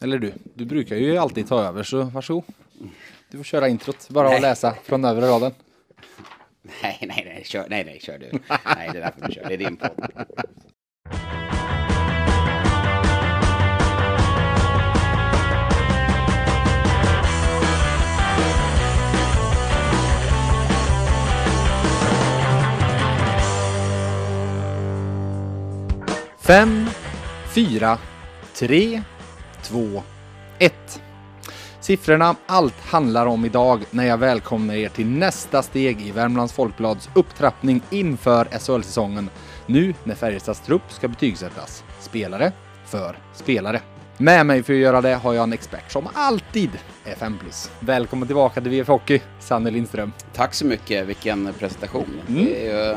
Eller du, du brukar ju alltid ta över så varsågod. Du får köra introt, bara att läsa från övre raden. Nej, nej, nej, kör, nej, nej, kör du. Nej, det är därför du kör. Det är din podd. Fem, fyra, tre, två, ett. Siffrorna allt handlar om idag när jag välkomnar er till nästa steg i Värmlands Folkblads upptrappning inför SHL-säsongen. Nu när Färjestads trupp ska betygsättas. Spelare för spelare. Med mig för att göra det har jag en expert som alltid är 5 plus. Välkommen tillbaka till VF Hockey, Sanne Lindström. Tack så mycket, vilken presentation. Det, är, ju-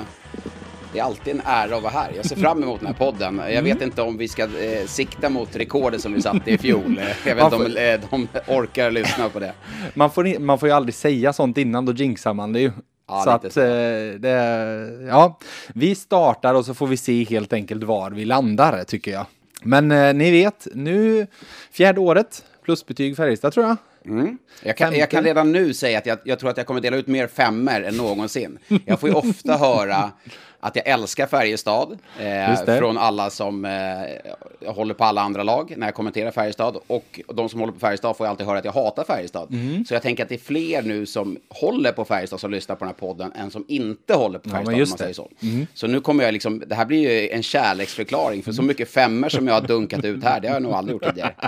det är alltid en ära att vara här. Jag ser fram emot den här podden. Jag vet inte om vi ska eh, sikta mot rekordet som vi satte i fjol. Jag vet inte om eh, de orkar lyssna på det. Man får, man får ju aldrig säga sånt innan, då jinxar man det ju. Ja, så att så. eh, det, ja, vi startar och så får vi se helt enkelt var vi landar tycker jag. Men eh, ni vet, nu fjärde året, plusbetyg Färjestad tror jag. Mm. Jag, kan, jag kan redan nu säga att jag, jag tror att jag kommer dela ut mer femmer än någonsin. Jag får ju ofta höra att jag älskar Färjestad eh, från alla som eh, håller på alla andra lag när jag kommenterar Färjestad. Och de som håller på Färjestad får jag alltid höra att jag hatar Färjestad. Mm. Så jag tänker att det är fler nu som håller på Färjestad som lyssnar på den här podden än som inte håller på Färjestad. om just man säger så. så nu kommer jag liksom, det här blir ju en kärleksförklaring. För så mycket femmer som jag har dunkat ut här, det har jag nog aldrig gjort tidigare.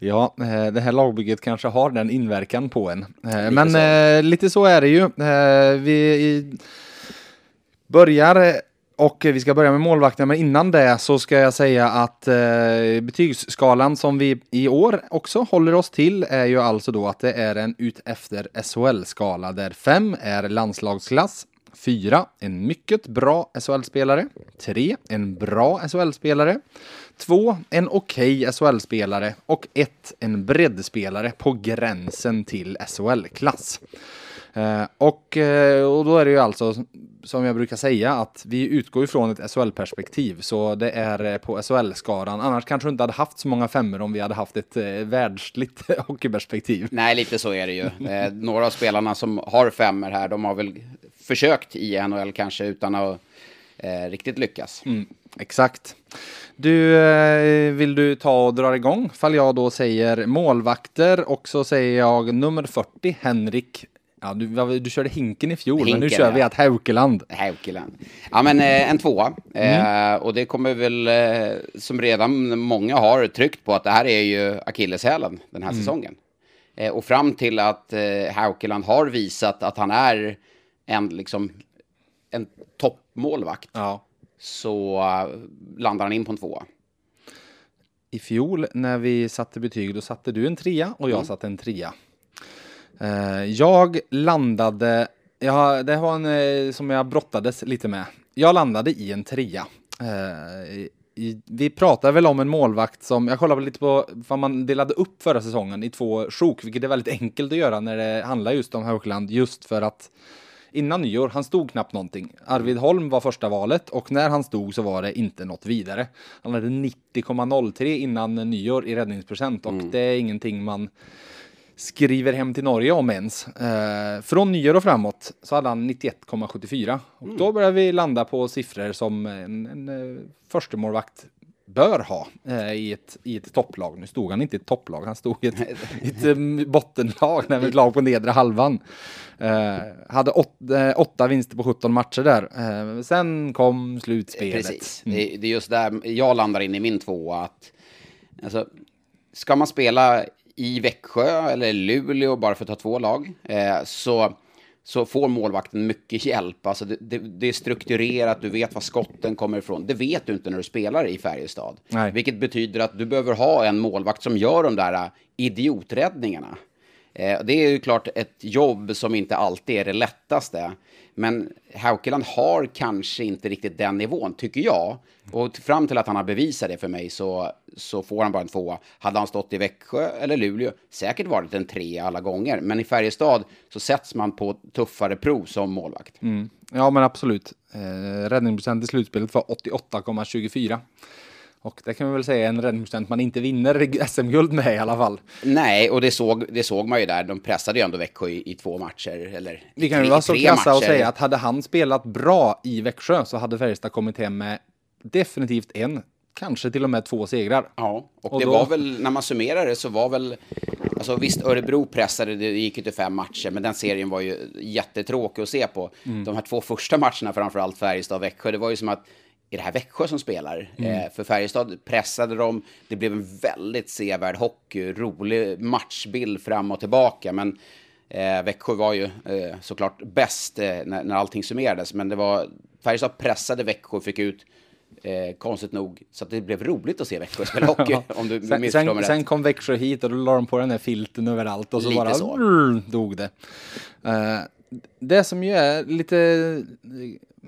Ja, eh, det här lagbygget kanske har den inverkan på en. Eh, Lite Men så. eh, lite så är det ju. Vi i- börjar och vi ska börja med målvakten, men innan det så ska jag säga att eh, betygsskalan som vi i år också håller oss till är ju alltså då att det är en utefter SHL-skala där 5 är landslagsklass, 4 en mycket bra SHL-spelare, 3 en bra SHL-spelare, 2 en okej SHL-spelare och 1 en breddspelare på gränsen till SHL-klass. Eh, och, eh, och då är det ju alltså som jag brukar säga att vi utgår ifrån ett SHL-perspektiv så det är eh, på SHL-skaran. Annars kanske du inte hade haft så många femmer om vi hade haft ett världsligt hockeyperspektiv. Nej, lite så är det ju. Några av spelarna som har femmer här, de har väl försökt i NHL kanske utan att eh, riktigt lyckas. Mm, exakt. Du, eh, vill du ta och dra igång? Fall jag då säger målvakter och så säger jag nummer 40, Henrik. Ja, du, du körde Hinken i fjol, men nu Hinken, kör vi ja. att Haukeland. Haukeland. Ja, men eh, en tvåa. Mm. Eh, och det kommer väl, eh, som redan många har tryckt på, att det här är ju akilleshälen den Mm. här säsongen. Eh, och fram till att eh, Haukeland har visat att han är en, liksom, en toppmålvakt, Ja. så eh, landar han in på en tvåa. I fjol när vi satte betyg, då satte du en trea och jag Mm. satte en trea. Eh, jag landade, ja, det var en eh, som jag brottades lite med. Jag landade i en trea. Eh, i, vi pratar väl om en målvakt som, jag kollade lite på vad man delade upp förra säsongen i två sjok, vilket är väldigt enkelt att göra när det handlar just om Haukeland, just för att innan nyår, han stod knappt någonting. Arvid Holm var första valet och när han stod så var det inte något vidare. Han hade 90,03 innan nyår i räddningsprocent och det är ingenting man skriver hem till Norge om ens. Eh, från nyår och framåt så hade han 91,74 och då börjar vi landa på siffror som en, en eh, förstemålvakt bör ha eh, i, ett, i ett topplag. Nu stod han inte i ett topplag, han stod i ett, ett eh, bottenlag, nej, ett lag på nedre halvan. Eh, hade åt, eh, åtta vinster på 17 matcher där. Eh, sen kom slutspelet. Precis. Det, är- det är just där jag landar in i min tvåa. Att, alltså, ska man spela i Växjö eller Luleå, bara för att ta två lag, eh, så, så får målvakten mycket hjälp. Alltså det, det, det är strukturerat, du vet var skotten kommer ifrån. Det vet du inte när du spelar i Färjestad. Nej. Vilket betyder att du behöver ha en målvakt som gör de där eh, idioträddningarna. Eh, Det är ju klart ett jobb som inte alltid är det lättaste. Men Haukeland har kanske inte riktigt den nivån, tycker jag. Och fram till att han har bevisat det för mig så, så får han bara en tvåa. Hade han stått i Växjö eller Luleå, säkert varit en tre alla gånger. Men i Färjestad så sätts man på tuffare prov som målvakt. Mm. Ja men absolut. Eh, räddningsprocent i slutspelet var 88,24. Och det kan vi väl säga är en räddningsprocent man inte vinner SM-guld med i alla fall. Nej, och det såg, det såg man ju där. De pressade ju ändå Växjö i, i två matcher. Eller Vi kan ju vara så krassa och säga att hade han spelat bra i Växjö så hade Färjestad kommit hem med definitivt en, kanske till och med två segrar. Ja, och, Och det då- var väl, när man summerar det så var väl, alltså visst Örebro pressade, det gick ju till fem matcher, men den serien var ju jättetråkig att se på. Mm. De här två första matcherna, framförallt Färjestad och Växjö, det var ju som att är det här Växjö som spelar? Mm. Eh, för Färjestad pressade dem, det blev en väldigt sevärd hockey, rolig matchbild fram och tillbaka, men eh, Växjö var ju eh, såklart bäst eh, när, när allting summerades, men det var, Färjestad pressade Växjö och fick ut Eh, konstigt nog, så att det blev roligt att se Växjö spela hockey, om du Sen, sen, sen kom Växjö hit och då la de på den här filten överallt och så Lite bara så. mm, dog det. Eh, det som ju är lite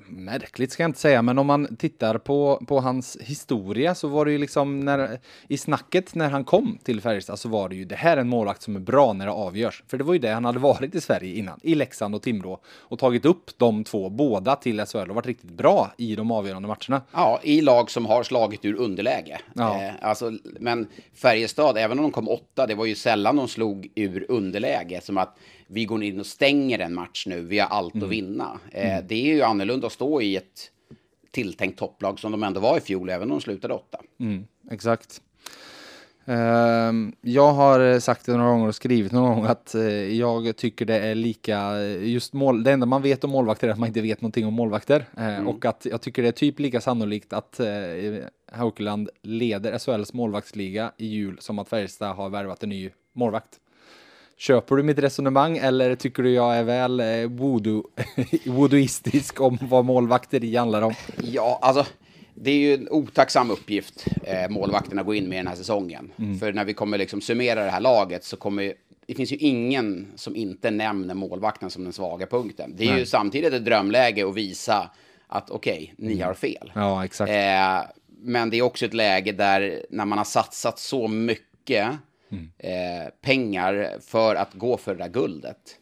märkligt ska jag inte säga, men om man tittar på, på hans historia så var det ju liksom när, i snacket när han kom till Färjestad så var det ju det här är en målvakt som är bra när det avgörs. För det var ju det han hade varit i Sverige innan, i Leksand och Timrå och tagit upp de två, båda till SHL och varit riktigt bra i de avgörande matcherna. Ja, i lag som har slagit ur underläge. Ja. Eh, alltså, men Färjestad, även om de kom åtta, det var ju sällan de slog ur underläge. Som att vi går in och stänger en match nu, vi har allt Mm. att vinna. Eh, Det är ju annorlunda att stå i ett tilltänkt topplag som de ändå var i fjol, även om de slutade åtta. Mm, exakt. Ehm, jag har eh, sagt det några gånger och skrivit några gånger att eh, jag tycker det är lika, just mål, det enda man vet om målvakter är att man inte vet någonting om målvakter. Eh, Och att jag tycker det är typ lika sannolikt att Haukeland leder SHLs målvaktsliga i jul som att Färjestad har värvat en ny målvakt. Köper du mitt resonemang eller tycker du jag är väl eh, voodoo, voodooistisk om vad målvakteri handlar om? Ja, alltså det är ju en otacksam uppgift eh, målvakterna går in med den här säsongen. För när vi kommer liksom summera det här laget så kommer ju- det finns ju ingen som inte nämner målvakten som den svaga punkten. Det är ju Nej. samtidigt ett drömläge att visa att okej, ni har fel. Ja, exakt. Eh, men det är också ett läge där när man har satsat så mycket eh, pengar för att gå för det där guldet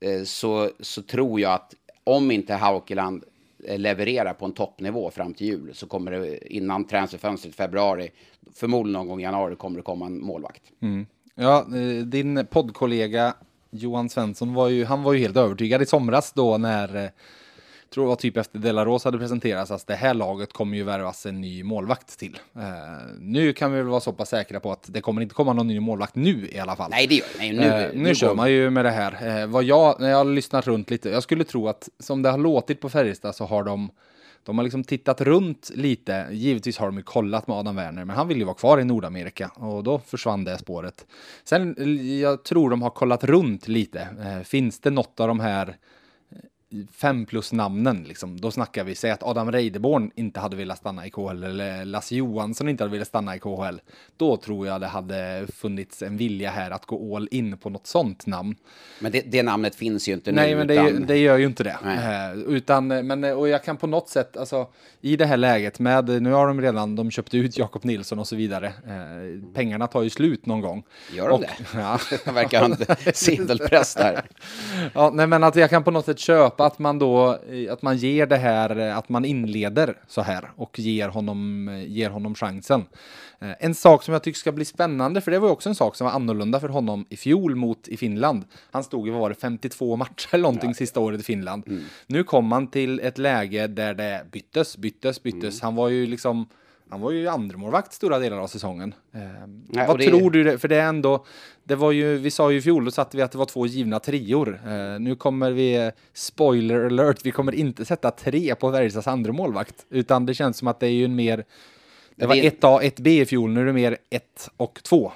eh, så, så tror jag att om inte Haukeland eh, levererar på en toppnivå fram till jul så kommer det innan transferfönstret i februari, förmodligen någon gång i januari, kommer det komma en målvakt. Mm. Ja, eh, din poddkollega Johan Svensson var ju, han var ju helt övertygad i somras då när, eh, tror det var typ efter Delaros hade presenterats, att det här laget kommer ju värvas en ny målvakt till. Eh, nu kan vi väl vara så pass säkra på att det kommer inte komma någon ny målvakt nu i alla fall. Nej, det gör nej, nu. Eh, nu, kör går- man ju med det här. Eh, vad jag, när jag har lyssnat runt lite, jag skulle tro att som det har låtit på Färjestad så har de de har liksom tittat runt lite. Givetvis har de ju kollat med Adam Werner, men han vill ju vara kvar i Nordamerika och då försvann det spåret. Sen, eh, jag tror de har kollat runt lite. Eh, finns det något av de här fem plus namnen, liksom, då snackar vi, säg att Adam Reideborn inte hade velat stanna i KHL eller Lasse Johansson inte hade velat stanna i KHL. Då tror jag det hade funnits en vilja här att gå all in på något sånt namn. Men det, det namnet finns ju inte Nej, nu. men det, utan- det gör ju inte det. Nej. Eh, utan, men, eh, och jag kan på något sätt, alltså i det här läget med, nu har de redan, de köpte ut Jakob Nilsson och så vidare. Eh, pengarna tar ju slut någon gång. Gör de Och- det? Ja. Det verkar ha en sedelpress där. Ja, nej, men att jag kan på något sätt köpa att man då, eh, att man ger det här, eh, att man inleder så här och ger honom, eh, ger honom chansen. En sak som jag tycker ska bli spännande, för det var ju också en sak som var annorlunda för honom i fjol mot i Finland. Han stod ju, vad var det, 52 matcher eller någonting sista året i Finland. Mm. Nu kom han till ett läge där det byttes, byttes, byttes. Mm. Han var ju liksom han var ju andremålvakt stora delar av säsongen. Eh, Nej, vad det- tror du? För det är ändå, det var ju, vi sa ju i fjol, då satte vi att det var två givna trior. Eh, nu kommer vi, spoiler alert, vi kommer inte sätta tre på Färjestads andra målvakt. Utan det känns som att det är ju en mer, det var det- 1A, 1B i fjol, nu är det mer 1 och 2.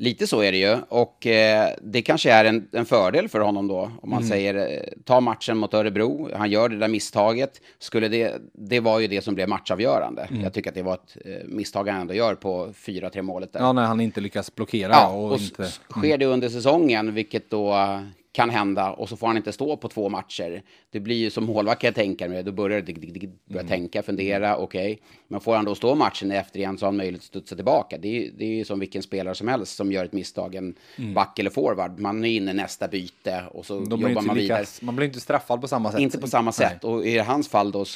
Lite så är det ju. Och eh, det kanske är en, en fördel för honom då. Om Mm. man säger, eh, ta matchen mot Örebro, han gör det där misstaget. Skulle det, det var ju det som blev matchavgörande. Mm. Jag tycker att det var ett eh, misstag han ändå gör på 4-3 målet där. Ja, när han inte lyckas blockera Ja, och, och inte... sker det under säsongen, vilket då eh, kan hända, och så får han inte stå på två matcher. Det blir ju som målvakt jag tänka mig, då börjar det dig- dig- dig- börja tänka, fundera, okej. Men får han då stå matchen efter igen så har han möjlighet att studsa tillbaka. Det är, det är ju som vilken spelare som helst som gör ett misstag, en back eller forward. Man är inne nästa byte och så De jobbar man lika, vidare. man blir inte straffad på samma sätt. Inte på samma sätt. Och i hans fall då, eh,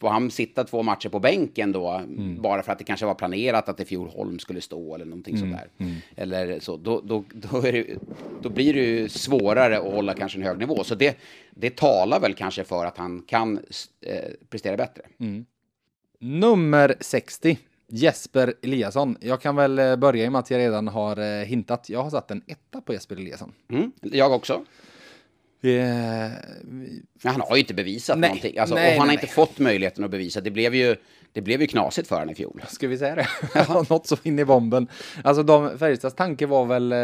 får han sitta två matcher på bänken då, mm. bara för att det kanske var planerat att i fjol Holm skulle stå eller någonting mm. sådär. Mm. Eller så, då, då, då, det, då, blir det ju svårare att hålla kanske en hög nivå. Så det, det talar väl kanske för att han kan eh, prestera bättre. Mm. Nummer 60. Jesper Eliasson. Jag kan väl eh, börja i och med att jag redan har eh, hintat. Jag har satt en etta på Jesper Eliasson. Mm, jag också. Vi, vi, han har ju inte bevisat nej, någonting. Alltså, nej, och han nej, har inte fått möjligheten att bevisa. Det blev ju det blev ju knasigt för honom i fjol. Ska vi säga det? Något så in i bomben. Alltså de, Färjestads tanke var väl eh,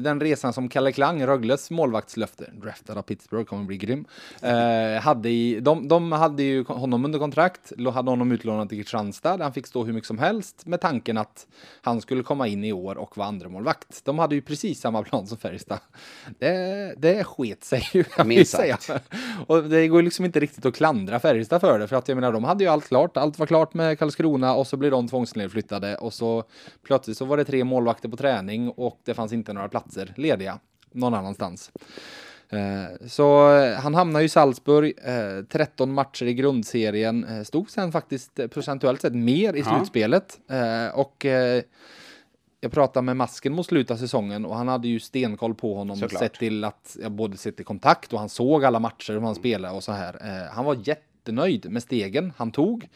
den resan som Kalle Klang, Rögles målvaktslöfte, draftad av Pittsburgh, kommer bli grym. Eh, hade i, de, de hade ju honom under kontrakt, hade honom utlånad till Kristianstad, han fick stå hur mycket som helst med tanken att han skulle komma in i år och vara andra målvakt. De hade ju precis samma plan som Färjestad. Det, det sket sig ju, kan man säga. Och det går liksom inte riktigt att klandra Färjestad för det, för att jag menar, de hade ju allt klart, allt var klart klart med Karlskrona och så blir de tvångsnedflyttade och så plötsligt så var det tre målvakter på träning och det fanns inte några platser lediga någon annanstans. Eh, så han hamnar i Salzburg, 13 eh, matcher i grundserien, eh, stod sen faktiskt procentuellt sett mer i slutspelet. Och jag pratade med Masken mot slutet av säsongen och han hade ju stenkoll på honom. Såklart. Sett till att jag både sett i kontakt och han såg alla matcher hur han spelade och så här. Han var jätte jättenöjd med stegen han tog.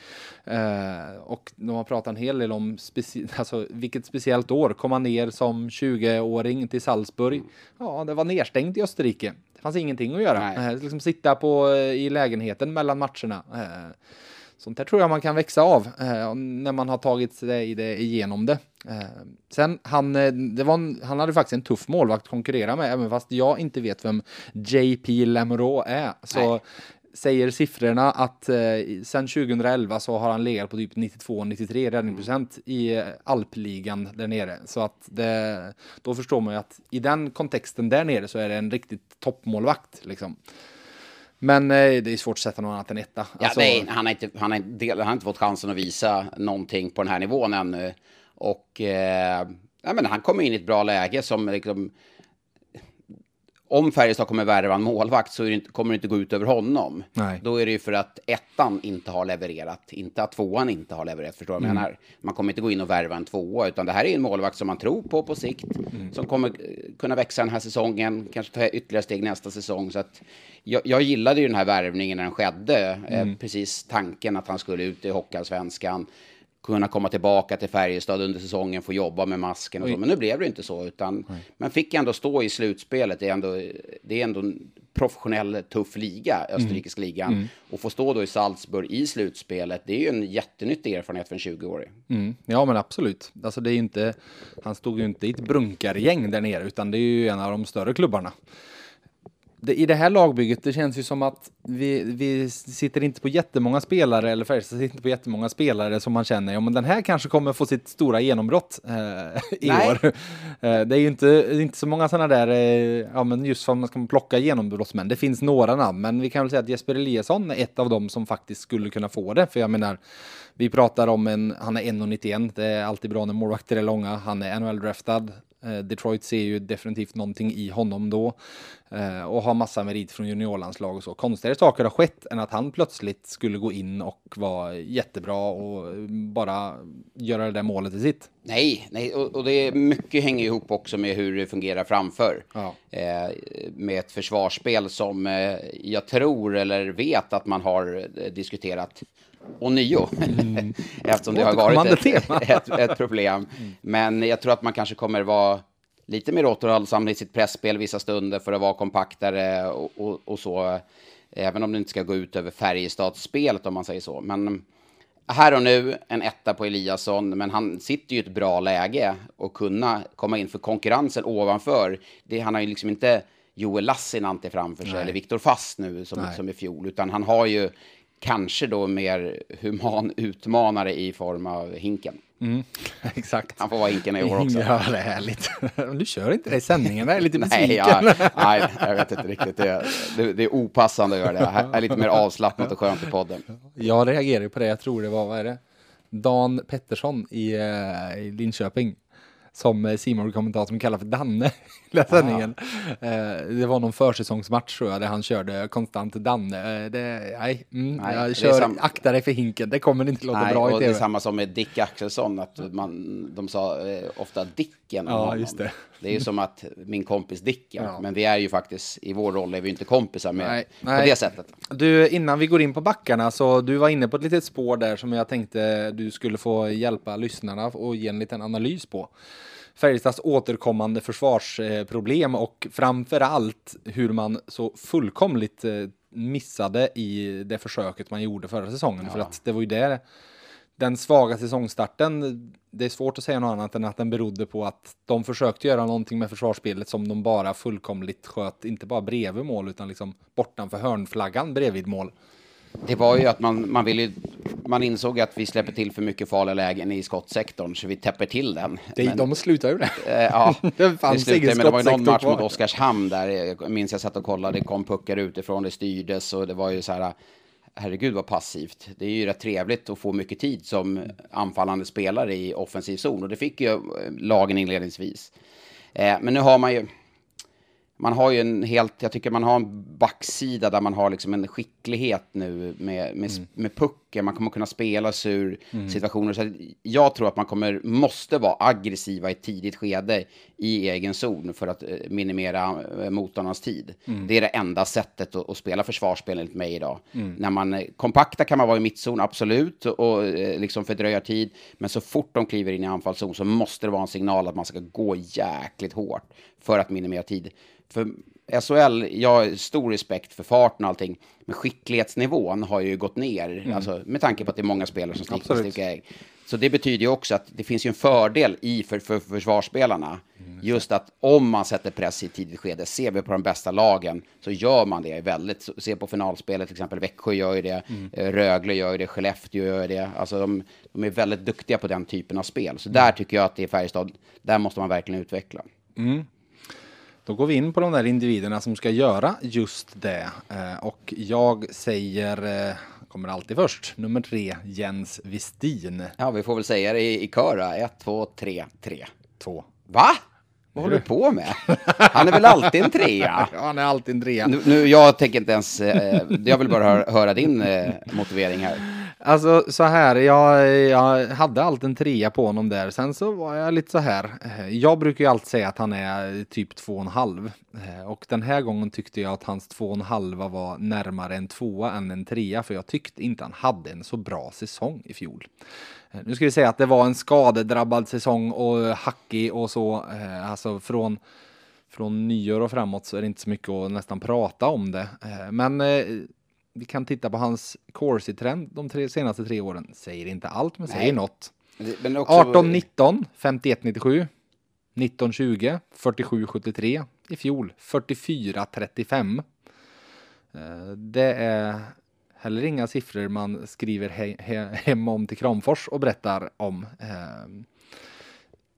Eh, och de har pratat en hel del om speci alltså, vilket speciellt år. Kom han ner som 20-åring till Salzburg? Ja, det var nedstängt i Österrike. Det fanns ingenting att göra. Eh, liksom sitta på, eh, i lägenheten mellan matcherna. Eh, Sånt där tror jag man kan växa av eh, när man har tagit sig det, igenom det. Eh, sen, han, eh, det var en, han hade faktiskt en tuff målvakt att konkurrera med, även fast jag inte vet vem JP Lamoureux är. Så Nej säger siffrorna att eh, sen 2011 så har han legat på typ 92-93 räddningsprocent i eh, alpligan där nere. Så att det, då förstår man ju att i den kontexten där nere så är det en riktigt toppmålvakt liksom. Men eh, det är svårt att sätta någon annat än etta. Ja, alltså... nej, han, har inte, han, har, del, han har inte fått chansen att visa någonting på den här nivån ännu. Och eh, ja, men han kommer in i ett bra läge som liksom, om Färjestad kommer värva en målvakt så det kommer det inte gå ut över honom. Nej. Då är det ju för att ettan inte har levererat, inte att tvåan inte har levererat. Förstår du vad jag mm. menar? Man kommer inte gå in och värva en tvåa, utan det här är en målvakt som man tror på på sikt, mm. som kommer kunna växa den här säsongen, kanske ta ytterligare steg nästa säsong. Så att jag, jag gillade ju den här värvningen när den skedde, eh, mm. precis tanken att han skulle ut i Hockeyallsvenskan kunna komma tillbaka till Färjestad under säsongen, få jobba med masken och så. Men nu blev det inte så, utan man fick ändå stå i slutspelet. Det är ändå, det är ändå en professionell, tuff liga, mm. österrikiska ligan. Mm. Och få stå då i Salzburg i slutspelet, det är ju en jättenyttig erfarenhet för en 20-åring. Mm. Ja, men absolut. Alltså det är inte, han stod ju inte i ett brunkargäng där nere, utan det är ju en av de större klubbarna det, i det här lagbygget, det känns ju som att vi, vi sitter inte på jättemånga spelare, eller Färjestad sitter inte på jättemånga spelare som man känner, ja men den här kanske kommer få sitt stora genombrott eh, i Nej. år. Eh, det är ju inte, inte så många sådana där, eh, ja men just för att man ska plocka genombrottsmän, det finns några namn, men vi kan väl säga att Jesper Eliasson är ett av dem som faktiskt skulle kunna få det, för jag menar, vi pratar om en, han är 1,91, det är alltid bra när målvakter är långa, han är NHL-draftad, Detroit ser ju definitivt någonting i honom då eh, och har massa merit från juniorlandslag och så. Konstigare saker har skett än att han plötsligt skulle gå in och vara jättebra och bara göra det där målet i sitt. Nej, nej och, och det är mycket hänger ihop också med hur det fungerar framför. Ja. Eh, med ett försvarsspel som eh, jag tror eller vet att man har eh, diskuterat ånyo. Mm. Eftersom det har varit ett, ett, ett, problem. Mm. Men jag tror att man kanske kommer vara lite mer återhållsam i sitt pressspel vissa stunder för att vara kompaktare och, och, och så. Även om det inte ska gå ut över Färjestads-spelet om man säger så. Men här och nu en etta på Eliasson, men han sitter ju i ett bra läge och kunna komma in för konkurrensen ovanför. Det, han har ju liksom inte Joel Lassinantti framför sig Nej. eller Viktor Fast nu som, som i fjol, utan han har ju kanske då mer human utmanare i form av Hinken. Mm, exakt. Han får vara Hinken i år också. Ja, det är härligt. Du kör inte det i sändningen, det är lite besviken. nej, ja, nej, jag vet inte riktigt. Det är, det, det är opassande att göra det. Det är lite mer avslappnat och skönt i podden. Jag reagerade på det, jag tror det var, vad är det? Dan Pettersson i, uh, i Linköping som simon kommentatorn kallar för Danne, hela sändningen. Eh, det var någon försäsongsmatch tror jag, där han körde konstant Danne. Eh, det, nej, mm, Nej, jag kör, sam- akta dig för hinken, det kommer inte låta Nej, bra i det är tv. samma som med Dick Axelsson, att man, de sa eh, ofta Dicken om Ja, honom. just det. det är ju som att min kompis Dicken, Ja. men vi är ju faktiskt, i vår roll är vi inte kompisar med, Nej, på nej. det sättet. Du, innan vi går in på backarna, så du var inne på ett litet spår där som jag tänkte du skulle få hjälpa lyssnarna och ge en liten analys på. Färjestads återkommande försvarsproblem och framför allt hur man så fullkomligt eh, missade i det försöket man gjorde förra säsongen. För att det var ju det, den svaga säsongstarten, det är svårt att säga något annat än att den berodde på att de försökte göra någonting med försvarsspelet som de bara fullkomligt sköt, inte bara bredvid mål utan liksom bortanför hörnflaggan bredvid mål. Det var ju att man, man ville man insåg att vi släpper till för mycket farliga lägen i skottsektorn, så vi täpper till den. Det, Men- de slutar ju det. Eh, ja, Det fanns slutade- ingen men det var ju någon match mot. Oskarshamn där, jag minns jag satt och kollade, det kom puckar utifrån, det styrdes och det var ju så här, herregud vad passivt. Det är ju rätt trevligt att få mycket tid som anfallande spelare i offensiv zon och det fick ju lagen inledningsvis. Eh, men nu har man ju, man har ju en helt, jag tycker man har en backsida där man har liksom en skicklighet nu med, med, Mm. med pucken. Man kommer kunna spela sig ur situationer. Så jag tror att man kommer, måste vara aggressiva i ett tidigt skede i egen zon för att eh, minimera eh, motståndarnas tid. Mm. Det är det enda sättet att, att spela försvarsspel enligt mig idag. När man eh, kompakta kan man vara i mittzon, absolut, och, liksom fördröja tid. Men så fort de kliver in i anfallszon så måste det vara en signal att man ska gå jäkligt hårt för att minimera tid. För SHL, jag har stor respekt för farten och allting, men skicklighetsnivån har ju gått ner, alltså, med tanke på att det är många spelare som sticker ägg. Så det betyder ju också att det finns ju en fördel i för, för försvarsspelarna. Just att om man sätter press i ett tidigt skede, ser vi på de bästa lagen, så gör man det väldigt. Se på finalspelet, till exempel Växjö gör ju det, eh, Rögle gör ju det, Skellefteå gör ju det. Alltså de, de är väldigt duktiga på den typen av spel. Så där tycker jag att det är Färjestad, där måste man verkligen utveckla. Då går vi in på de där individerna som ska göra just det. Eh, Och jag säger, eh, kommer alltid först, nummer tre, Jens Westin. Ja, vi får väl säga det i, i kör. Ett, två, tre, tre. Två. Va? Vad håller du på med? Han är väl alltid en trea? Ja, han är alltid en trea. Nu, nu, jag tänker inte ens... Eh, jag vill bara höra, höra din eh, motivering här. Alltså så här, jag, jag hade allt en trea på honom där. Sen så var jag lite så här. Eh, jag brukar ju alltid säga att han är typ två och en halv. Eh, och den här gången tyckte jag att hans två och en halva var närmare en tvåa än en trea. För jag tyckte inte han hade en så bra säsong i fjol. Eh, nu ska vi säga att det var en skadedrabbad säsong och hackig och så. Alltså från från nyår och framåt så är det inte så mycket att nästan prata om det. Men vi kan titta på hans Corsi-trend de tre, senaste tre åren. Säger inte allt, men säger Nej. något. Men också, 18-19, 51-97. 19-20, 47-73. I fjol 44-35. Eh, Det är heller inga siffror man skriver he he hem om till Kramfors och berättar om. Eh,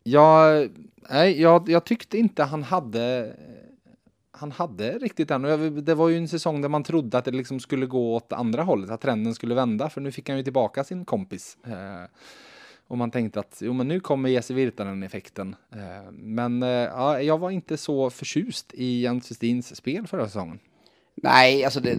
Jag, nej, jag, jag tyckte inte han hade han hade riktigt den. Det var ju en säsong där man trodde att det liksom skulle gå åt andra hållet, att trenden skulle vända, för nu fick han ju tillbaka sin kompis. Eh, och man tänkte att jo, men nu kommer Jesse Virtanen-effekten. Eh, men eh, ja, jag var inte så förtjust i Jens Westins spel förra säsongen. Nej, alltså det,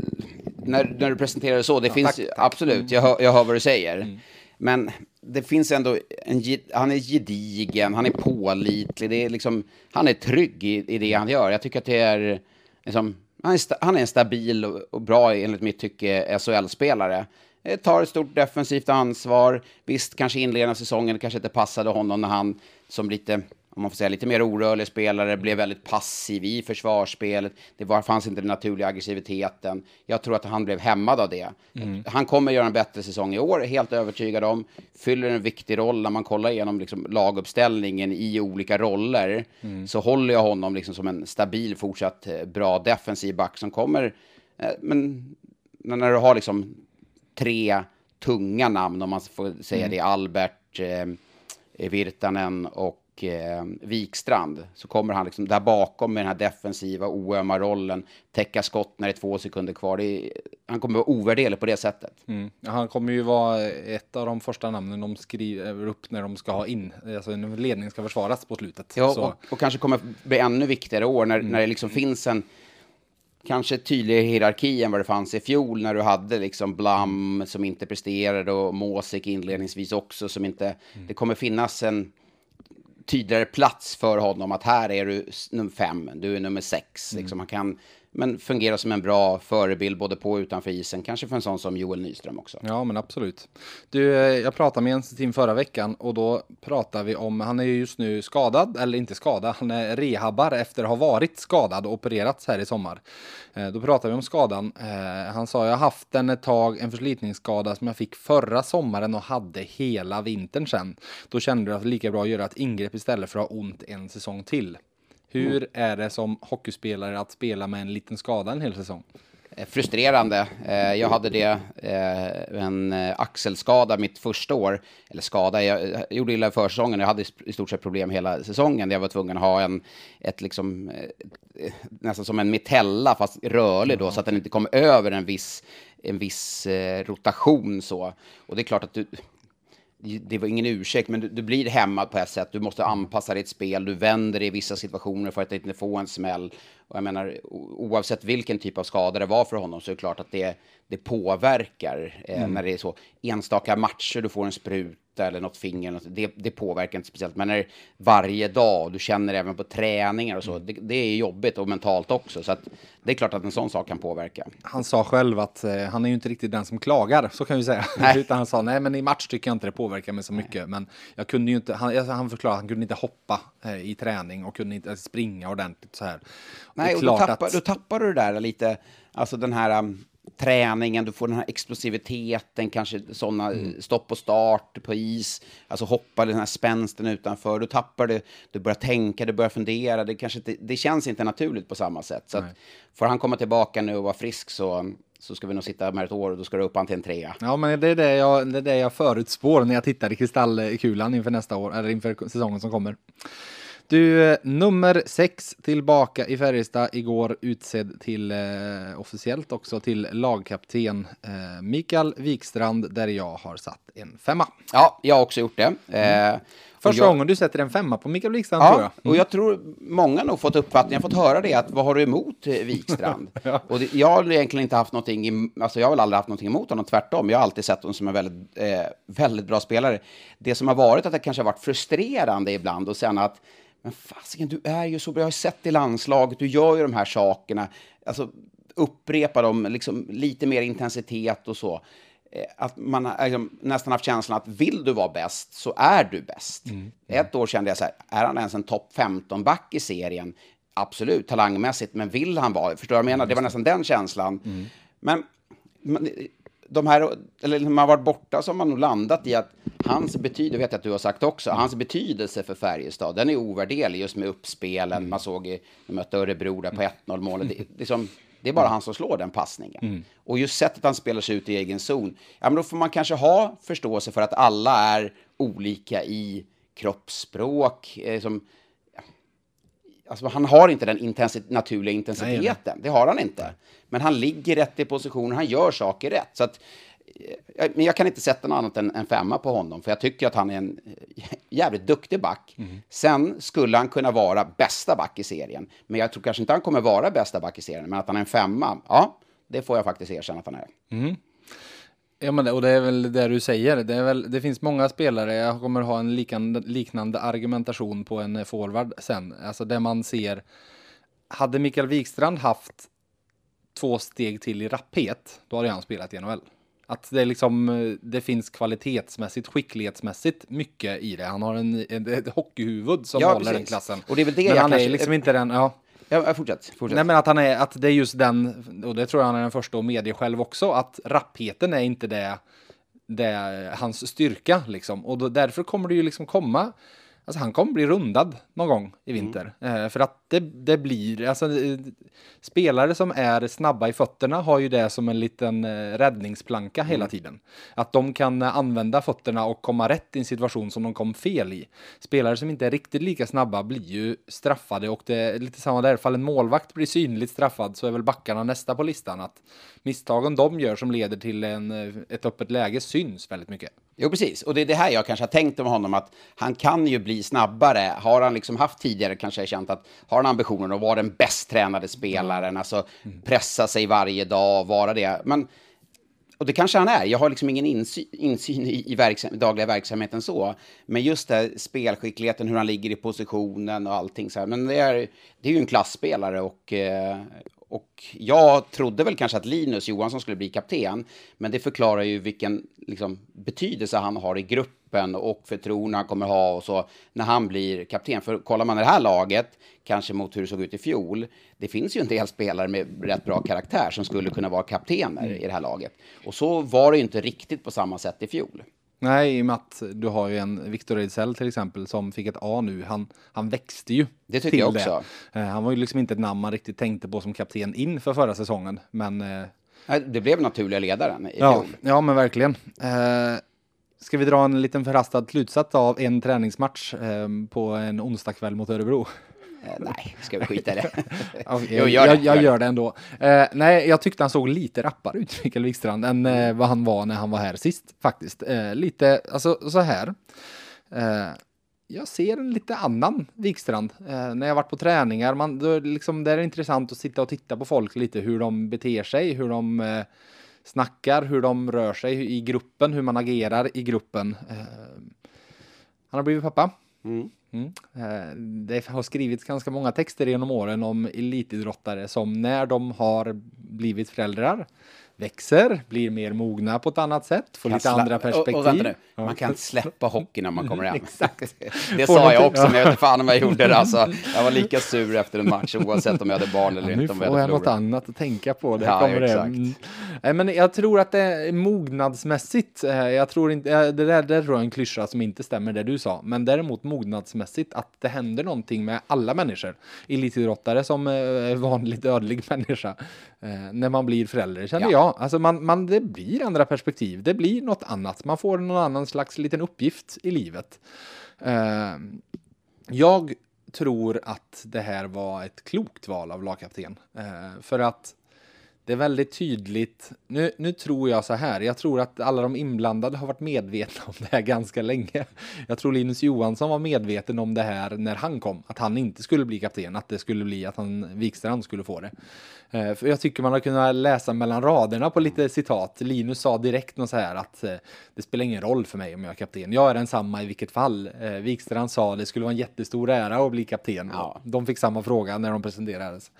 när, när du presenterar det så, det finns tack, Mm. absolut, jag hör, jag hör vad du säger. Men det finns ändå, en, han är gedigen, han är pålitlig, det är liksom, han är trygg i, i det han gör. Jag tycker att det är, liksom, han är, sta, han är en stabil och, och bra, enligt mitt tycke, SHL-spelare. Eh, tar ett stort defensivt ansvar. Visst, kanske inledningen av säsongen kanske inte passade honom när han som lite, om man får säga lite mer orörlig spelare, blev väldigt passiv i försvarsspelet. Det var, fanns inte den naturliga aggressiviteten. Jag tror att han blev hämmad av det. Han kommer göra en bättre säsong i år, helt övertygad om. Fyller en viktig roll när man kollar igenom liksom laguppställningen i olika roller. Så håller jag honom liksom som en stabil, fortsatt eh, bra defensiv back som kommer, eh, men när du har liksom tre tunga namn, om man får säga det, Albert, eh, Virtanen och och eh, Wikstrand så kommer han liksom där bakom med den här defensiva oömma rollen, täcka skott när det är två sekunder kvar. Är, han kommer vara ovärderlig på det sättet. Mm. Han kommer ju vara ett av de första namnen de skriver upp när de ska ha in, alltså en ledning ska försvaras på slutet. Ja, och, och, kanske kommer bli ännu viktigare år när, mm. när det liksom finns en kanske tydligare hierarki än vad det fanns i fjol när du hade liksom Blam som inte presterade och Måsik inledningsvis också som inte... Mm. Det kommer finnas en tydligare plats för honom att här är du nummer fem, du är nummer sex. Mm. Liksom, han kan men fungerar som en bra förebild både på och utanför isen. Kanske för en sån som Joel Nyström också. Ja, men absolut. Du, eh, jag pratade med Jens Tim förra veckan och då pratade vi om, han är ju just nu skadad, eller inte skadad, han är rehabbar efter att ha varit skadad och opererats här i sommar. Eh, då pratade vi om skadan. Eh, han sa, jag har haft den ett tag, en förslitningsskada som jag fick förra sommaren och hade hela vintern sen. Då kände jag att det lika bra att göra ett ingrepp istället för att ha ont en säsong till. Hur mm. är det som hockeyspelare att spela med en liten skada en hel säsong? Eh, frustrerande. Eh, jag hade det, eh, en axelskada mitt första år. Eller skada, jag gjorde illa i försäsongen. Jag hade i stort sett problem hela säsongen. Jag var tvungen att ha en, ett liksom, nästan som en mitella fast rörlig då, så att den inte kom över en viss, en viss rotation så. Och det är klart att du, det var ingen ursäkt, men du, du, blir hämmad på ett sätt. Du måste anpassa ditt spel, du vänder dig i vissa situationer för att inte få en smäll. Och jag menar, oavsett vilken typ av skada det var för honom så är det klart att det, det påverkar eh, mm. när det är så enstaka matcher du får en sprut eller något finger, något, det, det, påverkar inte speciellt. Men när det är varje dag, du känner även på träningar och så, mm. det, det, är jobbigt och mentalt också. Så att det är klart att en sån sak kan påverka. Han sa själv att eh, han är ju inte riktigt den som klagar, så kan vi säga. Utan han sa, nej men i match tycker jag inte det påverkar mig så mycket. Nej. Men jag kunde ju inte, han, han förklarade att han kunde inte hoppa eh, i träning och kunde inte springa ordentligt så här. Nej, och då tappar, att... då tappar du det där lite, alltså den här um träningen, du får den här explosiviteten, kanske sådana mm. stopp och start på is, alltså hoppa den här spänsten utanför, du tappar det, du börjar tänka, du börjar fundera, det, kanske inte, det känns inte naturligt på samma sätt. Så att, får han komma tillbaka nu och vara frisk så, så ska vi nog sitta med ett år och då ska du upp han till en trea. Ja, men det är det jag, det är det jag förutspår när jag tittar i kristallkulan inför nästa år, eller inför säsongen som kommer. Du, nummer sex tillbaka i Färjestad igår utsedd till eh, officiellt också till lagkapten eh, Mikael Wikstrand där jag har satt en femma. Ja, jag har också gjort det. Mm. Eh, Första jag... gången du sätter en femma på Mikael Wikstrand ja, tror jag. Mm. och jag tror många nog fått uppfattningen, fått höra det, att vad har du emot eh, Wikstrand? ja. Och det, jag har egentligen inte haft någonting, i, alltså jag har väl aldrig haft någonting emot honom, tvärtom. Jag har alltid sett honom som en väldigt, eh, väldigt bra spelare. Det som har varit att det kanske har varit frustrerande ibland och sen att men fasiken, du är ju så bra. Jag har sett i landslaget, du gör ju de här sakerna. Alltså, upprepa dem, liksom, lite mer intensitet och så. Eh, att man har liksom, nästan haft känslan att vill du vara bäst så är du bäst. Mm. Ett år kände jag så här, är han ens en topp 15-back i serien? Absolut, talangmässigt, men vill han vara? Förstår du vad jag menar? Det var nästan den känslan. Mm. Men de här, eller när man varit borta så har man nog landat i att hans betydelse, vet jag att du har sagt också, hans betydelse för Färjestad, den är ovärderlig just med uppspelen. Mm. Man såg i, de mötte Örebro där på 1-0 målet. Det, liksom, det är bara han som slår den passningen. Mm. Och just sättet han spelar sig ut i egen zon, ja men då får man kanske ha förståelse för att alla är olika i kroppsspråk. Eh, som, Alltså, han har inte den intensi naturliga intensiteten. Nej. Det har han inte. Men han ligger rätt i positionen, han gör saker rätt. Så att, eh, men jag kan inte sätta något annat än en femma på honom, för jag tycker att han är en eh, jävligt duktig back. Mm. Sen skulle han kunna vara bästa back i serien, men jag tror kanske inte han kommer vara bästa back i serien, men att han är en femma, ja, det får jag faktiskt erkänna att han är. Mm. Ja, men det, och det är väl det du säger. Det, är väl, det finns många spelare, jag kommer ha en liknande, liknande argumentation på en forward sen. Alltså det man ser. Hade Mikael Wikstrand haft två steg till i rapphet, då hade han spelat i NHL. Att det, liksom, det finns kvalitetsmässigt, skicklighetsmässigt mycket i det. Han har en, en, ett hockeyhuvud som ja, håller precis. den klassen. Och det är väl det men han kanske... är liksom inte den, ja. Ja, fortsätt, fortsätt. Nej, men att han är, att det är just den, och det tror jag han är den första att medge själv också, att rappheten är inte det, det hans styrka liksom. Och då, därför kommer det ju liksom komma Alltså han kommer bli rundad någon gång i vinter. Mm. För att det, det blir, alltså eh, spelare som är snabba i fötterna har ju det som en liten eh, räddningsplanka hela mm. tiden. Att de kan använda fötterna och komma rätt i en situation som de kom fel i. Spelare som inte är riktigt lika snabba blir ju straffade och det är lite samma där. Fall en målvakt blir synligt straffad så är väl backarna nästa på listan. Att misstagen de gör som leder till en, ett öppet läge syns väldigt mycket. Jo, precis. Och det är det här jag kanske har tänkt om honom, att han kan ju bli snabbare. Har han liksom haft tidigare kanske jag känt att har han ambitionen att vara den bäst tränade spelaren, alltså pressa sig varje dag, vara det. Men, och det kanske han är. Jag har liksom ingen insyn, insyn i, i verksam, dagliga verksamheten så. Men just det, spelskickligheten, hur han ligger i positionen och allting så här. Men det är, det är ju en klassspelare och, eh, och jag trodde väl kanske att Linus Johansson skulle bli kapten, men det förklarar ju vilken liksom, betydelse han har i gruppen och förtroende han kommer ha och så när han blir kapten. För kollar man det här laget, kanske mot hur det såg ut i fjol, det finns ju en del spelare med rätt bra karaktär som skulle kunna vara kaptener i det här laget. Och så var det ju inte riktigt på samma sätt i fjol. Nej, i och med att du har ju en Victor Ejdsell till exempel som fick ett A nu. Han, han växte ju. Det tycker jag också. Det. Eh, han var ju liksom inte ett namn man riktigt tänkte på som kapten inför förra säsongen. Men... Eh, det blev naturliga ledaren i ja, fjol. Ja, men verkligen. Eh, ska vi dra en liten förhastad slutsats av en träningsmatch på en onsdagkväll mot Örebro? Eh, nej, ska vi skita i det? jo, gör det. Jag, jag, gör det ändå. Eh, nej, jag tyckte han såg lite rappare ut, Mikael Wikstrand, än eh, vad han var när han var här sist, faktiskt. Eh, lite, alltså så här. Eh, jag ser en lite annan Wikstrand eh, när jag varit på träningar. Man, då, liksom, det är intressant att sitta och titta på folk lite, hur de beter sig, hur de eh, snackar, hur de rör sig i gruppen, hur man agerar i gruppen. han har blivit pappa. Mm. Mm. Eh, det har skrivits ganska många texter genom åren om elitidrottare som när de har blivit föräldrar växer, blir mer mogna på ett annat sätt, får lite andra perspektiv. Och, och nu, man kan släppa hockey när man kommer hem. Exakt. det sa jag också, men jag vet inte fan om jag gjorde det. Alltså, jag var lika sur efter en match, oavsett om jag hade barn eller ja, inte. Nu får jag något annat att tänka på. Det ja, kommer exakt. Mm. Men jag tror att det är mognadsmässigt, eh, jag tror inte, det där, det tror jag är en klyscha som inte stämmer det du sa, men däremot mognadsmässigt att det händer någonting med alla människor. Elitidrottare som eh, vanlig dödlig människa, eh, när man blir förälder, känner ja. jag alltså man, man, det blir andra perspektiv. Det blir något annat. Man får någon annan slags liten uppgift i livet. Uh, jag tror att det här var ett klokt val av lagkapten. Uh, för att det är väldigt tydligt. Nu, nu tror jag så här. Jag tror att alla de inblandade har varit medvetna om det här ganska länge. Jag tror Linus Johansson var medveten om det här när han kom. Att han inte skulle bli kapten. Att det skulle bli att han Wikstrand skulle få det. Eh, för jag tycker man har kunnat läsa mellan raderna på lite citat. Linus sa direkt något så här att eh, det spelar ingen roll för mig om jag är kapten. Jag är densamma i vilket fall. Eh, Wikstrand sa det skulle vara en jättestor ära att bli kapten. Ja. De fick samma fråga när de presenterades.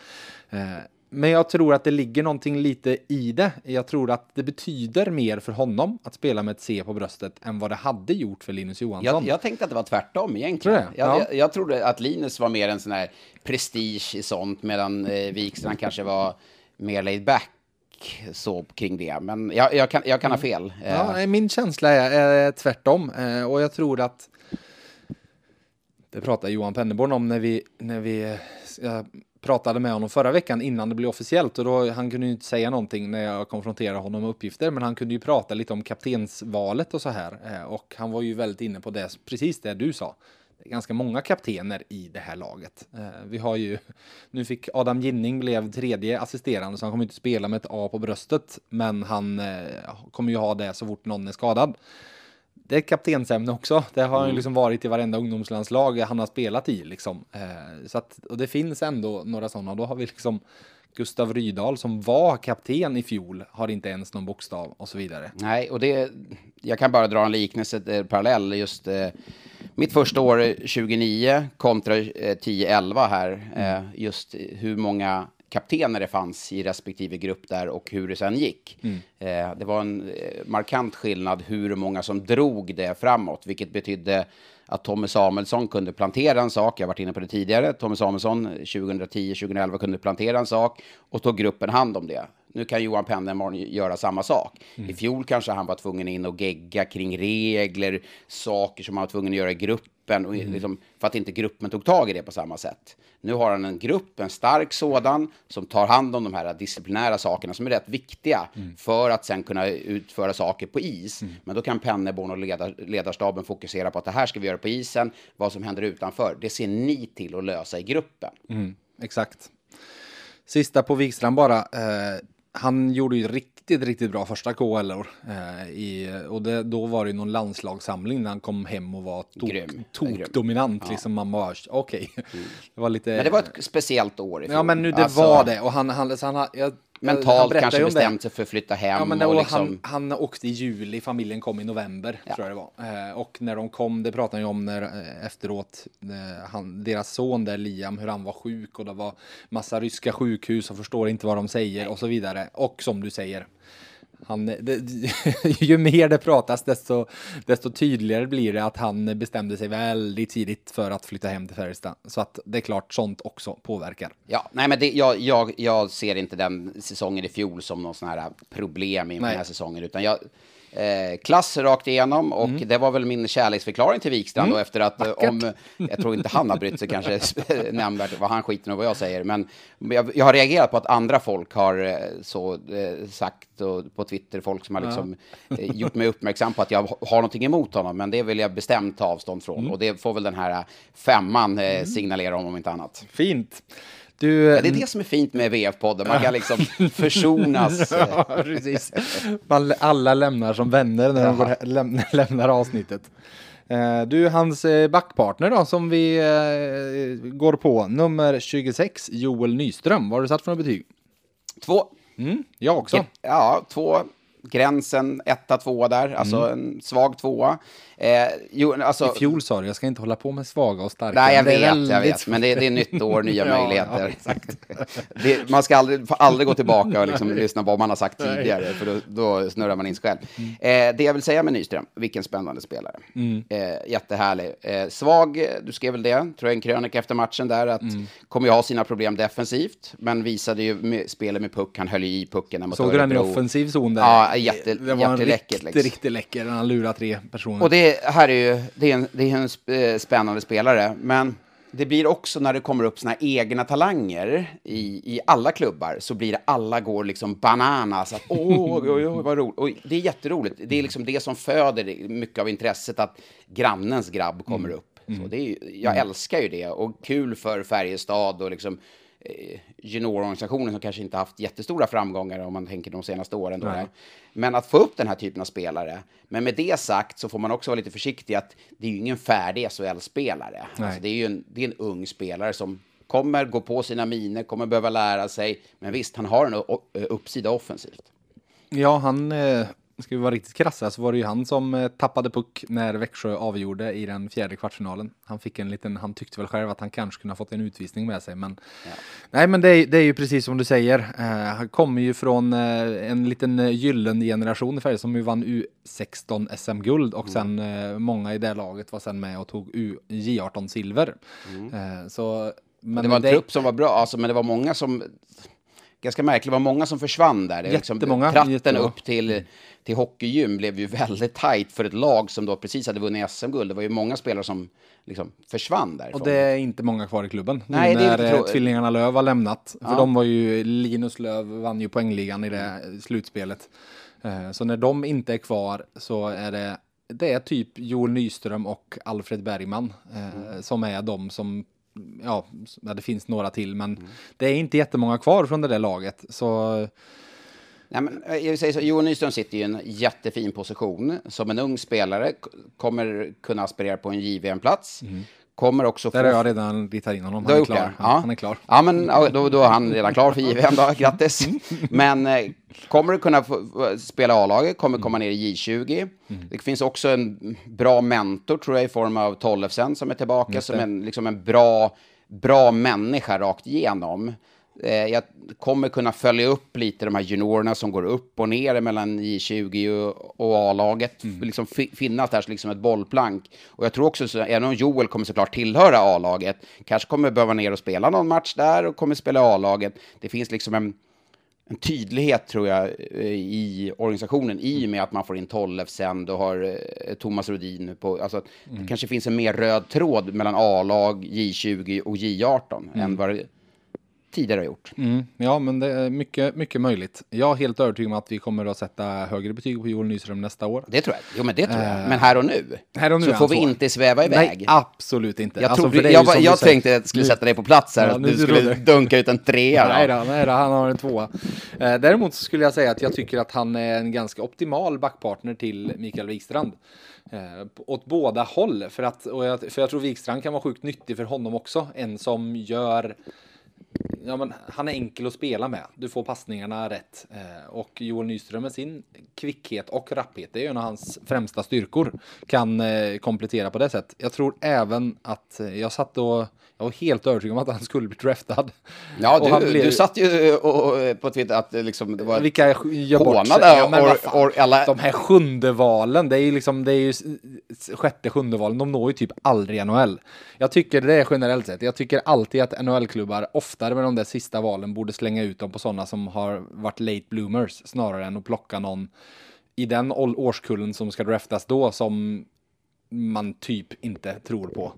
Men jag tror att det ligger någonting lite i det. Jag tror att det betyder mer för honom att spela med ett C på bröstet än vad det hade gjort för Linus Johansson. Jag, jag tänkte att det var tvärtom egentligen. Tror jag, ja. jag, jag, trodde att Linus var mer en sån här prestige i sånt, medan eh, Wikstrand kanske var mer laid back så kring det. Men jag, jag kan, jag kan ha fel. Ja, min känsla är, är tvärtom. Eh, och jag tror att det pratade Johan Penneborn om när vi, när vi jag pratade med honom förra veckan innan det blev officiellt och då han kunde ju inte säga någonting när jag konfronterade honom med uppgifter, men han kunde ju prata lite om kaptensvalet och så här eh, och han var ju väldigt inne på det, precis det du sa. Det är ganska många kaptener i det här laget. Eh, vi har ju, nu fick Adam Ginning blev tredje assisterande så han kommer inte spela med ett A på bröstet, men han eh, kommer ju ha det så fort någon är skadad det är ett kaptensämne också. Det har mm. liksom varit i varenda ungdomslandslag han har spelat i liksom. Eh, så att, och det finns ändå några sådana. Då har vi liksom Gustav Rydahl som var kapten i fjol har inte ens någon bokstav och så vidare. Nej, och det, jag kan bara dra en liknelse, en parallell just eh, mitt första år 29 kontra eh, 10-11 här, mm. eh, just hur många kaptener det fanns i respektive grupp där och hur det sen gick. Mm. Eh, det var en eh, markant skillnad hur många som drog det framåt, vilket betydde att Tommy Samuelsson kunde plantera en sak. Jag har varit inne på det tidigare. Tommy Samuelsson 2010-2011 kunde plantera en sak och tog gruppen hand om det. Nu kan Johan Pennerborn göra samma sak. Mm. I fjol kanske han var tvungen in och gegga kring regler, saker som han var tvungen att göra i grupp gruppen, och liksom, för att inte gruppen tog tag i det på samma sätt. Nu har han en grupp, en stark sådan, som tar hand om de här disciplinära sakerna som är rätt viktiga för att sen kunna utföra saker på is. Men då kan Penneborn och ledar, ledarstaben fokusera på att det här ska vi göra på isen, vad som händer utanför, det ser ni till att lösa i gruppen. Mm, exakt. Sista på Wikstrand bara. Eh, han gjorde ju riktigt, riktigt bra första KHL-år. Eh, i- och det, då var det ju någon landslagssamling när han kom hem och var tok, Grym. Grym. tokdominant. Liksom man bara, okej. Det var lite... Men det var ett speciellt år i fjol. Ja, men nu det Alltså, var det. Och han, han, så han, har- jag, han Mentalt kanske ju bestämt sig för att flytta hem. Ja, men det, och och liksom, han, han åkte i juli, familjen kom i november, tror jag det var. Eh, och när de kom, det pratade jag om när, eh, efteråt, eh, han, deras son där, Liam, hur han var sjuk och det var massa ryska sjukhus och förstår inte vad de säger och så vidare. Och som du säger, han, det, ju mer det pratas desto, desto tydligare blir det att han bestämde sig väldigt tidigt för att flytta hem till Färjestad. Så att det är klart sånt också påverkar. Ja, nej, men det, jag, jag, jag ser inte den säsongen i fjol som någon sån här problem Nej. den här säsongen, utan jag, eh, klass rakt igenom och Mm. det var väl min kärleksförklaring till Wikstrand då efter att eh, om, jag tror inte han har brytt sig kanske nämnvärt vad han skiter i vad jag säger, men jag, jag har reagerat på att andra folk har eh, så eh, sagt och på Twitter, folk som har liksom eh, gjort mig uppmärksam på att jag har någonting emot honom, men det vill jag bestämt ta avstånd från Mm. och det får väl den här femman eh, signalera om, om inte annat. Fint! Du, Ja, det är det som är fint med VF-podden, man kan liksom försonas. Ja, precis. Man, alla lämnar som vänner när de går, läm, lämnar avsnittet. Eh, Du, hans eh, backpartner då, som vi eh, går på, nummer 26, Joel Nyström. Vad har du satt för betyg? Två, Mm, jag också. ja, två, gränsen, etta, tvåa där, alltså en svag tvåa. Eh, jo, alltså, Mm. I fjol sa du, jag ska inte hålla på med svaga och starka. Nej, jag vet, jag vet, men det, det är nytt år, nya Ja, möjligheter. ja. Det, man ska aldrig, aldrig gå tillbaka och liksom lyssna på vad man har sagt tidigare, för då, då snurrar man in sig själv. Mm. Eh, det jag vill säga med Nyström, vilken spännande spelare. Eh, jättehärlig. Eh, svag, du skrev väl det, tror jag, en krönika efter matchen där, att Mm. kommer ju ha sina problem defensivt, men visade ju med, spelet med puck, han höll ju i pucken. mot Såg du den i offensiv zon där? Ja, jätte- det var jätteläckert, riktigt, liksom. riktigt läcker. Han lurar tre personer. Och det här är ju det är en, det är en eh, spännande spelare, men det blir också när det kommer upp här egna talanger i, i alla klubbar så blir det alla går liksom bananas. Att, Åh, oj, oj, oj, vad roligt. Och det är jätteroligt. Det är liksom det som föder mycket av intresset att grannens grabb kommer upp. Så det är, jag älskar ju det och kul för Färjestad och liksom juniororganisationen som kanske inte haft jättestora framgångar om man tänker de senaste åren. Då, Nej. men att få upp den här typen av spelare. Men med det sagt så får man också vara lite försiktig att det är ju ingen färdig SHL-spelare. Alltså det är ju en, det är en ung spelare som kommer gå på sina miner, kommer behöva lära sig. Men visst, han har en uppsida offensivt. Ja, han, eh, ska vi vara riktigt krassa, så var det ju han som eh, tappade puck när Växjö avgjorde i den fjärde kvartsfinalen. Han fick en liten, han tyckte väl själv att han kanske kunde ha fått en utvisning med sig, men nej, men det, är- det är ju precis som du säger. Eh, han kommer ju från eh, en liten eh, gyllene generation i Färjestad som ju vann U16 SM-guld och sen eh, många i det laget var sen med och tog U J18 silver. Eh, så, men det var en trupp som var bra, alltså, men det var många som... Ganska märkligt, det var många som försvann där. Det Jättemånga, tratten jättebra. upp till, till hockeygym blev ju väldigt tajt för ett lag som då precis hade vunnit SM-guld. Det var ju många spelare som liksom försvann därifrån. Och det är inte många kvar i klubben. Nu Nej, det är när inte eh, tvillingarna Löv har lämnat. För Ja. de var ju, Linus Löv vann ju poängligan i det slutspelet. Eh, Så när de inte är kvar så är det, det är typ Joel Nyström och Alfred Bergman eh, som är de som, ja, det finns några till, men det är inte jättemånga kvar från det där laget. Så Nej, men eh, jag säga så, Johan Nyström sitter i en jättefin position. Som en ung spelare kommer kunna aspirera på en JVM-plats. Kommer också få... där har jag redan ritat in honom. Han är klar. Ja. Han är klar. Ja, men då, då är han redan klar för JVM då, grattis. Men eh, kommer du kunna få, få spela A-laget, kommer komma ner i J20. Det finns också en bra mentor tror jag i form av Tollefsen som är tillbaka, som en, liksom en bra, bra människa rakt igenom. Eh, jag kommer kunna följa upp lite de här juniorerna som går upp och ner mellan J20 och, A-laget. Liksom fi, finnas där som liksom ett bollplank. Och jag tror också, så, även om Joel kommer såklart tillhöra A-laget, kanske kommer behöva ner och spela någon match där och kommer spela A-laget. Det finns liksom en, en tydlighet tror jag eh, i organisationen i och med att man får in Tollefsen, du har eh, Thomas Rodin på, alltså mm. det kanske finns en mer röd tråd mellan A-lag, J20 och J18 mm. än vad tidigare har gjort. Mm, ja, men det är mycket, mycket möjligt. Jag är helt övertygad om att vi kommer att sätta högre betyg på Joel Nyström nästa år. Det tror jag. Jo, men det tror jag. Men här och nu, här och nu så får vi inte sväva iväg. Nej, absolut inte. Jag, alltså, trodde, jag, jag, jag tänkte att jag skulle sätta dig på plats här, ja, att du skulle dunka ut en trea. Nej, då, nej då, han har en tvåa. Eh, däremot så skulle jag säga att jag tycker att han är en ganska optimal backpartner till Mikael Wikstrand. Eh, åt båda håll, för, att, jag, för jag tror Wikstrand kan vara sjukt nyttig för honom också. En som gör ja, men han är enkel att spela med. Du får passningarna rätt. Eh, och Joel Nyström med sin kvickhet och rapphet, det är en av hans främsta styrkor, kan eh, komplettera på det sättet. Jag tror även att eh, jag satt och jag var helt övertygad om att han skulle bli draftad. Ja, du, blev... du satt ju och, på Twitter att liksom, det var Vilka bort ja, or, or, alla... De här sjunde valen, det är ju liksom, det är ju sjätte, sjunde valen, de når ju typ aldrig NHL. Jag tycker det är generellt sett, jag tycker alltid att NHL-klubbar oftare med de där sista valen borde slänga ut dem på sådana som har varit late bloomers snarare än att plocka någon i den årskullen som ska draftas då som man typ inte tror på.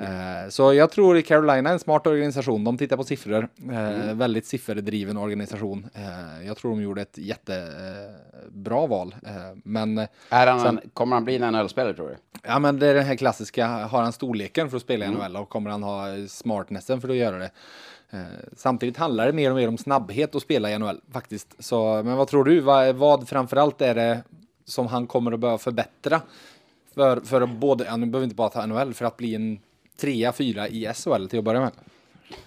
Eh, så jag tror Carolina är en smart organisation. De tittar på siffror. Eh, mm. Väldigt sifferdriven organisation. Eh, jag tror de gjorde ett jättebra val. Eh, men är han, sen, kommer han bli en NHL-spelare tror du? Ja, men det är den här klassiska. Har han storleken för att spela i NHL och kommer han ha smartnessen för att göra det? Eh, samtidigt handlar det mer och mer om snabbhet att spela i NHL faktiskt. Så, men vad tror du? Vad, vad framförallt är det som han kommer att behöva förbättra för, för både, ja, nu behöver inte bara ta NHL, för att bli en trea, fyra i SHL till att börja med.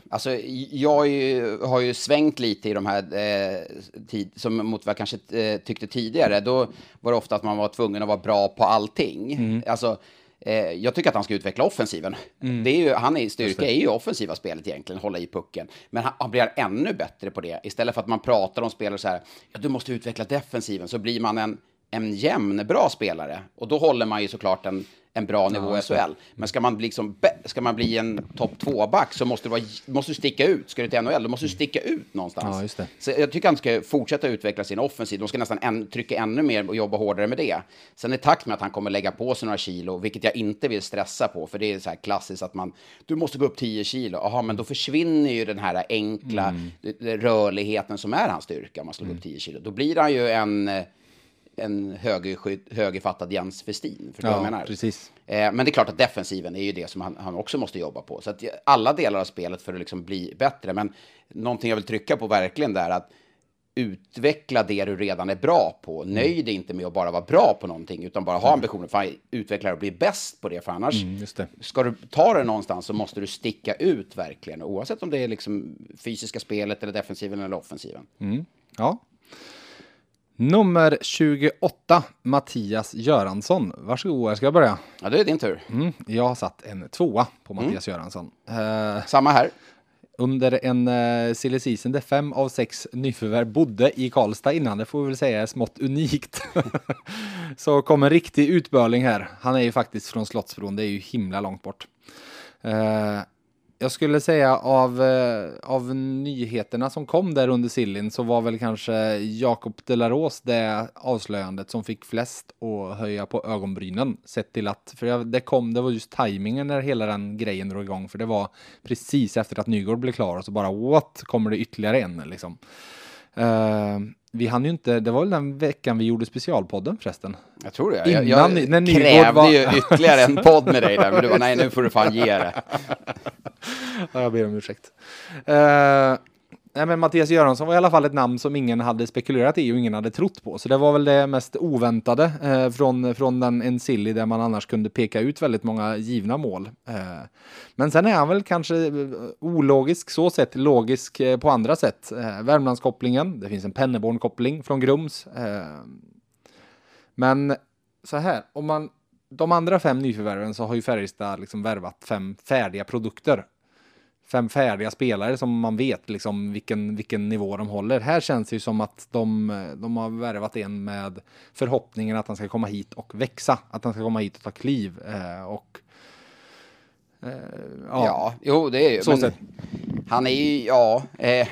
Alltså, jag ju, har ju svängt lite i de här, eh, tid, som mot vad jag kanske eh, tyckte tidigare. Då var det ofta att man var tvungen att vara bra på allting. Mm. Alltså, eh, jag tycker att han ska utveckla offensiven. Mm. Det är ju, han är, styrka är ju offensiva spelet egentligen, hålla i pucken. Men han, han, blir ännu bättre på det. Istället för att man pratar om spelare så här, ja du måste utveckla defensiven, så blir man en en jämn bra spelare. Och då håller man ju såklart en, en bra nivå i SHL. Men ska man, liksom, ska man bli en topp 2-back så måste du, vara, måste du sticka ut. Ska du till NHL, då måste du sticka ut någonstans. Ja, så jag tycker han ska fortsätta utveckla sin offensiv. De ska nästan en, trycka ännu mer och jobba hårdare med det. Sen i takt med att han kommer lägga på sig några kilo, vilket jag inte vill stressa på, för det är så här klassiskt att man, du måste gå upp 10 kilo. Jaha, men då försvinner ju den här enkla mm. rörligheten som är hans styrka om man slår mm. upp 10 kilo. Då blir han ju en en högerfattad Jens Westin. För ja, menar. Precis. Eh, men det är klart att defensiven är ju det som han, han också måste jobba på. Så att alla delar av spelet för att liksom bli bättre. Men någonting jag vill trycka på verkligen där att utveckla det du redan är bra på. Mm. Nöj dig inte med att bara vara bra på någonting, utan bara ha mm. ambitionen för att utveckla och bli bäst på det. För annars, mm, det. ska du ta det någonstans så måste du sticka ut verkligen, oavsett om det är liksom fysiska spelet eller defensiven eller offensiven. Mm. Ja, Nummer 28, Mattias Göransson. Varsågod, ska jag börja? Ja, det är din tur. Mm, jag har satt en tvåa på Mattias mm. Göransson. Uh, Samma här. Under en uh, silly season där fem av sex nyförvärv bodde i Karlstad innan, det får vi väl säga är smått unikt. Så kom en riktig utbörling här. Han är ju faktiskt från Slottsbron, det är ju himla långt bort. Uh, jag skulle säga av, eh, av nyheterna som kom där under Sillin så var väl kanske Jakob Delaros det avslöjandet som fick flest att höja på ögonbrynen. Sett till att, för det kom, det var just tajmingen när hela den grejen drog igång. För det var precis efter att Nygård blev klar och så bara what, kommer det ytterligare en liksom. Uh, vi hann ju inte, det var väl den veckan vi gjorde specialpodden förresten? Jag tror det. Innan, jag, jag när krävde var... ju ytterligare en podd med dig där, men du var nej nu får du fan ge det. ja, jag ber om ursäkt. Uh, Nej, men Mattias Göransson var i alla fall ett namn som ingen hade spekulerat i och ingen hade trott på. Så det var väl det mest oväntade eh, från, från den Ensili där man annars kunde peka ut väldigt många givna mål. Eh, men sen är han väl kanske eh, ologisk så sett, logisk eh, på andra sätt. Eh, Värmlandskopplingen, det finns en Penneborn-koppling från Grums. Eh, men så här, om man de andra fem nyförvärven så har ju Färjestad liksom värvat fem färdiga produkter fem färdiga spelare som man vet liksom vilken, vilken nivå de håller. Här känns det ju som att de, de har värvat en med förhoppningen att han ska komma hit och växa, att han ska komma hit och ta kliv. Eh, och, eh, ja. ja, jo det är ju, så men han är ju, ja, eh,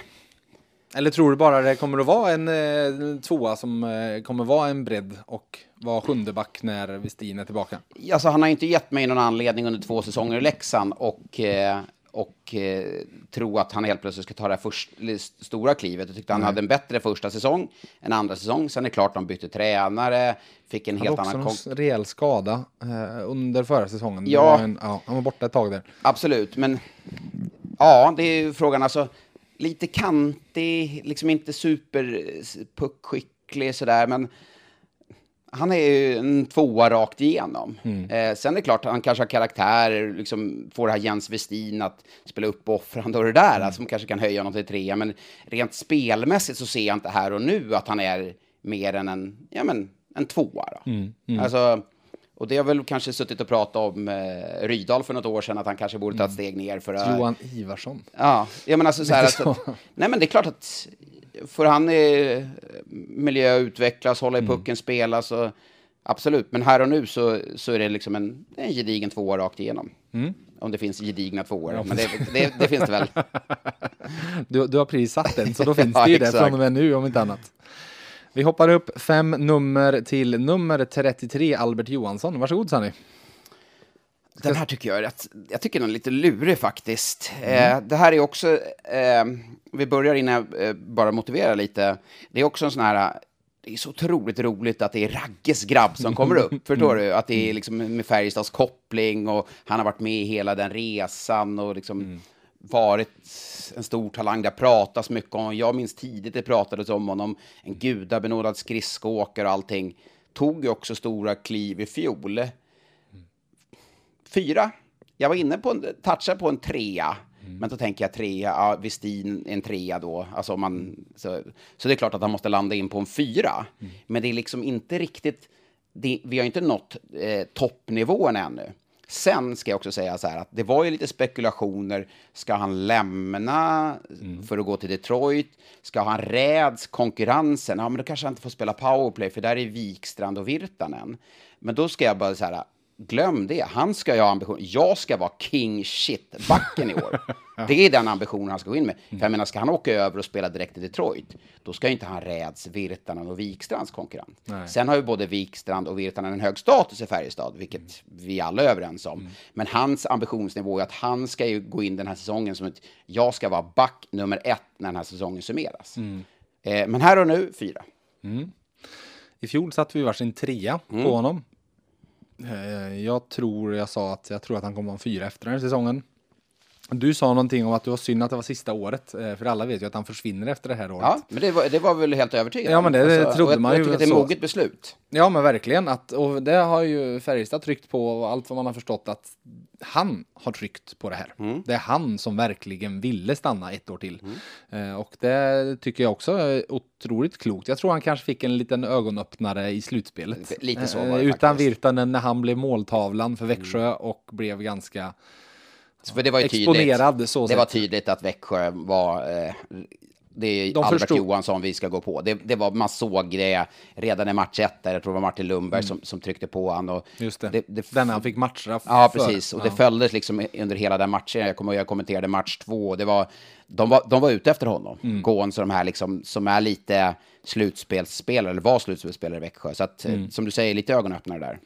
Eller tror du bara det kommer att vara en eh, tvåa som eh, kommer vara en bredd och vara sjunde back när Westin är tillbaka? Alltså, han har inte gett mig någon anledning under två säsonger i Leksand och, eh, och eh, tro att han helt plötsligt ska ta det här först, stora klivet. Jag tyckte han hade en bättre första säsong än andra säsong. Sen är det klart de bytte tränare, fick en helt annan... Han också en rejäl skada eh, under förra säsongen. Ja. En, ja. Han var borta ett tag där. Absolut, men ja, det är ju frågan alltså. Lite kantig, liksom inte superpuckskicklig sådär, men han är ju en tvåa rakt igenom. Mm. Eh, sen är det klart att han kanske har karaktär, liksom får det här Jens Westin att spela uppoffrande och det där, mm. som kanske kan höja honom till trea. Men rent spelmässigt så ser jag inte här och nu att han är mer än en, ja men, en tvåa. Då. Mm. Mm. Alltså, och det har väl kanske suttit och pratat om eh, Rydal för något år sedan, att han kanske borde ta ett mm. steg ner för att... Johan Ivarsson. Ja, ja men alltså så här, att, nej men det är klart att får han eh, miljö utvecklas, hålla i mm. pucken, mm. spela, så absolut. Men här och nu så, så är det liksom en, en gedigen tvåa rakt igenom. Mm. Om det finns gedigna tvåor, ja, men det, det, det, finns det väl. Du, du har precis satt den, så då finns ja, det ju det från och med nu, om inte annat. Vi hoppar upp fem nummer till nummer 33, Albert Johansson. Varsågod Sanny. Den här tycker jag är rätt, jag tycker den är lite lurig faktiskt. Mm. Eh, det här är också, eh, vi börjar innan jag eh, bara motiverar lite. Det är också en sån här, det är så otroligt roligt att det är Ragges grabb som kommer upp. Förstår du? Att det är liksom med Färjestads koppling och han har varit med i hela den resan och liksom mm. varit en stor talang. Det pratas mycket om Jag minns tidigt det pratades om honom. En gudabenådad skridskoåkare och allting. Tog ju också stora kliv i fjol fyra. Jag var inne på en, touchade på en trea. Mm. Men då tänker jag trea, ja, Westin en trea då. Alltså man, så, så det är klart att han måste landa in på en fyra. Mm. Men det är liksom inte riktigt, det, vi har inte nått eh, toppnivån ännu. Sen ska jag också säga så här att det var ju lite spekulationer. Ska han lämna mm. för att gå till Detroit? Ska han räds konkurrensen? Ja, men då kanske han inte får spela powerplay, för där är Wikstrand och Virtanen. Men då ska jag bara så här, glöm det. Han ska ju ha ambition. Jag ska vara king shit-backen i år. Det är den ambitionen han ska gå in med. För jag menar, ska han åka över och spela direkt i Detroit, då ska inte han räds Virtanen och Wikstrands konkurrent. Nej. Sen har ju både Wikstrand och Virtanen en hög status i Färjestad, vilket mm. vi alla är överens om. Mm. Men hans ambitionsnivå är att han ska ju gå in den här säsongen som att jag ska vara back nummer ett när den här säsongen summeras. Mm. Eh, men här och nu, fyra. Mm. I fjol satte vi varsin trea på mm. honom. Eh, jag tror, jag sa att jag tror att han kommer vara en fyra efter den här säsongen. Du sa någonting om att det var synd att det var sista året, eh, för alla vet ju att han försvinner efter det här året. Ja, men det var, det var väl helt övertygande Ja, men det alltså, trodde man ju. Jag tycker att det är moget beslut. Ja, men verkligen. Att, och det har ju Färjestad tryckt på, och allt vad man har förstått att han har tryckt på det här. Mm. Det är han som verkligen ville stanna ett år till. Mm. Eh, och det tycker jag också är otroligt klokt. Jag tror han kanske fick en liten ögonöppnare i slutspelet. Lite så var det Utan Virtanen när han blev måltavlan för Växjö mm. och blev ganska för det var ju exponerad. Tydligt, så det var tydligt att Växjö var... Eh, det är De Albert förstod. Johansson vi ska gå på. Det, det, var, man såg det redan i match ett, där jag tror det var Martin Lundberg mm. som, som tryckte på han. Och Just det, det, det den han fick matchstraff Ja, precis. Och ja. det följdes liksom under hela den matchen. Jag kommer jag kommenterade match två. Det var, de, var, de var ute efter honom. Mm. Gåns och de här liksom, som är lite slutspelsspelare, eller var slutspelsspelare i Växjö. Så att, mm. som du säger, lite ögonöppnare där.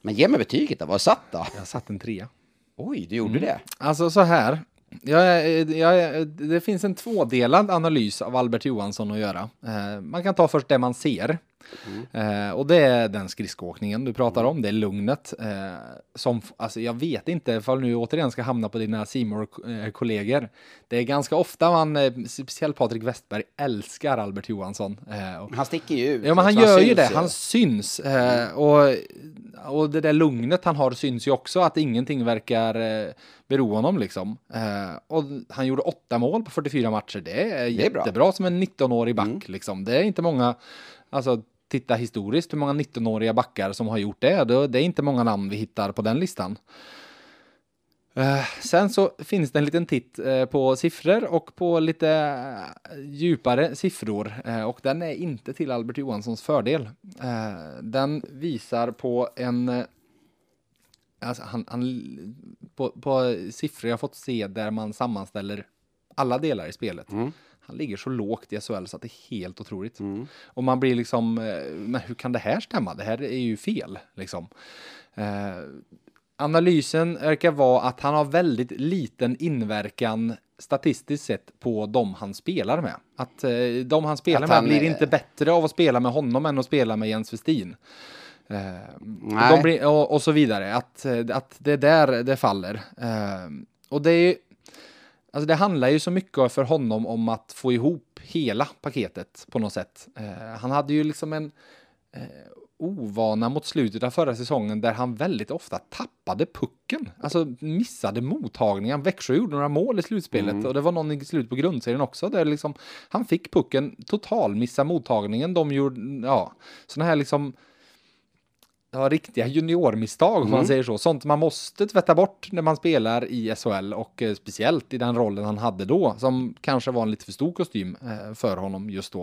Men ge mig betyget då, vad satt då? Jag satt en trea. Oj, du gjorde mm. det? Alltså så här. Jag, jag, det finns en tvådelad analys av Albert Johansson att göra. Eh, man kan ta först det man ser. Mm. Eh, och det är den skridskoåkningen du pratar om, det är lugnet. Eh, som, alltså jag vet inte ifall nu återigen ska hamna på dina simor kollegor Det är ganska ofta man, eh, speciellt Patrik Westberg, älskar Albert Johansson. Eh, han sticker ju ut. Ja, men han gör ju det, han syns. Eh, och, och det där lugnet han har syns ju också, att ingenting verkar eh, bero honom liksom. Eh, och han gjorde åtta mål på 44 matcher, det är, det är jättebra bra. som en 19-årig back mm. liksom. Det är inte många, alltså titta historiskt hur många 19-åriga backar som har gjort det. Det är inte många namn vi hittar på den listan. Eh, sen så finns det en liten titt eh, på siffror och på lite eh, djupare siffror och den är inte till Albert Johanssons fördel. den visar på en alltså han, han, på, på, siffror jag fått se där man sammanställer alla delar i spelet. Mm. Han ligger så lågt i SHL så att det är helt otroligt. Och man blir liksom, eh, men hur kan det här stämma? Det här är ju fel liksom. Eh, analysen verkar vara att han har väldigt liten inverkan statistiskt sett på de han spelar med. Att eh, de han spelar Att med han blir är- inte bättre av att spela med honom än att spela med Jens Westin. Eh, blir, och, och så vidare. Att, eh, att det är där det faller. Eh, och det är Alltså det handlar ju så mycket för honom om att få ihop hela paketet på något sätt. Eh, han hade ju liksom en eh, ovana mot slutet av förra säsongen där han väldigt ofta tappade pucken. Alltså missade mottagningen. Växjö gjorde några mål i slutspelet och det var någon i slutet på grundserien också där liksom han fick pucken total missa mottagningen. De gjorde, ja, sådana här liksom ja, riktiga juniormisstag om man säger så. Sånt man måste tvätta bort när man spelar i SHL och eh, speciellt i den rollen han hade då som kanske var en lite för stor kostym eh, för honom just då.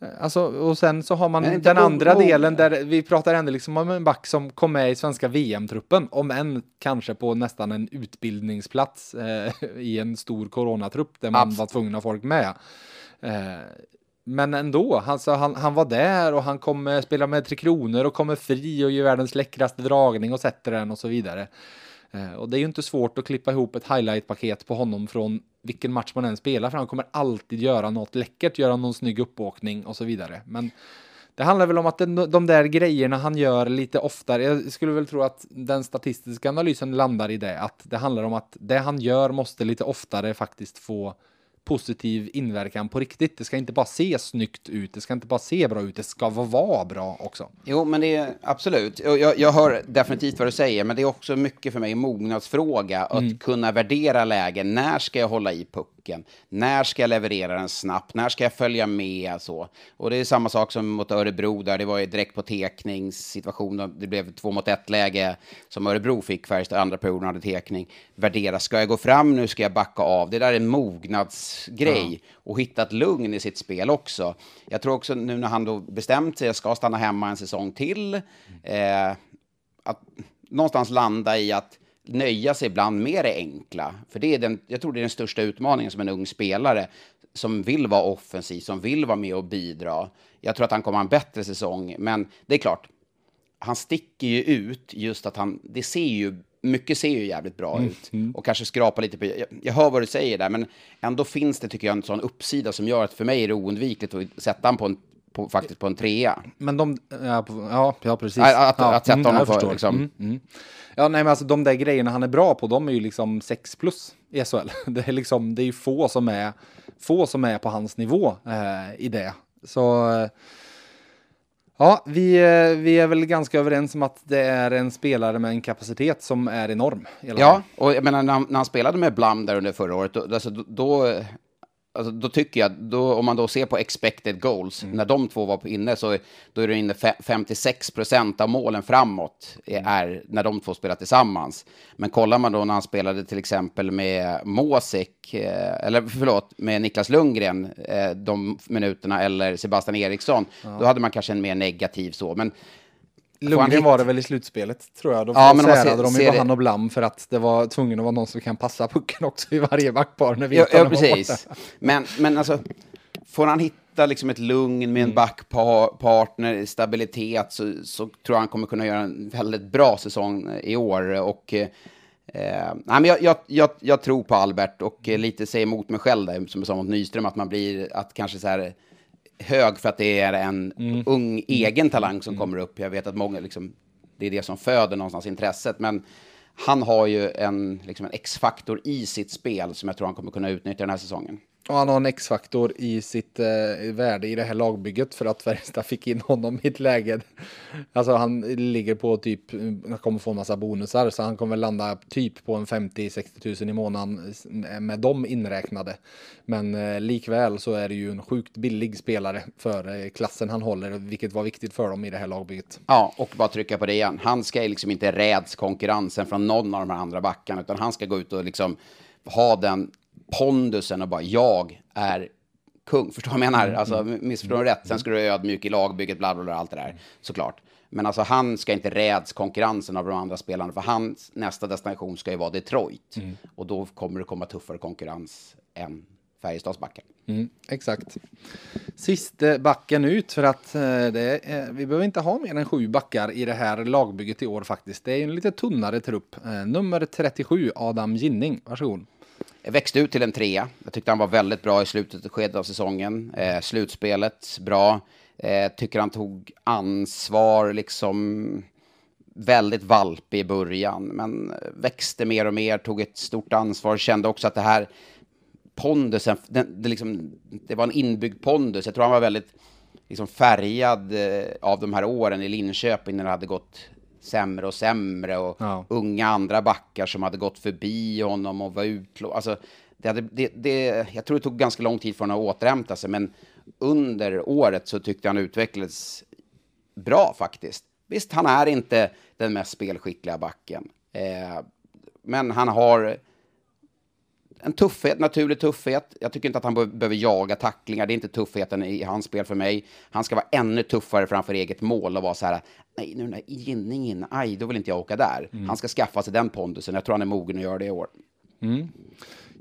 Eh, Alltså, och sen så har man den andra delen där vi pratar ändå liksom om en back som kom med i svenska VM-truppen, om än kanske på nästan en utbildningsplats eh, i en stor coronatrupp där man Abs- var tvungen att ha folk med. Eh, men ändå, alltså, han, han var där och han kommer spela med Tre Kronor och kommer fri och gör världens läckraste dragning och sätter den och så vidare. Eh, och det är ju inte svårt att klippa ihop ett highlight-paket på honom från vilken match man än spelar, för han kommer alltid göra något läckert, göra någon snygg uppåkning och så vidare. Men det handlar väl om att den, de där grejerna han gör lite oftare, jag skulle väl tro att den statistiska analysen landar i det, att det handlar om att det han gör måste lite oftare faktiskt få positiv inverkan på riktigt. Det ska inte bara se snyggt ut, det ska inte bara se bra ut, det ska vara- bra också. Jo, men det är absolut. Jag, jag hör definitivt vad du säger, men det är också mycket för mig en mognadsfråga att kunna värdera lägen. När ska jag hålla i pucken? När ska jag leverera den snabbt? När ska jag följa med? Så. Och det är samma sak som mot Örebro där det var ju direkt på tekningssituation. Det blev två mot ett läge som Örebro fick Färjestad andra perioden hade tekning. Värdera, ska jag gå fram nu? Ska jag backa av? Det där är en mognadsgrej och hitta ett lugn i sitt spel också. Jag tror också nu när han då bestämt sig, jag ska stanna hemma en säsong till, eh, att någonstans landa i att nöja sig ibland med det enkla. För det är den, jag tror det är den största utmaningen som en ung spelare som vill vara offensiv, som vill vara med och bidra. Jag tror att han kommer ha en bättre säsong, men det är klart, han sticker ju ut just att han, det ser ju, mycket ser ju jävligt bra ut. Och kanske skrapa lite på, jag, jag hör vad du säger där, men ändå finns det tycker jag en sån uppsida som gör att för mig är det oundvikligt att sätta han på en, på, faktiskt på en trea. Men de, ja, ja, ja precis. Att- att- ja, att sätta mm, honom på, förstår. liksom. Mm, mm. Ja, nej, men alltså de där grejerna han är bra på, de är ju liksom 6 plus i SHL. Det är liksom, det är ju få som är, få som är på hans nivå eh, i det. Så, eh, ja, vi, eh, vi är väl ganska överens om att det är en spelare med en kapacitet som är enorm. Ja, och jag menar när han, när han spelade med Blum där under förra året, då, alltså, då, då, alltså, då tycker jag, då, om man då ser på expected goals, när de två var på inne så då är det inne fe- 56 procent av målen framåt är när de två spelar tillsammans. Men kollar man då när han spelade till exempel med Måsek, eh, eller förlåt, med Niklas Lundgren eh, de minuterna, eller Sebastian Eriksson, då hade man kanske en mer negativ så. Men Lundgren var det väl i slutspelet tror jag. Då Ja, ja, men man ser- särade de ju på han och Blam för att det var tvungen att vara någon som kan passa pucken också i varje backpar när Ja, vintarna ja var precis. Men, men alltså, får han hitta liksom ett lugn med en backpartner, stabilitet, så, så tror jag han kommer kunna göra en väldigt bra säsong i år. Och, eh, nej, men jag, jag, jag, jag tror på Albert och eh, lite säger emot mig själv där, som jag sa mot Nyström, att man blir att kanske så här hög för att det är en ung egen talang som kommer upp. Jag vet att många, liksom, det är det som föder någonstans intresset, men han har ju en, liksom en X-faktor i sitt spel som jag tror han kommer kunna utnyttja den här säsongen. Och han har en X-faktor i sitt eh, värde i det här lagbygget för att Färjestad fick in honom i ett läge. Alltså han ligger på typ, han kommer få en massa bonusar så han kommer landa typ på en 50-60 000 i månaden med dem inräknade. Men eh, likväl så är det ju en sjukt billig spelare för eh, klassen han håller, vilket var viktigt för dem i det här lagbygget. Ja, och bara trycka på det igen. Han ska liksom inte räds konkurrensen från någon av de här andra backarna, utan han ska gå ut och liksom ha den pondusen och bara jag är kung. Förstår du vad jag menar? Alltså, missförstår du rätt? Sen ska du vara ödmjuk i lagbygget, bla bla bla, allt det där, såklart. Men alltså han ska inte räds konkurrensen av de andra spelarna, för hans nästa destination ska ju vara Detroit. Och då kommer det komma tuffare konkurrens än Färjestads backar. Mm, exakt. Sista backen ut för att eh, det är, vi behöver inte ha mer än sju backar i det här lagbygget i år faktiskt. Det är en lite tunnare trupp. Eh, nummer 37, Adam Ginning. Varsågod. Jag växte ut till en trea. Jag tyckte han var väldigt bra i slutet och skedet av säsongen. Eh, slutspelet, bra. Eh, tycker han tog ansvar, liksom väldigt valpig i början, men växte mer och mer, tog ett stort ansvar, kände också att det här pondusen, det, det, liksom, det var en inbyggd pondus. Jag tror han var väldigt liksom, färgad eh, av de här åren i Linköping när det hade gått sämre och sämre och ja. unga andra backar som hade gått förbi honom och var utlånade. Alltså, det, det, det, jag tror det tog ganska lång tid för honom att återhämta sig, men under året så tyckte han utvecklades bra faktiskt. Visst, han är inte den mest spelskickliga backen, eh, men han har en tuffhet, naturlig tuffhet. Jag tycker inte att han be behöver jaga tacklingar. Det är inte tuffheten i hans spel för mig. Han ska vara ännu tuffare framför eget mål och vara så här, nej, nu är Ginning in, aj, då vill inte jag åka där. Mm. Han ska skaffa sig den pondusen. Jag tror han är mogen att göra det i år. Mm.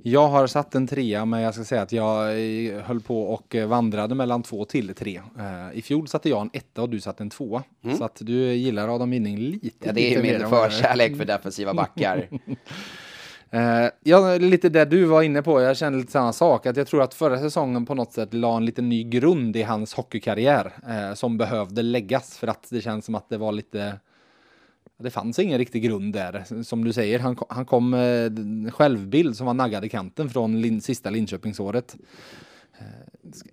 Jag har satt en trea, men jag ska säga att jag eh, höll på och eh, vandrade mellan två till tre. Uh, I fjol satte jag en etta och du satte en tvåa. Mm. Så att du gillar Adam Winning lite. Ja, det är min förkärlek för defensiva backar. Uh, ja, lite det du var inne på. Jag känner lite samma sak. Att jag tror att förra säsongen på något sätt la en lite ny grund i hans hockeykarriär uh, som behövde läggas för att det känns som att det var lite det fanns ingen riktig grund där. Som du säger, han, han kom med självbild som var naggad i kanten från lin, sista Linköpingsåret.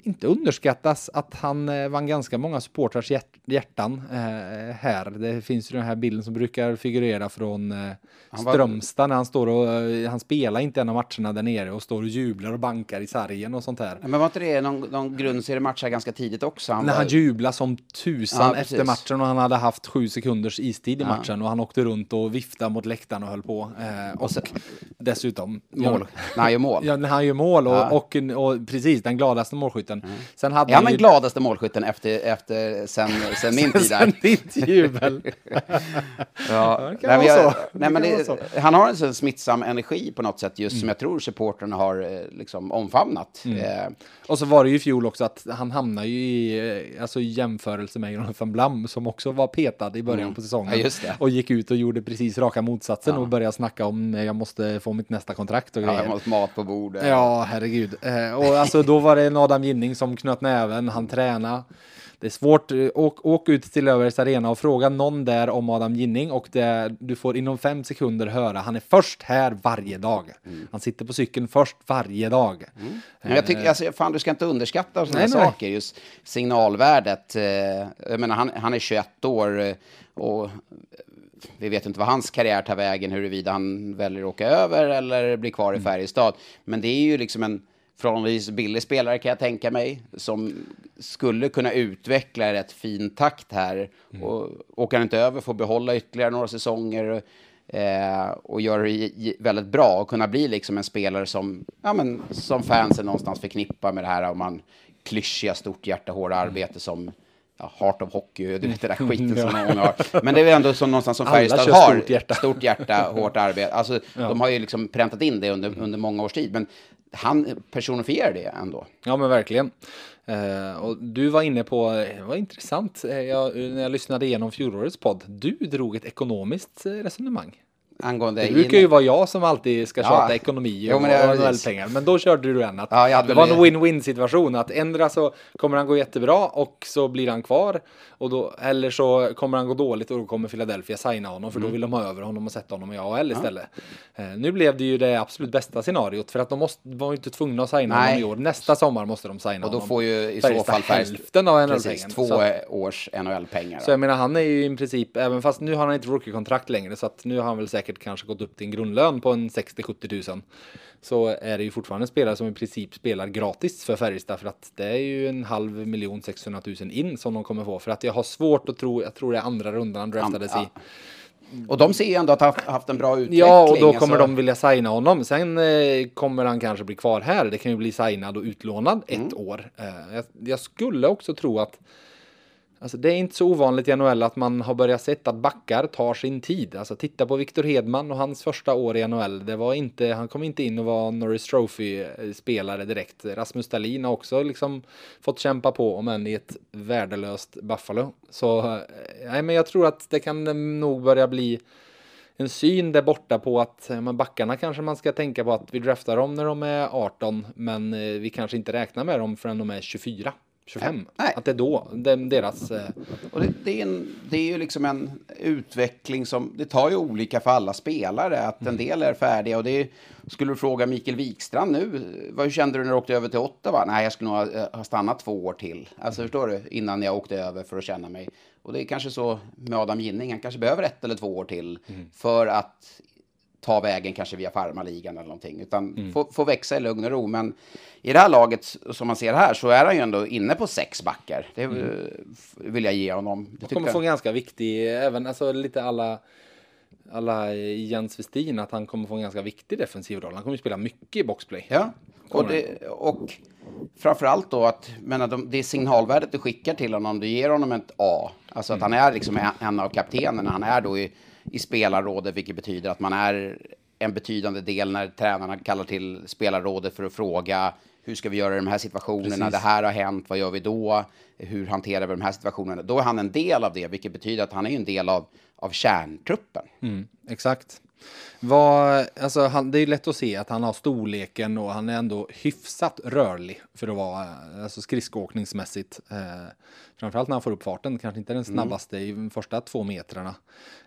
Inte underskattas att han eh, vann ganska många supportrars hjärt hjärtan eh, här. Det finns ju den här bilden som brukar figurera från eh, Strömstad när han står och han spelar inte en av matcherna där nere och står och jublar och bankar i sargen och sånt här. Men var inte det någon, någon grundseriematch här ganska tidigt också? Han när var... han jublade som tusan ja, efter matchen och han hade haft sju sekunders istid i ja. matchen och han åkte runt och viftade mot läktaren och höll på. Och, och sen, dessutom mål. när han gör mål. Ja, när han gör mål och, ja. och, och, och precis den gladaste målskytten. Mm. Sen hade är han ju... den gladaste målskytten efter, efter sen, sen min tid där? sen ditt jubel. ja, det kan nej, vara så. Nej, men det, han har en sån smittsam energi på något sätt just mm. som jag tror supporterna har eh, liksom omfamnat. Mm. Eh. Och så var det ju i fjol också att han hamnar ju i, eh, alltså jämförelse med Jonathan Blam som också var petad i början mm. på säsongen. Ja, och gick ut och gjorde precis raka motsatsen ja. och började snacka om jag måste få mitt nästa kontrakt och grejer. Ja, jag måste mat på bordet. Ja, herregud. och alltså då var det en Adam Ginning som knöt näven, han tränade. Det är svårt, eh, åk, åk ut till Löfbergs Arena och fråga någon där om Adam Ginning och det, du får inom fem sekunder höra, han är först här varje dag. Mm. Han sitter på cykeln först varje dag. Mm. Men jag tycker, alltså, fan du ska inte underskatta sådana nej, saker, just signalvärdet. Eh, jag menar, han, han är 21 år eh, och vi vet inte vad hans karriär tar vägen, huruvida han väljer att åka över eller blir kvar i mm. Färjestad. Men det är ju liksom en förhållandevis billig spelare kan jag tänka mig, som skulle kunna utveckla rätt fin takt här. Mm. Och åker han inte över får behålla ytterligare några säsonger eh, och göra det väldigt bra och kunna bli liksom en spelare som, ja, men, som fansen någonstans förknippar med det här om man klyschiga, stort hjärta, hårda mm. arbete som ja, Heart of Hockey, du vet det där skiten som många har. Men det är ändå som någonstans som Färjestad har. Stort hjärta. stort hjärta, hårt arbete. Alltså, ja. de har ju liksom präntat in det under, under många års tid. Men han personifierar det ändå. Ja, men verkligen. Eh, och du var inne på, eh, det var intressant, eh, jag, när jag lyssnade igenom fjolårets podd, du drog ett ekonomiskt eh, resonemang angående... Det brukar ju vara jag som alltid ska tjata ja. ekonomi och NHL-pengar. Men då körde du en att ja, det var en win-win situation. Att ändra så kommer han gå jättebra och så blir han kvar. Och då, eller så kommer han gå dåligt och då kommer Philadelphia signa honom för mm. då vill de ha över honom och sätta honom i AHL istället. Ja. Eh, nu blev det ju det absolut bästa scenariot för att de måste, var ju inte tvungna att signa Nej. honom i år. Nästa sommar måste de signa honom. Och då får ju i så fall hälften av NHL-pengarna. två så, års NHL-pengar. Så jag menar han är ju i princip, även fast nu har han inte rookie-kontrakt längre så att nu har han väl säkert kanske gått upp till en grundlön på en 60-70 tusen så är det ju fortfarande en spelare som i princip spelar gratis för Färjestad för att det är ju en halv miljon 600 000 in som de kommer få för att jag har svårt att tro, jag tror det är andra rundan han draftades ja, ja. i. Och de ser ju ändå att ha haft en bra utveckling. Ja, och då kommer alltså. de vilja signa honom. Sen eh, kommer han kanske bli kvar här. Det kan ju bli signad och utlånad mm. ett år. Eh, jag, jag, skulle också tro att Alltså det är inte så ovanligt i NHL att man har börjat sett att backar tar sin tid. Alltså titta på Victor Hedman och hans första år i NHL. Det var inte, han kom inte in och var Norris Trophy-spelare direkt. Rasmus Dahlin har också liksom fått kämpa på, om än i ett värdelöst Buffalo. Så eh, nej, men jag tror att det kan eh, nog börja bli en syn där borta på att eh, men backarna kanske man ska tänka på att vi draftar dem när de är 18, men vi kanske inte räknar med dem förrän de är 24. 25. Nej. Att det är då det, deras... Eh, Och det, det, är en, det är ju liksom en utveckling som, det tar ju olika för alla spelare, att en del är färdiga och det är, skulle du fråga Mikael Wikstrand nu, vad kände du när du åkte över till Ottawa? Nej, jag skulle nog ha, ha stannat två år till. Alltså förstår du, innan jag åkte över för att känna mig. Och det är kanske så med Adam Ginning, han kanske behöver ett eller två år till för att ta vägen kanske via farmaligan eller någonting, utan få, få växa i lugn och ro. Men i det här laget, som man ser här, så är han ju ändå inne på sex backar. Det eh, vill jag ge honom. Det kommer få ganska viktig, även alltså lite alla alla Jens Westin, att han kommer få en ganska viktig defensiv roll. Han kommer ju spela mycket i boxplay. Ja, och, det, och framförallt då att menar, de, det signalvärdet du skickar till honom, du ger honom ett A. Alltså att han är liksom en, en av kaptenerna. Han är då i, i spelarrådet, vilket betyder att man är en betydande del när tränarna kallar till spelarrådet för att fråga hur ska vi göra i de här situationerna? Precis. Det här har hänt, vad gör vi då? Hur hanterar vi de här situationerna? Då är han en del av det, vilket betyder att han är en del av, av kärntruppen. Mm, exakt. Vad, alltså han, det är lätt att se att han har storleken och han är ändå hyfsat rörlig för att vara alltså skridskoåkningsmässigt. Eh, framförallt när han får upp farten, kanske inte den snabbaste i de första två metrarna.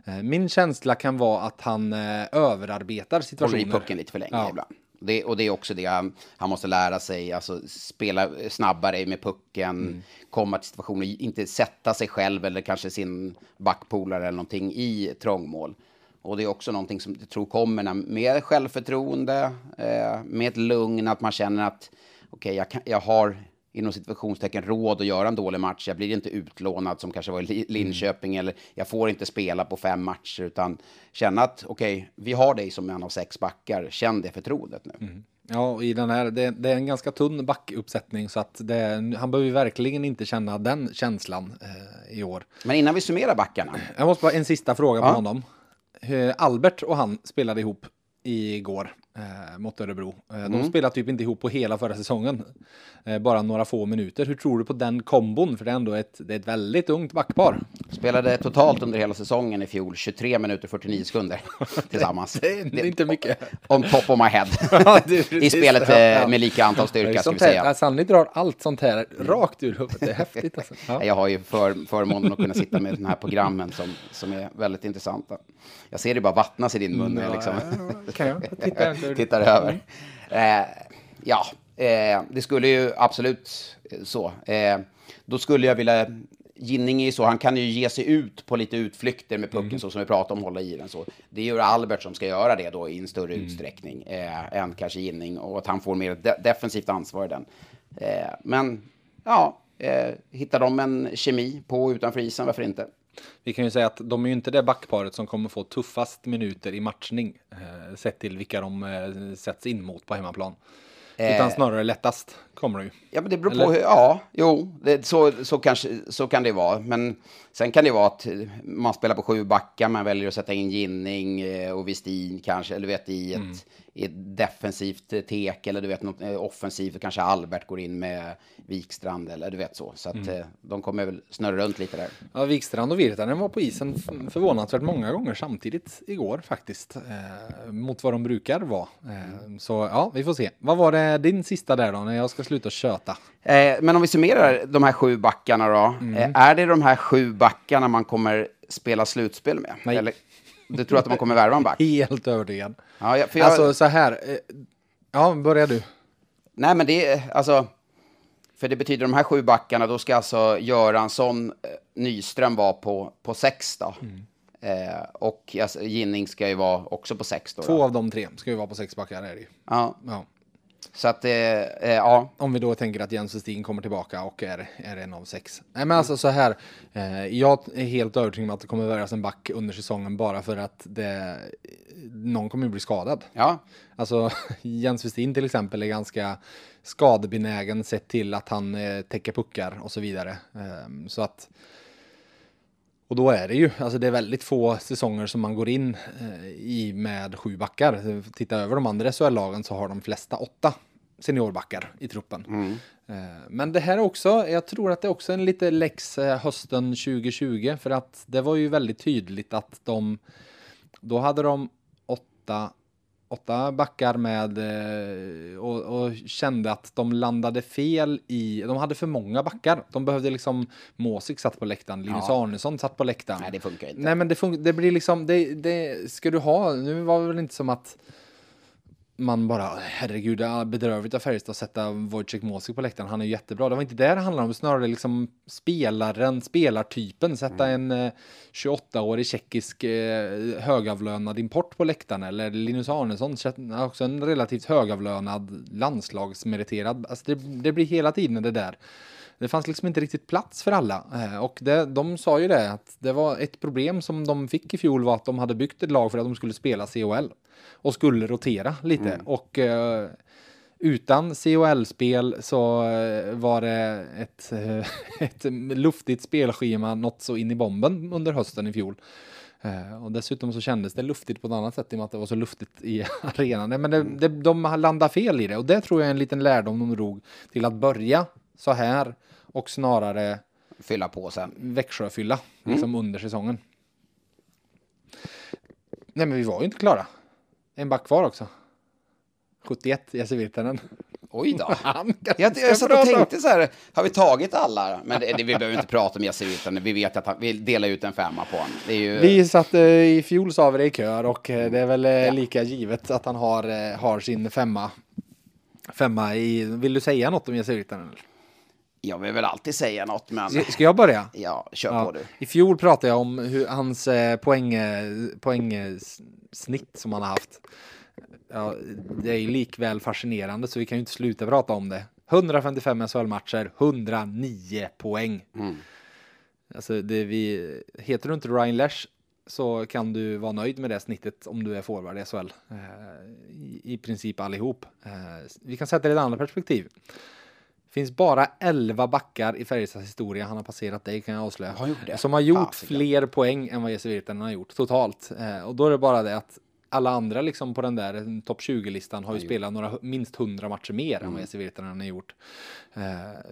Eh, min känsla kan vara att han eh, överarbetar håller situationer. i pucken lite för länge Ja. ibland. Det, och det är också det han, han måste lära sig, alltså spela snabbare med pucken, komma till situationer, inte sätta sig själv eller kanske sin backpolare eller någonting i trångmål. Och det är också någonting som jag tror kommer när, med självförtroende, eh, med ett lugn, att man känner att okej, jag, kan- jag har inom situationstecken råd att göra en dålig match. Jag blir inte utlånad som kanske var i Li- Linköping eller jag får inte spela på fem matcher utan känna att okej, vi har dig som en av sex backar. Känn det förtroendet nu. Ja, och i den här, det, det är en ganska tunn backuppsättning så att det, han behöver verkligen inte känna den känslan eh, i år. Men innan vi summerar backarna. Jag måste bara en sista fråga på Ja. honom. Eh, Albert och han spelade ihop igår eh, mot Örebro. Eh, Mm. De spelade typ inte ihop på hela förra säsongen. Eh, bara några få minuter. Hur tror du på den kombon? För det är ändå ett, det är ett väldigt ungt backpar. Spelade totalt under hela säsongen i fjol 23 minuter 49 sekunder tillsammans. Det är inte mycket. On top of my head. Ja, det är I spelet det. eh, Ja. med lika antal styrka ska vi säga. alltså, Sanny drar allt sånt här rakt ur huvudet. Det är häftigt alltså. Ja. Jag har ju för, förmånen att kunna sitta med de här programmen som, som är väldigt intressanta. Jag ser det bara vattnas i din mun jag liksom Kan jag? Jag tittar över. Eh, ja, eh, det skulle ju absolut eh, så. Eh, då skulle jag vilja... Ginning är så, han kan ju ge sig ut på lite utflykter med pucken så som vi pratade om, hålla i den så. Det är ju Albert som ska göra det då i en större utsträckning eh, än kanske Ginning och att han får mer de defensivt ansvar i den. Eh, men ja, hittar de en kemi på utanför isen, varför inte? Vi kan ju säga att de är ju inte det backparet som kommer få tuffast minuter i matchning. Eh, sett till vilka de eh, sätts in mot på hemmaplan. Utan snarare lättast kommer det ju. Ja, men det beror på hur, ja, jo, det, så, så, kanske, så kan det vara. Men sen kan det vara att man spelar på sju backar, man väljer att sätta in Ginning eh, och Westin kanske, eller du vet i ett, Mm. i ett defensivt eh, tek, eller du vet något eh, offensivt, kanske Albert går in med Wikstrand, eller du vet så. Så att Mm. de kommer väl snurra runt lite där. Ja, Wikstrand och Virtanen var på isen förvånansvärt många gånger samtidigt igår faktiskt. Eh, mot vad de brukar vara. Eh, så ja, vi får se. Vad var det din sista där då, när jag ska sluta köta? Eh, men om vi summerar de här sju backarna då. Mm. Eh, är det de här sju backarna man kommer spela slutspel med? Nej. Eller, du tror att man kommer värva en back? Helt övertygad. Ja, jag, för jag, Alltså så här. Eh, ja, börja du. Nej, men det är alltså... För det betyder de här sju backarna, då ska alltså Göransson, Nyström vara på, på sex då. Mm. Eh, och alltså, Ginning ska ju vara också på sex då. Två då. av de tre ska ju vara på sex backar är det ju. Ja, Ja. Så att, eh, eh, ja. Om vi då tänker att Jens Westin kommer tillbaka och är, är en av sex. Nej men alltså så här, eh, jag är helt övertygad om att det kommer värvas en back under säsongen bara för att det, någon kommer bli skadad. Ja, Alltså Jens Westin till exempel är ganska skadebenägen sett till att han eh, täcker puckar och så vidare. Ehm, så att och då är det ju, alltså det är väldigt få säsonger som man går in eh, i med sju backar. Titta över de andra SHL-lagen så har de flesta åtta seniorbackar i truppen. Eh, Men det här är också, jag tror att det är också en lite läx eh, hösten 2020 för att det var ju väldigt tydligt att de, då hade de åtta, åtta backar med eh, och, och kände att de landade fel i, de hade för många backar. De behövde liksom, Måsik satt på läktaren, Linus Ja. Arnesson satt på läktaren. nej det funkar inte. Nej men det, fun- det blir liksom, det, det ska du ha, nu var det väl inte som att man bara, herregud, det är bedrövligt av Färjestad att sätta Wojciech Måsik på läktaren, han är ju jättebra. Det var inte det det handlade om, snarare liksom spelaren, spelartypen, sätta en eh, 28-årig tjeckisk eh, högavlönad import på läktaren, eller Linus Arnesson, också en relativt högavlönad landslagsmeriterad. Alltså det, det blir hela tiden det där. Det fanns liksom inte riktigt plats för alla. Eh, Och det, de sa ju det, att det var ett problem som de fick i fjol var att de hade byggt ett lag för att de skulle spela CHL. Och skulle rotera lite. Och eh, utan CHL-spel så eh, var det ett, ett luftigt spelschema, något så in i bomben under hösten i fjol. Eh, och dessutom så kändes det luftigt på ett annat sätt i och med att det var så luftigt i arenan. Men det, det, de landade fel i det och det tror jag är en liten lärdom de drog till att börja så här och snarare Fylla på sen. Växjöfylla liksom under säsongen. Nej men vi var ju inte klara. En back kvar också. 71 Jesse Virtanen. Oj då. Jag, jag satt och tänkte så här, har vi tagit alla? Men det, det, vi behöver inte prata om Jesse Virtanen, vi vet att han, vi delar ut en femma på honom. Ju, Vi satt eh, i fjol sa vi det i kör och eh, det är väl eh, lika givet att han har, har sin femma. Femma i, vill du säga något om Jesse Virtanen? Jag vill väl alltid säga något, men Ska- jag börja? ja, kör Ja. på du. I fjol pratade jag om hur hans eh, poäng, eh, poängsnitt som han har haft. Ja, det är ju likväl fascinerande så vi kan ju inte sluta prata om det. 155 SHL-matcher, 109 poäng. Alltså det vi, heter du inte Ryan Lesh så kan du vara nöjd med det snittet om du är forward i SHL. Eh, i, I princip allihop. Eh, vi kan sätta det i ett annat perspektiv. Finns bara 11 backar i Färjestads historia, han har passerat dig kan jag avslöja, Har som har gjort Fasiken. fler poäng än vad Jesse Virtanen har gjort totalt. Eh, och då är det bara det att alla andra liksom på den där topp 20-listan har ju spelat några, minst 100 matcher mer än Mm. vad Jesse Virtanen har gjort. Eh,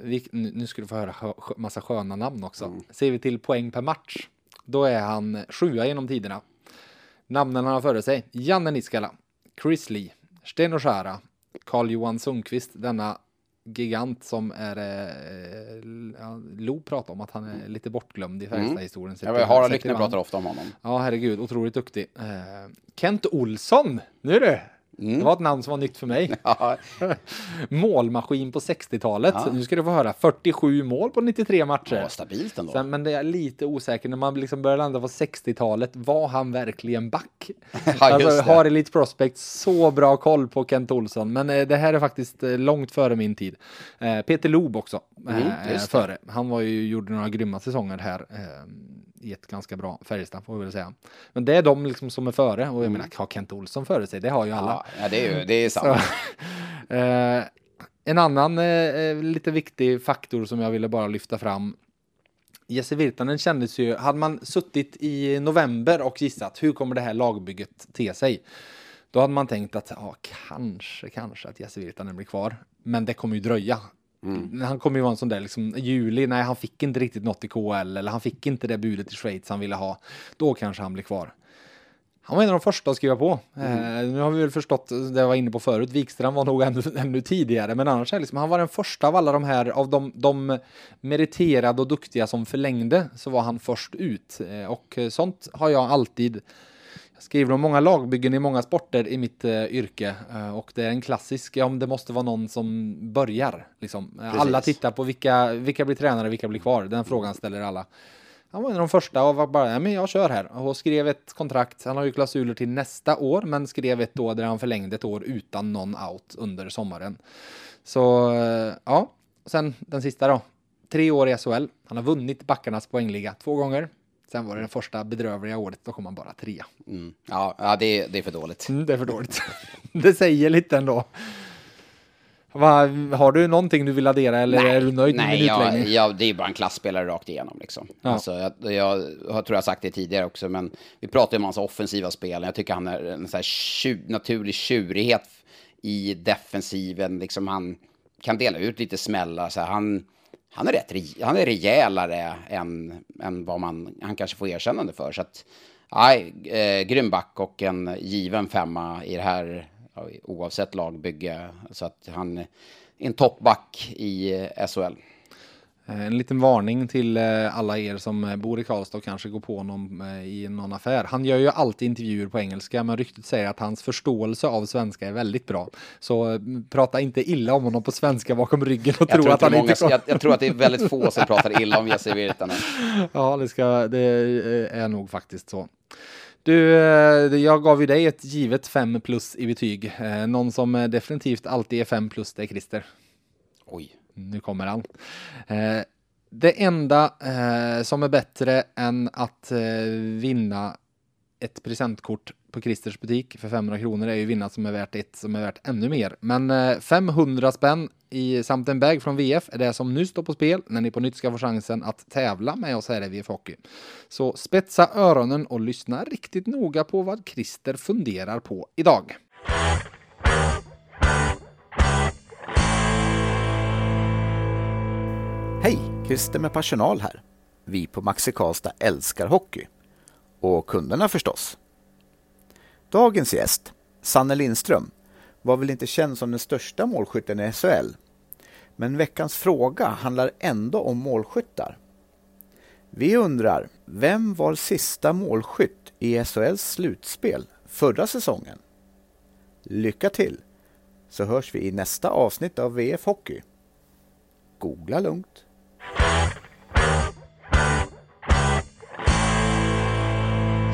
vi, nu ska du få höra skö, massa sköna namn också. Mm. Ser vi till poäng per match, då är han sjua genom tiderna. Namnen han har före sig, Janne Niskala, Chris Lee, Sten Oshara, Carl-Johan Sundqvist, denna gigant som är, eh, ja, Lo pratar om att han är lite bortglömd i Färjestad-historien. Mm. Ja, Harald Lyckner pratar ofta om honom. Ja, herregud, otroligt duktig. Eh, Kent Olsson, nu du! Mm. Det var ett namn som var nytt för mig. Ja, Målmaskin på 60-talet. Ja. Nu ska du få höra, 47 mål på 93 matcher. ja, stabilt ändå. Sen, men det är lite osäker när man liksom börjar landa på 60-talet. Var han verkligen back? just alltså, har Elite Prospect så bra koll på Kent Olsson? Men eh, det här är faktiskt eh, långt före min tid. Eh, Peter Loob också eh, Mm, det. före. Han var ju, gjorde några grymma säsonger här. I ett ganska bra Färjestad får vi väl säga. Men det är de liksom som är före och jag menar, har Kent Olsson före sig? Det har ju alla. Mm. Ja, det är ju det är samma. Eh, en annan eh, eh, lite viktig faktor som jag ville bara lyfta fram. Jesse Virtanen kändes ju, hade man suttit i november och gissat hur kommer det här lagbygget te sig? Då hade man tänkt att ja, kanske, kanske att Jesse Virtanen blir kvar. Men det kommer ju dröja. Han kommer ju vara en sån där liksom, juli, nej han fick inte riktigt något i KL eller han fick inte det budet i Schweiz han ville ha. Då kanske han blir kvar. Han var en av de första att skriva på. Eh, nu har vi väl förstått, det jag var inne på förut, Wikström var nog ännu, ännu tidigare, men annars är liksom, han var den första av alla de här, av de, de meriterade och duktiga som förlängde, så var han först ut. Eh, och sånt har jag alltid, skriver om många lagbyggen i många sporter i mitt eh, yrke eh, och det är en klassisk, ja, om det måste vara någon som börjar. Liksom. Eh, Alla tittar på vilka, vilka blir tränare, vilka blir kvar, den frågan ställer alla. Han var en av de första och var bara, ja, men jag kör här. Och skrev ett kontrakt. Han har ju klausuler till nästa år, men skrev ett år där han förlängde ett år utan någon out under sommaren. Så eh, ja, sen den sista då. Tre år i SHL. Han har vunnit backarnas poängliga två gånger. Sen var det det första bedrövliga året, då kom han bara trea. Mm. Ja, ja det, det är för dåligt. Mm, det är för dåligt. det säger lite ändå. Va, har du någonting du vill addera eller Nej, är du nöjd med nej, min jag, utläggning? jag, det är bara en klassspelare rakt igenom. Liksom. Ja. Alltså, jag, jag, har- tror jag har sagt det tidigare också, men vi pratar ju om hans offensiva spel. Jag tycker han är en så här tju, naturlig tjurighet i defensiven. Liksom han kan dela ut lite smällar. Så här, han, han, är rätt, han är rejälare än, än vad man, han kanske får erkännande för. Så att, nej, eh, grym back och en given femma i det här, oavsett lagbygge. Så att han är en toppback i eh, SHL. Eh, En liten varning till eh, alla er som eh, bor i Karlstad och kanske går på honom i någon affär. Han gör ju alltid intervjuer på engelska, men ryktet säger att hans förståelse av svenska är väldigt bra. Så prata inte illa om honom på svenska bakom ryggen och Jag tro tror, att han många, inte kommer... jag, jag tror att det är väldigt få som pratar illa om Jesse Virtanen. Ja, det, ska, det är nog faktiskt så. Du, jag gav ju dig ett givet 5 plus i betyg. Någon som definitivt alltid är 5 plus, det är Christer. Oj. Nu kommer han. Eh, det enda eh, som är bättre än att eh, vinna ett presentkort på Christers butik för 500 kronor är ju vinna som är värt ett som är värt ännu mer. Men eh, 500 spänn i, samt en bag från VF är det som nu står på spel när ni på nytt ska få chansen att tävla med oss här i VF Hockey. Så spetsa öronen och lyssna riktigt noga på vad Christer funderar på idag. Hej! Christer med personal här. Vi på Maxi Karlstad älskar hockey. Och kunderna förstås. Dagens gäst, Sanne Lindström, var väl inte känd som den största målskytten i SHL. Men veckans fråga handlar ändå om målskyttar. Vi undrar, vem var sista målskytt i SHLs slutspel förra säsongen? Lycka till! Så hörs vi i nästa avsnitt av VF Hockey. Googla lugnt.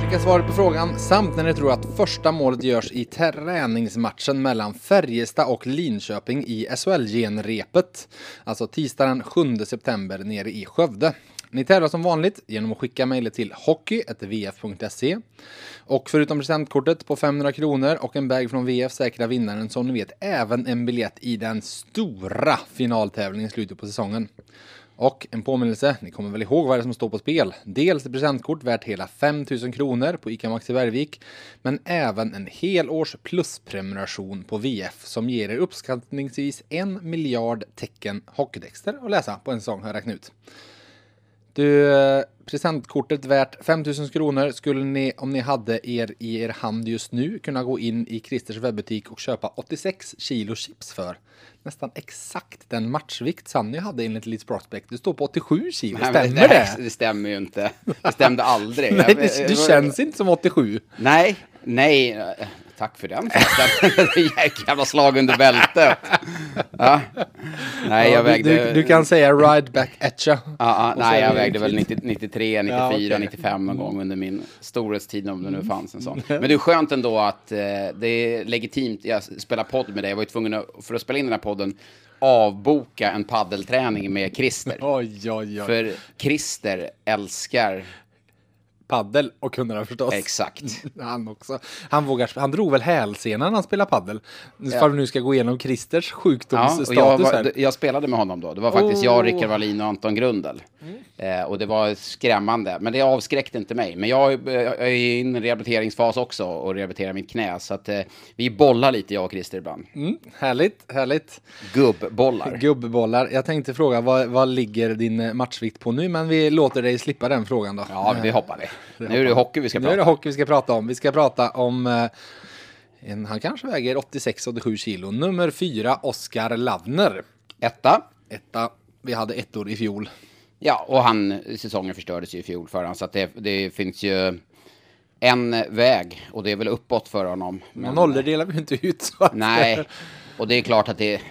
Skicka svaret på frågan samt när ni tror att första målet görs i träningsmatchen mellan Färjestad och Linköping i SHL-genrepet. Alltså tisdagen 7 september nere i Skövde. Ni tävlar som vanligt genom att skicka mejlet till hockey.vf.se. Och förutom presentkortet på 500 kronor och en bag från VF säkra vinnaren som ni vet även en biljett i den stora finaltävlingen i slutet på säsongen. Och en påminnelse, ni kommer väl ihåg vad det är som står på spel? Dels ett presentkort värt hela 5000 kronor på ICA Maxi Bergvik, men även en helårs plusprenumeration på VF som ger er uppskattningsvis en miljard tecken hockeytexter att läsa på en säsong har jag räknat ut. Du, eh, presentkortet värt 5000 kronor skulle ni, om ni hade er i er hand just nu, kunna gå in i Christers webbutik och köpa 86 kilo chips för. Nästan exakt den matchvikt Sanny hade enligt Leeds Prospect. Du står på 87 kilo, Nej, stämmer det? Det stämmer ju inte. Det stämde aldrig. Nej, det, det känns inte som 87. Nej, nej. Tack för den jävla slag under bältet. Ja. Nej, jag Ja, vägde... du, du, kan säga ride back at ya. Ja, nej, jag vägde väl fint. 90, 93, 94, Ja, okej. 95 någon gång under min storhetstid om det nu fanns en sån. Men det är skönt ändå att eh, det är legitimt. Jag spelar podd med dig. Jag var ju tvungen att, för att spela in den här podden, avboka en paddelträning med Christer. Oj, oj, oj. För Christer älskar Paddel och kunderna förstås. exakt. Han också. Han, vågar, han drog väl hälsenan när han spelade paddel. Ifall vi nu ska gå igenom Christers Ja, sjukdomsstatus och jag, var, jag spelade med honom då. Det var faktiskt jag, Oh. Rickard Wallin och Anton Grundel. Eh, och det var skrämmande. Men det avskräckte inte mig. Men jag, eh, jag är i en rehabiliteringsfas också och rehabiliterar mitt knä. Så att eh, vi bollar lite, jag och Christer ibland. Mm, härligt, härligt. Gubbbollar. Gubbbollar. Jag tänkte fråga, vad, vad ligger din matchvikt på nu? Men vi låter dig slippa den frågan då. Ja, det hoppar vi. Nu är det hockey vi ska Nu är det prata om. hockey vi ska prata om. Vi ska prata om eh, en, han kanske väger 86-87 kilo. Nummer fyra, Oskar Lavner. Etta. Etta. Vi hade ettor i fjol. Ja, och han, säsongen förstördes ju i fjol för honom. Så att det, det finns ju en väg och det är väl uppåt för honom. Men nollor delar vi inte ut. Så att, Nej, och det är klart att det...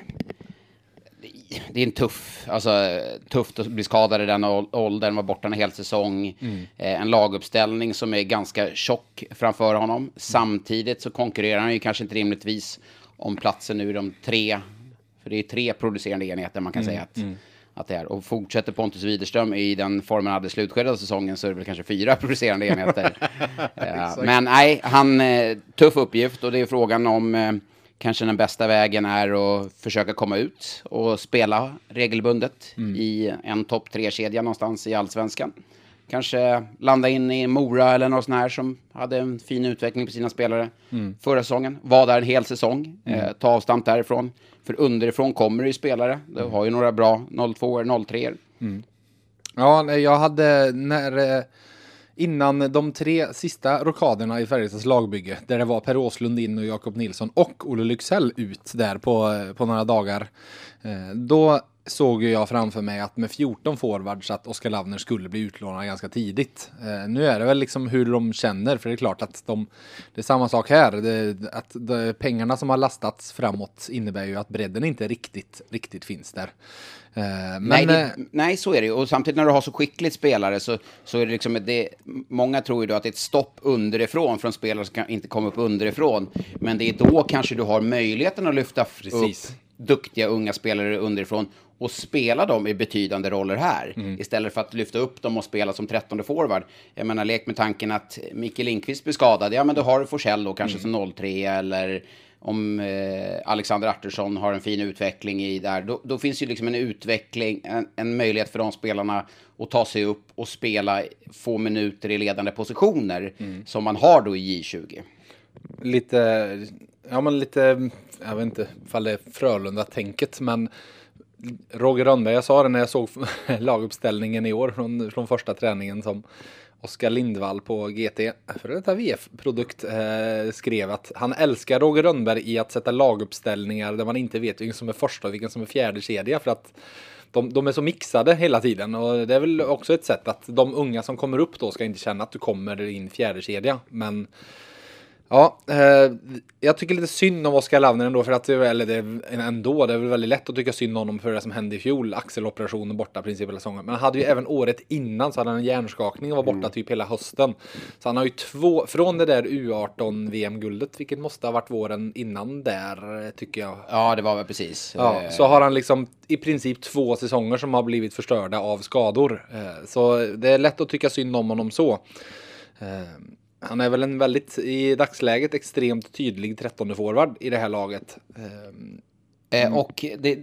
det är en tuff, alltså tufft att bli skadad i den åldern, vara borta en hel säsong. Mm. Eh, en laguppställning som är ganska tjock framför honom. Mm. Samtidigt så konkurrerar han ju kanske inte rimligtvis om platsen nu i de tre, för det är tre producerande enheter man kan mm. säga att, mm. att det är. Och fortsätter Pontus Widerström i den formen han hade i slutskedet av säsongen så är det väl kanske fyra producerande enheter. men nej, han, eh, tuff uppgift och det är frågan om eh, kanske den bästa vägen är att försöka komma ut och spela regelbundet mm. i en topp tre-kedja någonstans i allsvenskan. Kanske landa in i Mora eller något sånt här som hade en fin utveckling på sina spelare mm. förra säsongen. Var där en hel säsong, mm. eh, ta avstamp därifrån. För underifrån kommer det ju spelare. Du har ju några bra 02 03 mm. Ja, jag hade när... Innan de tre sista rockaderna i Färjestads lagbygge, där det var Per Åslund in och Jakob Nilsson och Olle Lycksell ut där på, eh, på några dagar. Eh, då såg jag framför mig att med 14 forwards att Oskar Lavner skulle bli utlånad ganska tidigt. Eh, nu är det väl liksom hur de känner, för det är klart att de, det är samma sak här. Det, att de, pengarna som har lastats framåt innebär ju att bredden inte riktigt, riktigt finns där. Eh, men, nej, det, eh, nej, så är det ju. Och samtidigt när du har så skickligt spelare så, så är det liksom, det, många tror ju då att det är ett stopp underifrån från spelare som kan inte komma upp underifrån. Men det är då kanske du har möjligheten att lyfta Precis. upp duktiga unga spelare underifrån och spela dem i betydande roller här. Mm. Istället för att lyfta upp dem och spela som trettonde forward. Jag menar, lek med tanken att Micke Lindqvist blir skadad. Ja, men då har du Forsell då kanske mm. som 03 eller om eh, Alexander Artursson har en fin utveckling i där, då, då finns ju liksom en utveckling, en, en, möjlighet för de spelarna att ta sig upp och spela få minuter i ledande positioner mm. som man har då i J20. Lite, ja men lite, jag vet inte ifall det är Frölunda-tänket, men Roger Rönnberg, jag sa det när jag såg laguppställningen i år från, från första träningen som Oskar Lindvall på GT, för detta VF-produkt, eh, skrev att han älskar Roger Rönnberg i att sätta laguppställningar där man inte vet vilken som är första och vilken som är fjärde kedja för att de, de, är så mixade hela tiden. Och det är väl också ett sätt att de unga som kommer upp då ska inte känna att du kommer in fjärde kedja men Ja, eh, jag tycker lite synd om Oskar Lavner ändå, för att det, eller det, ändå, det är väl väldigt lätt att tycka synd om honom för det som hände i fjol, axeloperationen borta princip hela säsongen. Men han hade ju även året innan så hade han en hjärnskakning och var borta mm. typ hela hösten. Så han har ju två, från det där U18 VM-guldet, vilket måste ha varit våren innan där, tycker jag. Ja, det var väl precis. Ja, eh. så har han liksom i princip två säsonger som har blivit förstörda av skador. Eh, så det är lätt att tycka synd om honom så. Han är väl en väldigt, i dagsläget, extremt tydlig 13 forward i det här laget. Mm. Eh, och det,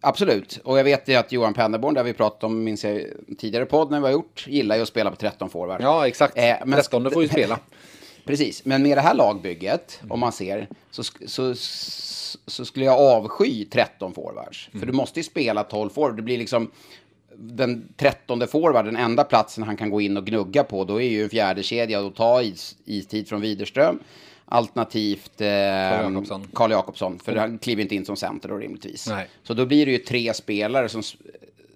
absolut, och jag vet ju att Johan Pennerborn, där vi pratat om, minns jag, tidigare podd när vi har gjort, gillar ju att spela på 13 forward. Ja, exakt. Eh, men, 13 får ju spela. Precis, men med det här lagbygget, mm. om man ser, så, så, så skulle jag avsky 13 forwards. Mm. För du måste ju spela 12 forward. Det blir liksom, den trettonde forward, den enda platsen han kan gå in och gnugga på, då är ju en fjärde kedja och ta is, istid från Widerström. Alternativt eh, Jakobsson. för han kliver inte in som center då rimligtvis. Nej. Så då blir det ju tre spelare som,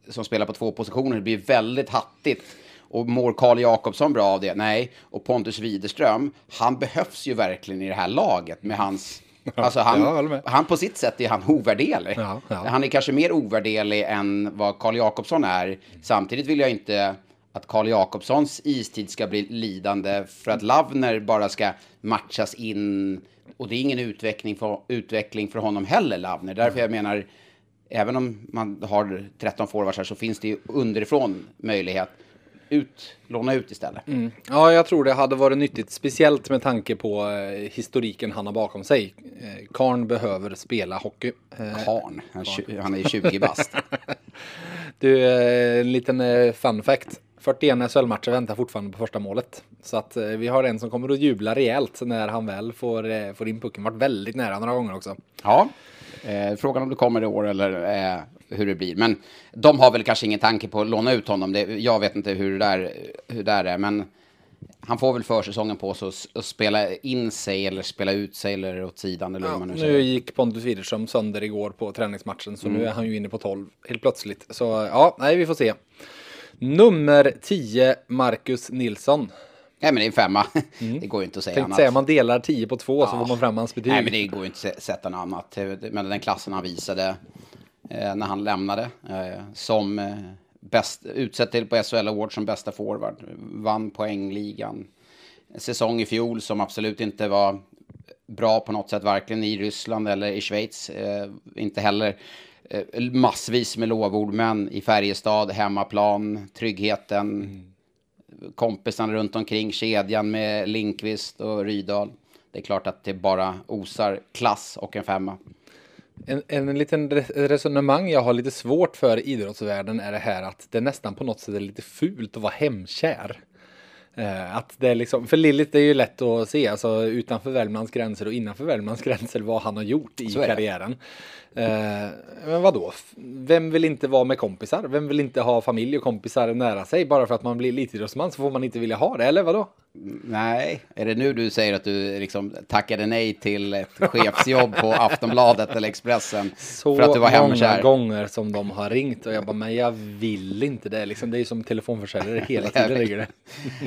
som spelar på två positioner. Det blir väldigt hattigt. Och mår Karl Jakobsson bra av det? Nej. Och Pontus Widerström, han behövs ju verkligen i det här laget med hans Alltså han, han på sitt sätt är han ovärderlig. Ja, ja. Han är kanske mer ovärderlig än vad Karl Jakobsson är. Samtidigt vill jag inte att Karl Jakobssons istid ska bli lidande för att Lavner bara ska matchas in. Och det är ingen utveckling för, utveckling för honom heller, Lavner. Därför jag menar, även om man har 13 forwards här så finns det ju underifrån möjlighet ut, låna ut istället. Mm. Ja, jag tror det hade varit nyttigt, speciellt med tanke på eh, historiken han har bakom sig. Eh, Karn behöver spela hockey. Eh, Karn? Han, han är 20 bast. du, eh, en liten eh, fun fact. 41 SHL-matcher väntar fortfarande på första målet. Så att eh, vi har en som kommer att jubla rejält när han väl får, eh, får in pucken. Varit väldigt nära några gånger också. Ja, eh, frågan om det kommer i år eller eh, hur det blir. Men de har väl kanske ingen tanke på att låna ut honom. Det, jag vet inte hur det, där, hur det där är, men han får väl försäsongen på sig att spela in sig eller spela ut sig eller åt sidan. Eller ja, man nu, nu gick Pontus Widerström sönder igår på träningsmatchen, så mm. nu är han ju inne på 12 helt plötsligt. Så ja, nej, vi får se. Nummer 10, Marcus Nilsson. Nej, men det är en femma. Mm. Det går ju inte att säga Tänkte annat. säga, man delar 10 på 2 ja. så får man fram hans betyg. Nej, men det går ju inte att sätta något annat. Men den klassen han visade Eh, när han lämnade. Eh, som eh, bäst, utsett till på SHL Award som bästa forward. Vann poängligan. Säsong i fjol som absolut inte var bra på något sätt, varken i Ryssland eller i Schweiz. Eh, inte heller eh, massvis med lovord, men i Färjestad, hemmaplan, tryggheten, mm. kompisarna runt omkring, kedjan med Linkvist och Rydahl. Det är klart att det bara osar klass och en femma. En, en liten resonemang jag har lite svårt för i idrottsvärlden är det här att det nästan på något sätt är lite fult att vara hemkär. Eh, att det är liksom, för Lillit det är ju lätt att se, alltså utanför Värmlands gränser och innanför Värmlands gränser vad han har gjort i karriären. Eh, men vadå? Vem vill inte vara med kompisar? Vem vill inte ha familj och kompisar nära sig? Bara för att man blir elitidrottsman så får man inte vilja ha det, eller vadå? Nej, är det nu du säger att du liksom tackade nej till ett chefsjobb på Aftonbladet eller Expressen? Så för att du var många gånger som de har ringt och jag bara, men jag vill inte det. Liksom, det är ju som telefonförsäljare hela tiden.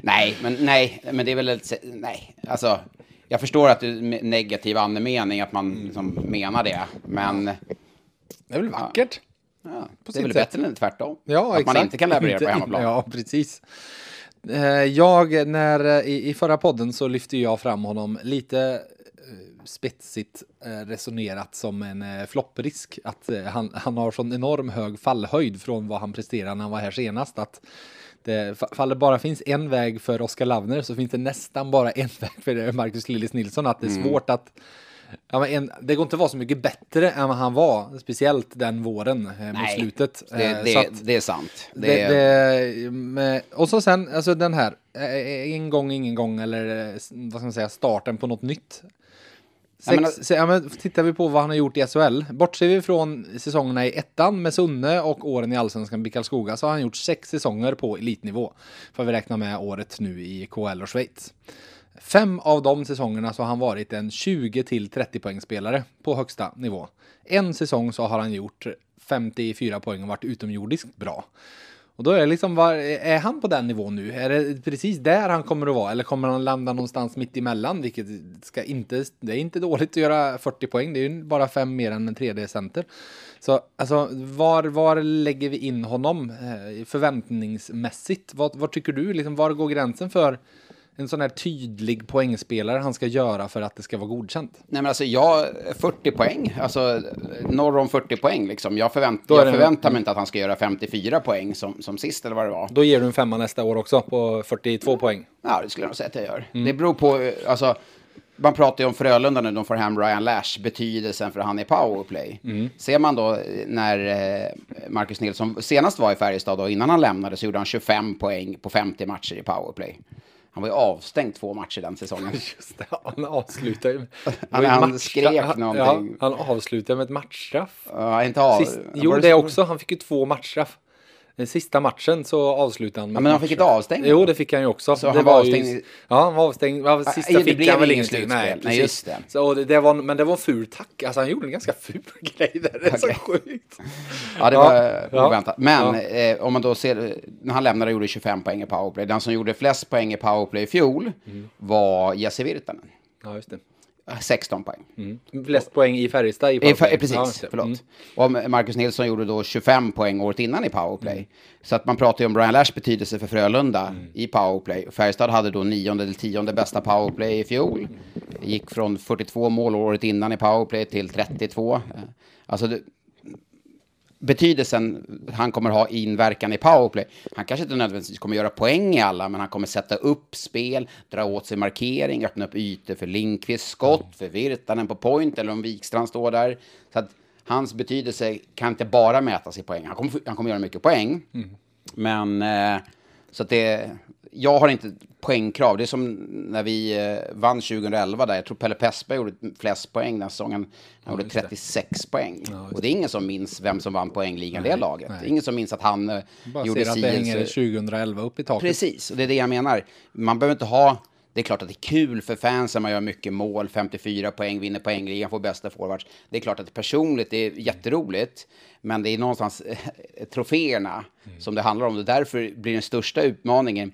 nej, men nej, men det är väl, nej, alltså jag förstår att du negativ andemening, att man liksom menar det, men... Det är väl vackert? Ja, ja det är väl sätt. bättre än tvärtom? Ja, att exakt. man inte kan leverera på hemmaplan. Ja, precis. Eh, jag, när, i, i förra podden så lyfte jag fram honom lite eh, spetsigt eh, resonerat som en flopprisk. Att han, han har sån enorm hög fallhöjd från vad han presterade när han var här senast. Att det, fall det bara finns en väg för Oskar Lavner så finns det nästan bara en väg för Marcus Lillis Nilsson. Att det är mm. svårt att Ja, en, det går inte att vara så mycket bättre än vad han var, speciellt den våren eh, mot slutet. Det, eh, det, att, det är sant. Det, det, med, och så sen, alltså den här, eh, en gång, ingen gång, eller eh, vad ska man säga, starten på något nytt. Sex, ja, men, se, ja, men tittar vi på vad han har gjort i SHL, bortser vi från säsongerna i ettan med Sunne och åren i allsvenskan med Karlskoga så har han gjort sex säsonger på elitnivå. För vi räknar med året nu i KL och Schweiz. Fem av de säsongerna så har han varit en 20 till 30 poängspelare på högsta nivå. En säsong så har han gjort 54 poäng och varit utomjordiskt bra. Och då är det liksom, var, är han på den nivån nu? Är det precis där han kommer att vara? Eller kommer han landa någonstans mitt emellan? Vilket ska inte, det är inte dåligt att göra 40 poäng. Det är ju bara fem mer än en 3D-center. Så alltså, var, var lägger vi in honom eh, förväntningsmässigt? Vad, vad tycker du? Liksom, var går gränsen för en sån här tydlig poängspelare han ska göra för att det ska vara godkänt? Nej men alltså jag, 40 poäng, alltså norr om 40 poäng liksom. Jag, förvänt, jag förväntar mig inte att han ska göra 54 poäng som, som sist eller vad det var. Då ger du en femma nästa år också på 42 poäng? Ja, det skulle jag nog säga att jag gör. Mm. Det beror på, alltså man pratar ju om Frölunda nu, de får hem Ryan Lash, betydelsen för han i powerplay. Mm. Ser man då när eh, Marcus Nilsson senast var i Färjestad, då, innan han lämnade, så gjorde han 25 poäng på 50 matcher i powerplay. Han var ju avstängd två matcher den säsongen. Just det, han avslutade ju Han, han skrek någonting. Ja, han avslutade med ett matchstraff. Uh, inte av. Sist, jo, det, det också. Han fick ju två matchstraff. Den sista matchen så avslutade han med ja, Men han fick ett avstängd? Jo, det fick han ju också. Så det han var avstängd? Ju, ja, han var avstängd. Ja, sista ja, fick han väl inget slutspel. Nej, Nej, just det. Så det, det, var, men det var en ful tack. Alltså han gjorde en ganska ful grej där. Det är så sjukt. Ja, det var ja. oväntat. Men eh, om man då ser, när han lämnade gjorde 25 poäng i powerplay. Den som gjorde flest poäng i powerplay i fjol mm. var Jesse Virtanen. Ja, just det. 16 poäng. Mm. Flest poäng i Färjestad i powerplay. I, precis, ja, förlåt. Mm. Och Marcus Nilsson gjorde då 25 poäng året innan i powerplay. Mm. Så att man pratar ju om Brian Lash betydelse för Frölunda mm. i powerplay. Färjestad hade då nionde eller tionde bästa powerplay i fjol. Gick från 42 mål året innan i powerplay till 32. Alltså det, betydelsen han kommer ha inverkan i powerplay. Han kanske inte nödvändigtvis kommer göra poäng i alla, men han kommer sätta upp spel, dra åt sig markering, öppna upp ytor för Linkvist skott, för Virtanen på point, eller om Wikstrand står där. Så att hans betydelse kan inte bara mätas i poäng. Han kommer, han kommer göra mycket poäng, mm. men eh, så att det, jag har inte poängkrav. Det är som när vi eh, vann 2011 där. Jag tror Pelle Pessberg gjorde flest poäng den säsongen. Han ja, gjorde 36 det. poäng. Ja, och det är ingen som minns vem som vann poängligan i det laget. Nej. Det är ingen som minns att han eh, Bara gjorde ser att det hänger 2011 upp i taket. Precis, och det är det jag menar. Man behöver inte ha det är klart att det är kul för fansen, man gör mycket mål, 54 poäng, vinner poängligan, får bästa forwards. Det är klart att det personligt det är jätteroligt, men det är någonstans troféerna mm. som det handlar om. Och därför blir den största utmaningen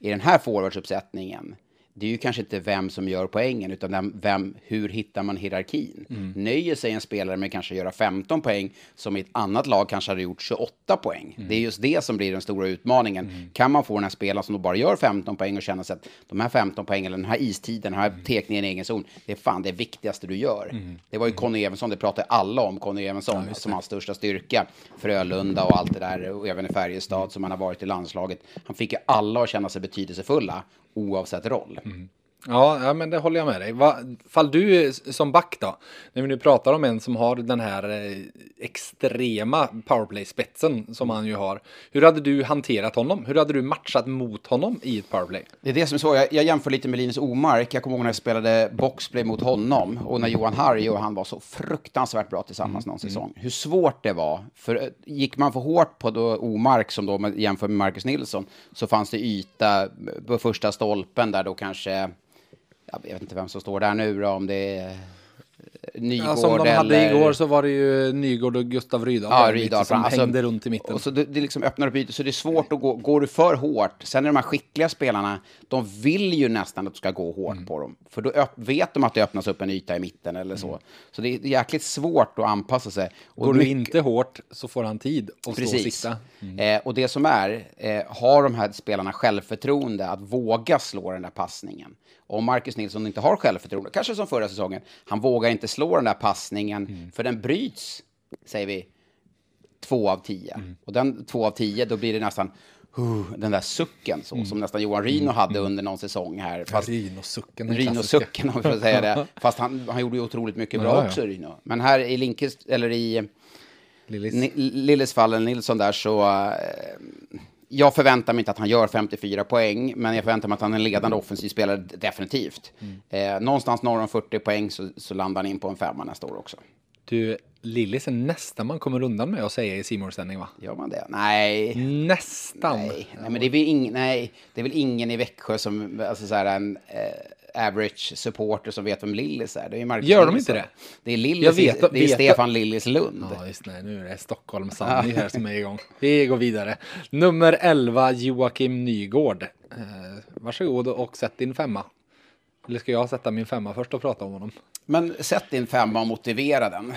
i den här forwardsuppsättningen, det är ju kanske inte vem som gör poängen, utan vem, hur hittar man hierarkin? Mm. Nöjer sig en spelare med kanske göra 15 poäng, som i ett annat lag kanske hade gjort 28 poäng? Mm. Det är just det som blir den stora utmaningen. Kan man få den här spelaren som då bara gör 15 poäng och känna sig att de här 15 poängen, eller den här istiden, den här Mm. tekningen i egen zon, det är fan det viktigaste du gör. Det var ju Conny Evensson, det pratade alla om, Conny Evensson, som hans största styrka. Frölunda och allt det där, och även i Färjestad som han har varit i landslaget. Han fick ju alla att känna sig betydelsefulla, oavsett roll. Mm. Ja, ja, men det håller jag med dig. Va, fall du som back då, när vi nu pratar om en som har den här eh, extrema powerplay-spetsen som han ju har. Hur hade du hanterat honom? Hur hade du matchat mot honom i ett powerplay? Det är det som är så. Jag, jag jämför lite med Linus Omark. Jag kommer ihåg när jag spelade boxplay mot honom och när Johan Harry och han var så fruktansvärt bra tillsammans någon säsong. Hur svårt det var. För eh, gick man för hårt på då Omark, som då jämför med Marcus Nilsson, så fanns det yta på första stolpen där då kanske, jag vet inte vem som står där nu då, om det är Nygård Ja, som de hade eller... igår så var det ju Nygård och Gustav Rydahl. Ja, Rydahl. som Alltså, hängde runt i mitten. Och så det, det liksom öppnar upp ytor, så det är svårt att gå. Går du för hårt, sen är de här skickliga spelarna, de vill ju nästan att du ska gå hårt Mm. på dem. För då vet de att det öppnas upp en yta i mitten eller så. Så det är jäkligt svårt att anpassa sig. Och Mm. Går du mycket- inte hårt så får han tid att stå och Precis. sikta. Eh, och det som är, eh, har de här spelarna självförtroende att våga slå den där passningen? Om Marcus Nilsson inte har självförtroende, kanske som förra säsongen, han vågar inte slå den där passningen, för den bryts, säger vi, två av tio. Och den två av tio, då blir det nästan huh, den där sucken, så, som nästan Johan Ryno hade under någon säsong här. Fast, Rino-sucken. den klassiska. Ryno-sucken, om vi får säga det. Fast han, han gjorde ju otroligt mycket bra Ja, ja. också, Ryno. Men här i Linkes, eller i Lillis. Lillis fall, eller Nilsson där, så... Eh, jag förväntar mig inte att han gör 54 poäng, men jag förväntar mig att han är en ledande offensiv spelare, definitivt. Eh, någonstans norr om 40 poäng så, så landar han in på en femma nästa år också. Du, Lillis är nästan man kommer undan med att säga i simor sändning va? Gör man det? Nej. Nästan. Nej, nej, men det är, väl ing, nej, det är väl ingen i Växjö som, alltså så här, en eh, average supporter som vet vem Lillis är. Det är Marcus Gör de Nilsson. inte det? Det är Lillis, vet- det är vet- Stefan Lillis Lund. Ja, just nej, nu är det Stockholm Sanny här som är igång. Vi går vidare. Nummer 11, Joakim Nygård. Eh, varsågod och sätt din femma. Eller ska jag sätta min femma först och prata om honom? Men sätt din femma och motivera den.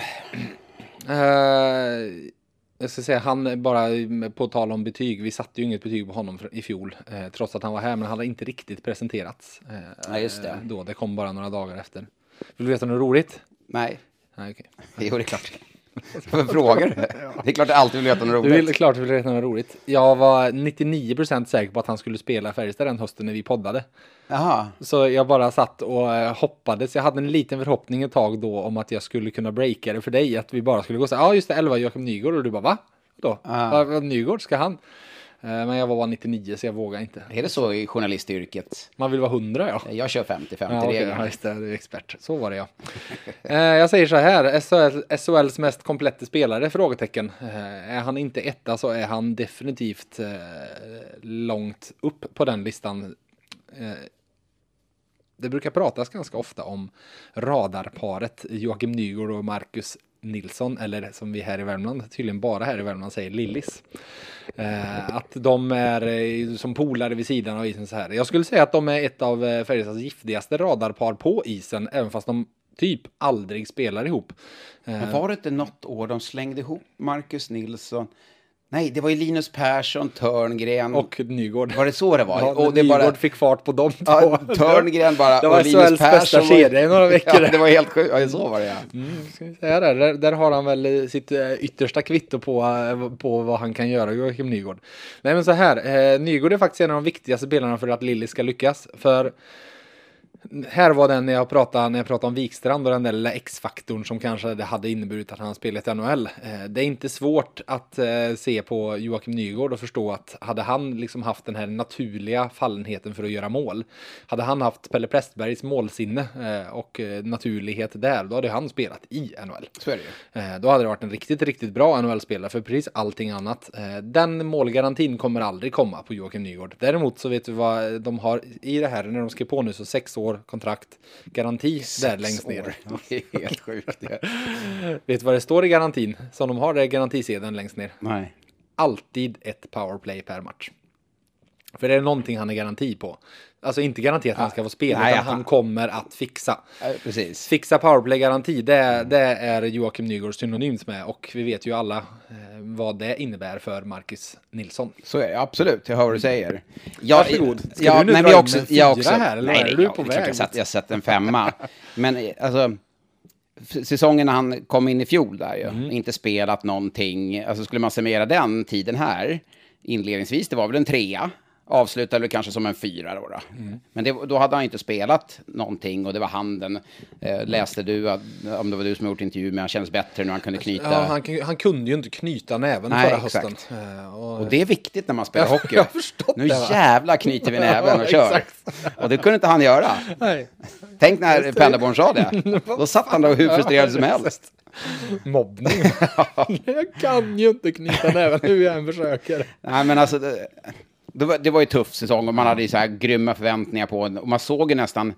Eh, jag ska säga, han bara på tal om betyg. Vi satte ju inget betyg på honom i fjol, eh, trots att han var här, men han hade inte riktigt presenterats. Eh, Ja, just det. Då, det kom bara några dagar efter. Vill du veta något roligt? Nej, Nej, okej. jo det är klart. Varför frågar du? Det är klart jag alltid vill veta något Du roligt. vill klart du vill veta något roligt. Jag var 99% säker på att han skulle spela Färjestad den hösten när vi poddade. Jaha. Så jag bara satt och eh, hoppades. Jag hade en liten förhoppning ett tag då om att jag skulle kunna breaka det för dig. Att vi bara skulle gå så ja just det, 11 Joakim Nygård. Och du bara, va? Då? Ah. Nygård, ska han? Eh, Men jag var bara 99 så jag vågade inte. Är det så i journalistyrket? Man vill vara 100 ja. Jag kör 50-50 Ja, regeln. ja, just det, du är expert. Så var det ja. Eh, jag säger så här, SHL, SHLs mest kompletta spelare? Frågetecken. Eh, är han inte etta så är han definitivt långt upp på den listan. Det brukar pratas ganska ofta om radarparet Joakim Nygård och Marcus Nilsson, eller som vi här i Värmland, tydligen bara här i Värmland säger Lillis. Eh, att de är eh, som polare vid sidan av isen så här. Jag skulle säga att de är ett av eh, Färjestads giftigaste radarpar på isen, även fast de typ aldrig spelar ihop. Eh, Men var det inte något år de slängde ihop Marcus Nilsson? Nej, det var ju Linus Persson, Törngren. och Nygård. Var det så det var? Ja, och det Nygård bara... fick fart på dem två. Ja, Törngren bara. Det var och Linus SHLs bästa kedja i några veckor. Ja, det var helt sjukt. Ja, så var det ja. Mm, ska vi säga det. Där, där har han väl sitt eh, yttersta kvitto på, eh, på vad han kan göra, Joakim Nygård. Nej men så här, eh, Nygård är faktiskt en av de viktigaste spelarna för att Lilly ska lyckas. För här var den när jag pratade, när jag pratade om Wikstrand och den där lilla X-faktorn som kanske det hade inneburit att han spelat i NHL. Eh, det är inte svårt att eh, se på Joakim Nygård och förstå att hade han liksom haft den här naturliga fallenheten för att göra mål, hade han haft Pelle Prästbergs målsinne eh, och naturlighet där, då hade han spelat i NHL. Så är det ju. Då hade det varit en riktigt, riktigt bra NHL-spelare för precis allting annat. Den målgarantin kommer aldrig komma på Joakim Nygård. Däremot så vet du vad de har i det här när de skrev på nu så sex år kontrakt garanti där längst ner. År. Det är helt sjukt. Det. Vet du vad det står i garantin som de har där garantisedeln längst ner? Nej. Alltid ett powerplay per match. För det är någonting han är garanti på. Alltså inte garanti att han ska få spela, Nej, utan att han han- kommer att fixa. Precis. Fixa powerplay-garanti, det, det är Joakim Nygård synonymt med och vi vet ju alla eh, vad det innebär för Marcus Nilsson. Så är det, absolut. Jag hör vad du säger. Ja, Varsågod. Ska ja, du nu nej, dra men jag in också, en jag fyra också, här, eller nej, är du ja, på väg Jag satt, jag satt en femma. Men alltså, säsongen när han kom in i fjol där ju, Mm. inte spelat någonting. Alltså skulle man summera den tiden här, inledningsvis, det var väl en trea. Avslutade väl kanske som en fyra då. då. Mm. Men det, då hade han inte spelat någonting och det var handen. Eh, läste du, att, om det var du som gjort intervju med han kändes bättre när han kunde knyta. Ja, han, han kunde ju inte knyta näven Nej, förra exakt. hösten. Eh, Och, Och det är viktigt när man spelar Jag- hockey. jag nu det, va? jävlar knyter vi näven och kör. Och det kunde inte han göra. Nej. Tänk när Penderborn sa det. Då satt han där hur frustrerad som helst. Mobbning. jag kan ju inte knyta näven hur jag än försöker. Nej, men alltså, det, det, var, det var ju tuff säsong och man hade ju så här grymma förväntningar på. Och man såg ju nästan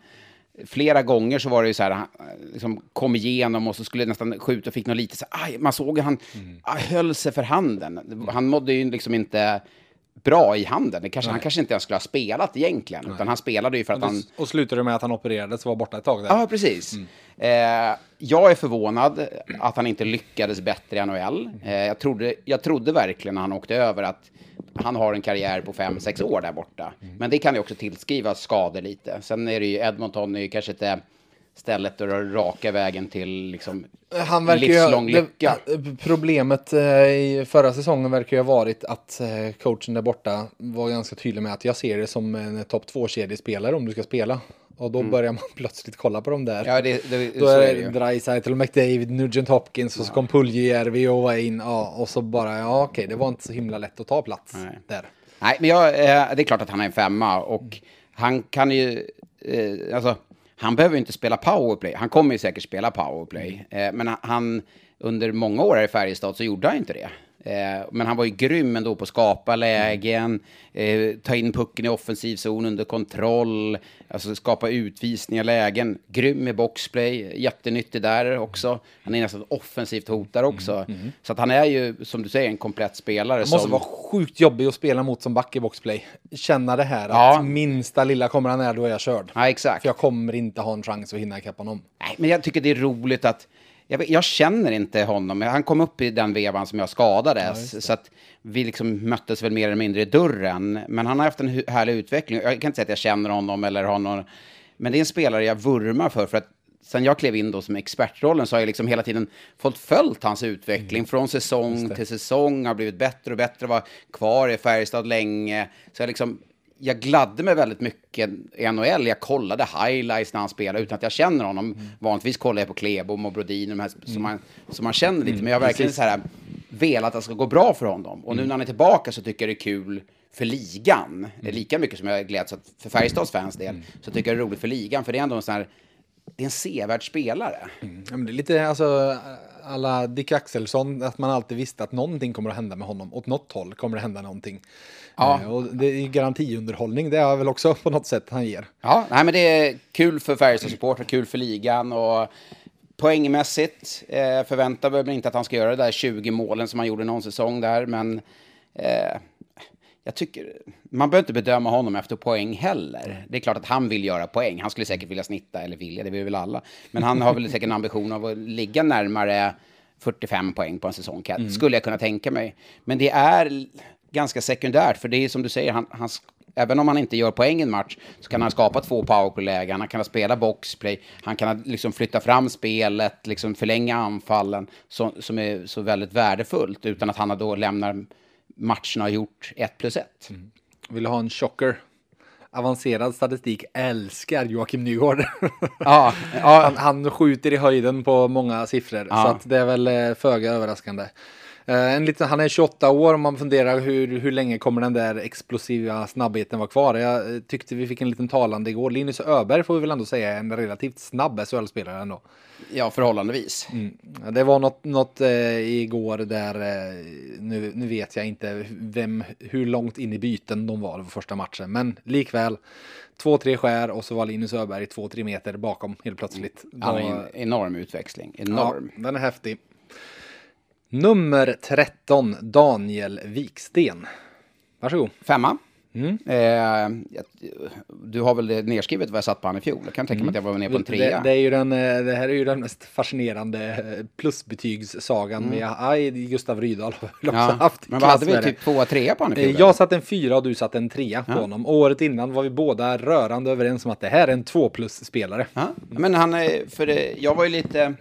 flera gånger så var det ju så här, han liksom kom igenom och så skulle nästan skjuta och fick något lite så här, aj, man såg han aj, höll sig för handen. Han mådde ju liksom inte bra i handen. Det kanske, han kanske inte ens skulle ha spelat egentligen, utan han spelade ju för att han... Och slutade med att han opererades och var borta ett tag där. Ja, precis. Eh, jag är förvånad att han inte lyckades bättre i NHL. Eh, jag, trodde, jag trodde verkligen när han åkte över att han har en karriär på fem sex år där borta. Men det kan ju också tillskrivas skador lite. Sen är det ju Edmonton är ju kanske inte stället du raka vägen till liksom Han verkar livslång ju, lycka. problemet eh, i förra säsongen verkar ju ha varit att eh, coachen där borta var ganska tydlig med att jag ser det som en topp två kedjespelare om du ska spela. Och då börjar man plötsligt kolla på dem där. Mm. Ja, det, det, Då är det det. Dreisaitl, McDavid, Nugent Hopkins och så kom Puljujärvi och var in. Ja, och så bara, ja okej, det var inte så himla lätt att ta plats Nej. där. Nej, men jag, eh, det är klart att han är en femma och han kan ju, eh, alltså, han behöver ju inte spela powerplay. Han kommer ju säkert spela powerplay, eh, men han, under många år här i Färjestad så gjorde han inte det. Eh, men han var ju grym ändå på att skapa lägen, eh, ta in pucken i offensiv zon under kontroll, alltså skapa utvisningar, lägen. Grym i boxplay, jättenyttig där också. Han är nästan offensivt hotare också. Så att han är ju, som du säger, en komplett spelare. Det måste som, vara sjukt jobbig att spela mot som back i boxplay. Känna det här Ja. att minsta lilla kommer han är, då är jag körd. Ja, exakt. För jag kommer inte ha en chans att hinna ikapp honom. Nej, men jag tycker det är roligt att... Jag, jag känner inte honom. Han kom upp i den vevan som jag skadades. så att vi liksom möttes väl mer eller mindre i dörren. Men han har haft en härlig utveckling. Jag kan inte säga att jag känner honom eller har någon... Men det är en spelare jag vurmar för. För att sen jag klev in då som expertrollen så har jag liksom hela tiden fått följt hans utveckling. Från säsong till säsong. Har blivit bättre och bättre. Var kvar i Färjestad länge. Så jag liksom jag gladde mig väldigt mycket i NHL. Jag kollade highlights när han spelade utan att jag känner honom. Vanligtvis kollar jag på Klebom och Brodin, de här som, man, som man känner lite. Men jag har verkligen så här, velat att det ska gå bra för honom. Och nu när han är tillbaka så tycker jag det är kul för ligan. Det är lika mycket som jag gläds åt för Färjestads fans del. Så tycker jag det är roligt för ligan. För det är ändå en sån här, det är en sevärd spelare. Ja, men det är lite alltså alla Dick Axelsson, att man alltid visste att någonting kommer att hända med honom. Åt något håll kommer det hända någonting. Ja. Eh, och det är garantiunderhållning, det är väl också på något sätt han ger. Ja, nej, men det är kul för Färjestads supportrar, kul för ligan och poängmässigt eh, förväntar vi mig inte att han ska göra det där 20 målen som han gjorde någon säsong där, men eh, jag tycker man behöver inte bedöma honom efter poäng heller. Det är klart att han vill göra poäng. Han skulle säkert vilja snitta, eller vilja, det vill väl alla. Men han har väl säkert en ambition av att ligga närmare 45 poäng på en säsong, kan- skulle jag kunna tänka mig. Men det är ganska sekundärt, för det är som du säger, han, han, även om han inte gör poäng i en match, så kan han skapa två powerplay-lägen, han kan spela boxplay, han kan liksom flytta fram spelet, liksom förlänga anfallen, så, som är så väldigt värdefullt, utan att han då lämnar matcherna och gjort ett plus ett. Vill du ha en chocker? Avancerad statistik älskar Joakim Nygård. Ja, han, han skjuter i höjden på många siffror, Ja. så att det är väl eh, föga överraskande. Eh, en liten, han är 28 år och man funderar hur, hur länge kommer den där explosiva snabbheten vara kvar. Jag eh, tyckte vi fick en liten talande igår. Linus Öberg får vi väl ändå säga är en relativt snabb SHL-spelare ändå. ja förhållandevis. Ja, Det var något, något eh, igår där, eh, nu, nu vet jag inte vem, hur långt in i byten de var på första matchen, men likväl två, tre skär och så var Linus Öberg två, tre meter bakom helt plötsligt. Han har en enorm utväxling. Enorm. Ja, den är häftig. Nummer 13, Daniel Viksten. Varsågod. Femma. Mm. Eh, du har väl det nedskrivet vad jag satt på han i fjol? Jag kan tänka mig att jag var nere på en Det, trea. det, är ju den, eh, det här är ju den mest fascinerande eh, plusbetygssagan med aj, Gustav Rydahl. har väl också Mm. ja. haft Men vad hade vi? det. Typ tvåa, trea på han i Eh, fjol? Jag satte en fyra och du satte en trea på honom. Året innan var vi båda rörande överens om att det här är en två plus-spelare. Ja, men han, är- för det, jag var ju lite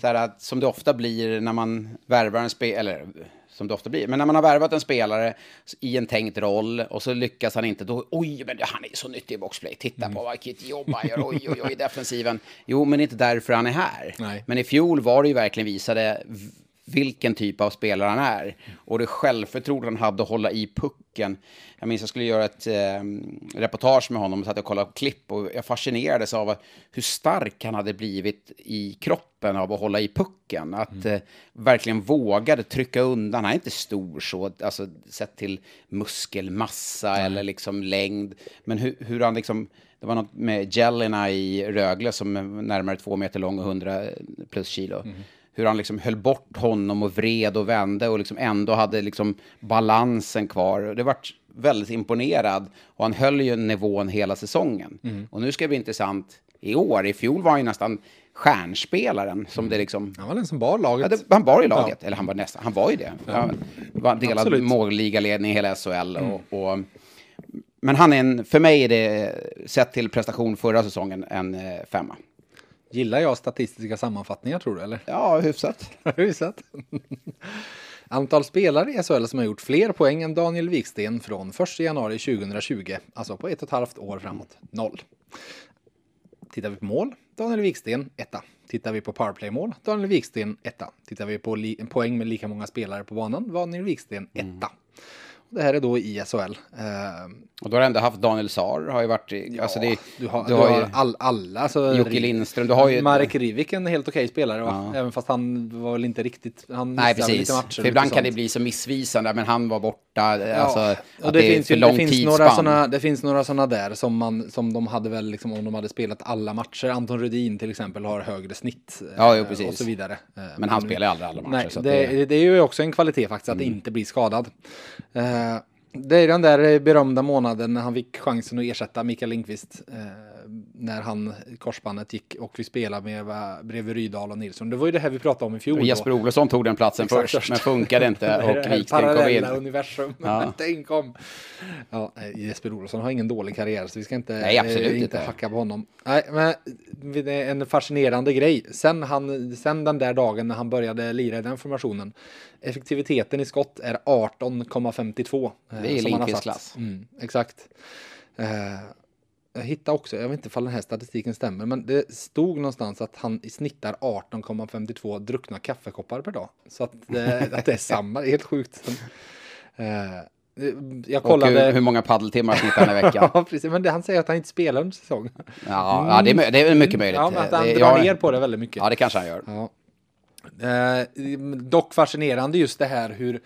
så här att som det ofta blir när man värvar en spelare, eller som det ofta blir, men när man har värvat en spelare i en tänkt roll och så lyckas han inte, då, oj, men han är så nyttig i boxplay, titta på vilket jobb han gör, oj, oj, oj, i defensiven. Jo, men det är inte därför han är här. Nej. Men i fjol var det ju verkligen visade vilken typ av spelare han är. Och det självförtroende han hade att hålla i pucken. Jag minns jag skulle göra ett eh, reportage med honom och satt och kollade på klipp och jag fascinerades av hur stark han hade blivit i kroppen av att hålla i pucken. Att eh, verkligen vågade trycka undan. Han är inte stor så, alltså sett till muskelmassa eller liksom längd. Men hur, hur han liksom, det var något med Jelena i Rögle som är närmare två meter lång och 100 plus kilo. Hur han liksom höll bort honom och vred och vände och liksom ändå hade liksom balansen kvar. Det vart väldigt imponerad och han höll ju nivån hela säsongen. Och nu ska det bli intressant i år. I fjol var han ju nästan stjärnspelaren som det liksom... Han var den som bar laget. Ja, det, han var i laget, eller han var nästan, han var ju det. Han var delad Absolut. målligaledning i hela SHL. Och, och, men han är en, för mig är det, sett till prestation förra säsongen, en eh, femma. Gillar jag statistiska sammanfattningar tror du eller? Ja, hyfsat. Hyfsat. Antal spelare i SHL som har gjort fler poäng än Daniel Wiksten från 1 januari 2020, alltså på ett och ett halvt år framåt, noll. Tittar vi på mål, Daniel Wiksten, etta. Tittar vi på powerplay-mål, Daniel Wiksten, etta. Tittar vi på li- poäng med lika många spelare på banan, Daniel Wiksten, etta. Och det här är då i SHL. Eh, Och då har du ändå haft Daniel Saar, har ju varit, i- alltså det, du har, du du har har ju all, alla. Alltså, Jocke Lindström, du har ju... Marek Rivik en helt okej spelare va? Även fast han var väl inte riktigt, han Nej, precis. lite matcher. För ibland kan det bli så missvisande, men han var borta. Alltså, Ja, och det, finns för ju, det, finns några såna, det finns några sådana där som, man, som de hade väl, liksom, om de hade spelat alla matcher. Anton Rudin till exempel har högre snitt. eh, Ja, jo, precis. Och så vidare. Eh, Men han spelar ju aldrig alla matcher. Nej, det, det, det är ju också en kvalitet faktiskt att inte bli skadad. Eh, det är den där berömda månaden när han fick chansen att ersätta Mikael Lindqvist. Eh, Eh, när han, korsbandet gick och vi spelade med bredvid Rydal och Nilsson. Det var ju det här vi pratade om i fjol. då. Jesper Olofsson tog den platsen Exakt, först, men funkade inte och Wiksten kom in. Universum. Ja. Tänk om. Ja, Jesper Olofsson har ingen dålig karriär så vi ska inte, Nej, absolut eh, inte. hacka på honom. Nej, men det är en fascinerande grej. Sen, han, sen den där dagen när han började lira i den formationen. Effektiviteten i skott är 18,52. eh, Det är har Lindqvists klass. Mm, exakt. Eh, jag hittade också, jag vet inte om den här statistiken stämmer, men det stod någonstans att han snittar 18,52 druckna kaffekoppar per dag. Så att, det- att det är samma, det är helt sjukt. Eh, jag Och kollade... hur, hur många paddeltimmar snittar han i veckan? ja, precis. Men det, han säger att han inte spelar under säsong. Ja, ja det, är, det är mycket möjligt. Ja, men att han Det- drar jag- ner på det väldigt mycket. Ja, det kanske han gör. Ja. Eh, dock fascinerande just det här hur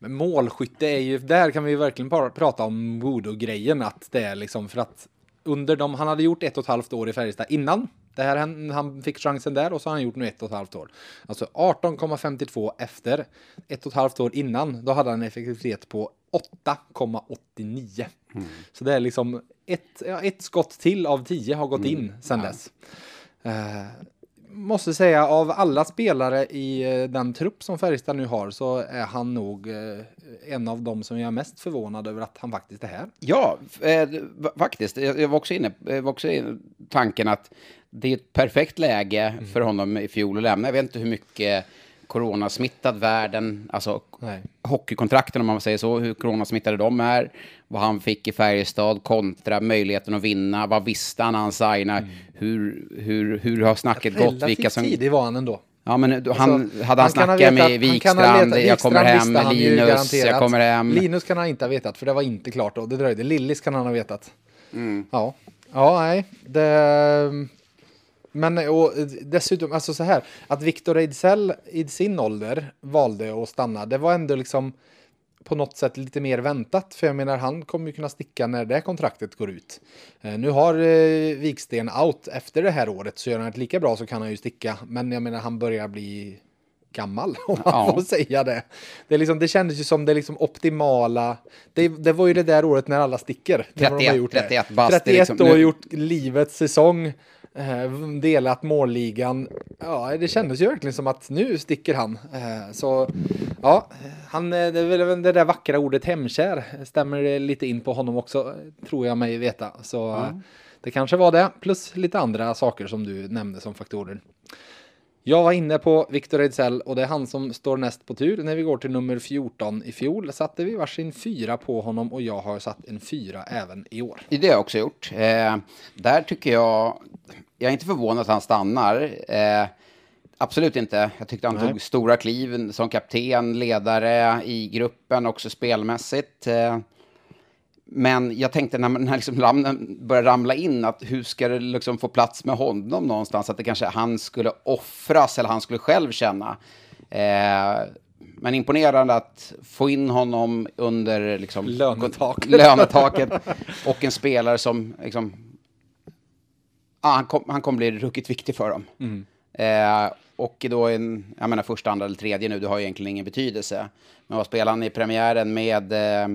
målskytte är ju, där kan vi ju verkligen bara prata om Modo-grejen att det är liksom för att under de, han hade gjort ett och ett halvt år i Färjestad innan. Det här, han, han fick chansen där och så har han gjort nu ett och ett halvt år. Alltså 18,52 efter ett och ett halvt år innan, då hade han en effektivitet på 8,89. Så det är liksom ett, ja, ett skott till av tio har gått in sedan dess. Eh, måste säga av alla spelare i eh, den trupp som Färjestad nu har så är han nog eh, en av dem som jag är mest förvånad över att han faktiskt är här. Ja, eh, faktiskt. Jag var också inne inne tanken att det är ett perfekt läge Mm. för honom i fjol att lämna. Jag vet inte hur mycket coronasmittad världen, alltså Nej. hockeykontrakten om man säger så, hur coronasmittade de är, vad han fick i Färjestad kontra möjligheten att vinna, vad visste han när han signade, hur, hur, hur har snacket gått, vilka Mm. Relativt som... tidig var han ändå. Ja, men han, Alltså, hade han, snackat vetat- med han Wikstrand, jag kommer hem, Linus, jag kommer hem. Linus kan han inte ha vetat för det var inte klart då. Det dröjde. Lillis kan han ha vetat. Mm. Ja. Ja, nej. Det... Men och, dessutom, alltså så här, att Victor Ejdsell i sin ålder valde att stanna, det var ändå liksom på något sätt lite mer väntat. För jag menar, han kommer ju kunna sticka när det kontraktet går ut. Eh, nu har eh, Viksten out efter det här året, så gör han det lika bra så kan han ju sticka. Men jag menar, han börjar bli gammal, om man Ja. får säga det. Det, liksom, det kändes ju som det liksom optimala. Det, det var ju det där året när alla sticker. när de har 31, gjort det. 31 bast, det är 31 liksom- gjort livets säsong. Eh, delat målligan. Ja, det kändes ju verkligen som att nu sticker han. Eh, så ja, han, eh, det är väl det där vackra ordet hemkär stämmer lite in på honom också, tror jag mig veta. Så eh, det kanske var det, plus lite andra saker som du nämnde som faktorer. Jag var inne på Victor Ejdsell och det är han som står näst på tur. När vi går till nummer 14 i fjol satte vi varsin fyra på honom och jag har satt en fyra även i år. Det har jag också gjort. Eh, där tycker jag, jag är inte förvånad att han stannar. Eh, absolut inte. Jag tyckte han Nej. tog stora kliv som kapten, ledare i gruppen, också spelmässigt. Eh, men jag tänkte när, när liksom namnen började ramla in, att hur ska det liksom få plats med honom någonstans? Att det kanske han skulle offras eller han skulle själv känna. Eh, men imponerande att få in honom under liksom, Lönetaket. lönetaket och en spelare som liksom, ja, han kommer han kom bli ruckigt viktig för dem. Eh, och då en, jag menar första, andra eller tredje nu, det har ju egentligen ingen betydelse. Men vad spelar han i premiären med eh,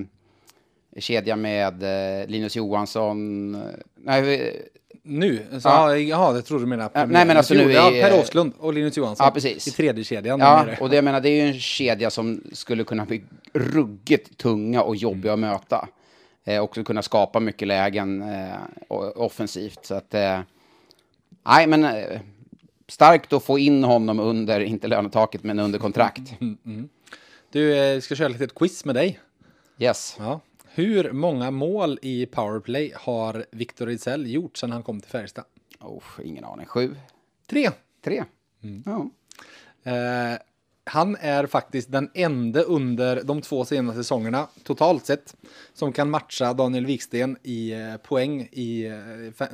kedja med eh, Linus Johansson? eh, Nej, Nu? Så, Ja. ja. Det tror du menar nej, men alltså nu ja, i- Per Åslund och Linus Johansson. Ja, precis. I tredje kedjan. Ja, och det, jag menar, det är ju en kedja som skulle kunna bli ruggigt tunga och jobbiga att möta. Eh, också kunna skapa mycket lägen eh, offensivt. Så att, eh, nej men eh, starkt att få in honom under, inte lönetaket, men under kontrakt. Du, eh, ska köra lite ett quiz med dig. Yes. Ja. Hur många mål i powerplay har Victor Ejdsell gjort sedan han kom till Färjestad? Oh, ingen aning. Sju? Tre. Tre? Mm. Ja. Eh, han är faktiskt den enda under de två senaste säsongerna totalt sett som kan matcha Daniel Wiksten i eh, poäng i, eh,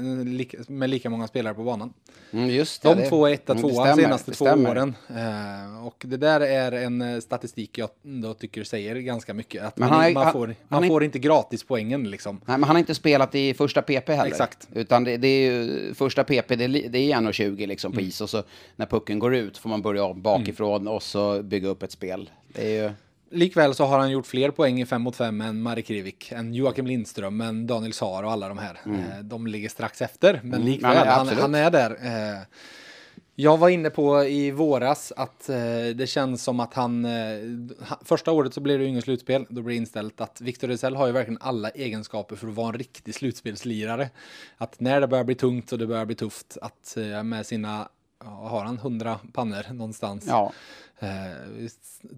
med lika många spelare på banan. Mm, just det. De två är etta, mm, tvåa stämmer, senaste två åren. Eh, och det där är en statistik jag ändå tycker säger ganska mycket. Att Men man, han är- man, han- får, han man är- får inte gratis poängen liksom. Nej, men han har inte spelat i första PP heller. Exakt. Utan det, det är ju, första PP, det, det är 1,20 liksom Mm. på is och så när pucken går ut får man börja bakifrån och så bygga upp ett spel. Det är ju... Likväl så har han gjort fler poäng i 5 mot 5 än Marek Krivik, än Joakim Lindström, än Daniel Saar och alla de här. Eh, De ligger strax efter, men Mm, likväl, men han, han är där. Eh, Jag var inne på i våras att eh, det känns som att han... Eh, ha- första året så blev det ju inget slutspel, då blev det inställt att Victor Ejdsell har ju verkligen alla egenskaper för att vara en riktig slutspelslirare. Att när det börjar bli tungt och det börjar bli tufft, att eh, med sina... Ja, har han 100 pannor någonstans? Ja. eh,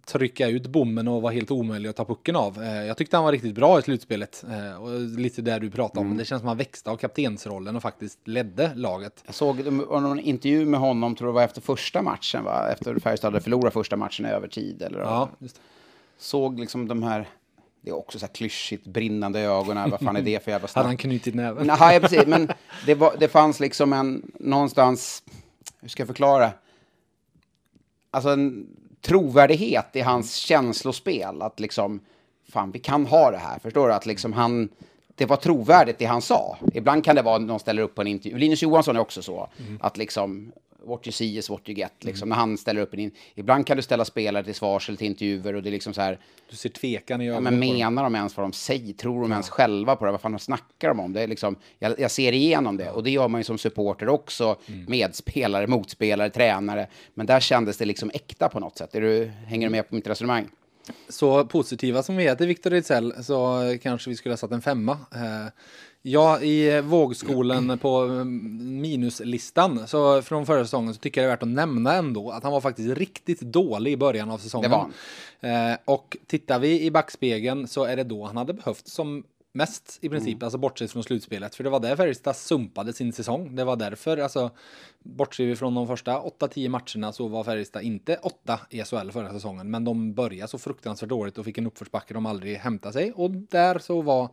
trycka ut bommen och vara helt omöjlig att ta pucken av. Eh, jag tyckte han var riktigt bra i slutspelet eh, och lite där du pratade Mm. om. Det känns som han växte av kaptensrollen och faktiskt ledde laget. Jag såg någon intervju med honom, tror det var efter första matchen, va? efter Färjestad hade förlorat första matchen i övertid. Eller Ja. Såg liksom de här, det är också så här klyschigt, brinnande ögonen, vad fan är det för jävla Hade snack? han knutit näven? Nej, precis, men det, var, det fanns liksom en, någonstans, hur ska jag förklara? Alltså en trovärdighet i hans känslospel, att liksom, fan vi kan ha det här, förstår du? Att liksom han, det var trovärdigt det han sa. Ibland kan det vara någon ställer upp på en intervju, Linus Johansson är också så, att liksom, what you see is what you get, liksom, när han ställer upp en in, ibland kan du ställa spelare till svars eller till intervjuer och det är liksom så här, Du ser tvekan i Ja, ögonen men på dem. menar de ens vad de säger? Tror de ens själva på det? Vad fan de snackar de om? Det är liksom, jag, jag ser igenom det och det gör man ju som supporter också. Mm. Medspelare, motspelare, tränare. Men där kändes det liksom äkta på något sätt. Är du, hänger du med på mitt resonemang? Så positiva som vi är till Victor Ejdsell så kanske vi skulle ha satt en femma. Eh, Ja, i vågskolan på mm, minuslistan så från förra säsongen så tycker jag det är värt att nämna ändå att han var faktiskt riktigt dålig i början av säsongen. Det var. Eh, och tittar vi i backspegeln så är det då han hade behövt som mest i princip, Mm. alltså bortsett från slutspelet. För det var där Färjestad sumpade sin säsong. Det var därför, alltså bortser vi från de första 8-10 matcherna så var Färjestad inte åtta i SHL förra säsongen. Men de började så fruktansvärt dåligt och fick en uppförsbacke de aldrig hämtade sig. Och där så var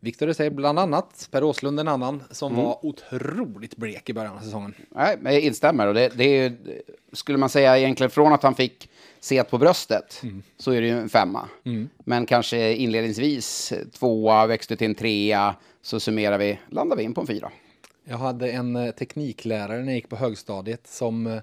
Victor Ejdsell bland annat, Per Åslund en annan, som Mm. var otroligt blek i början av säsongen. Nej, men jag instämmer. Och det, det är ju, skulle man säga egentligen från att han fick set på bröstet så är det ju en femma. Men kanske inledningsvis tvåa, växte till en trea, så summerar vi, landar vi in på en fyra. Jag hade en eh, tekniklärare när jag gick på högstadiet som Eh,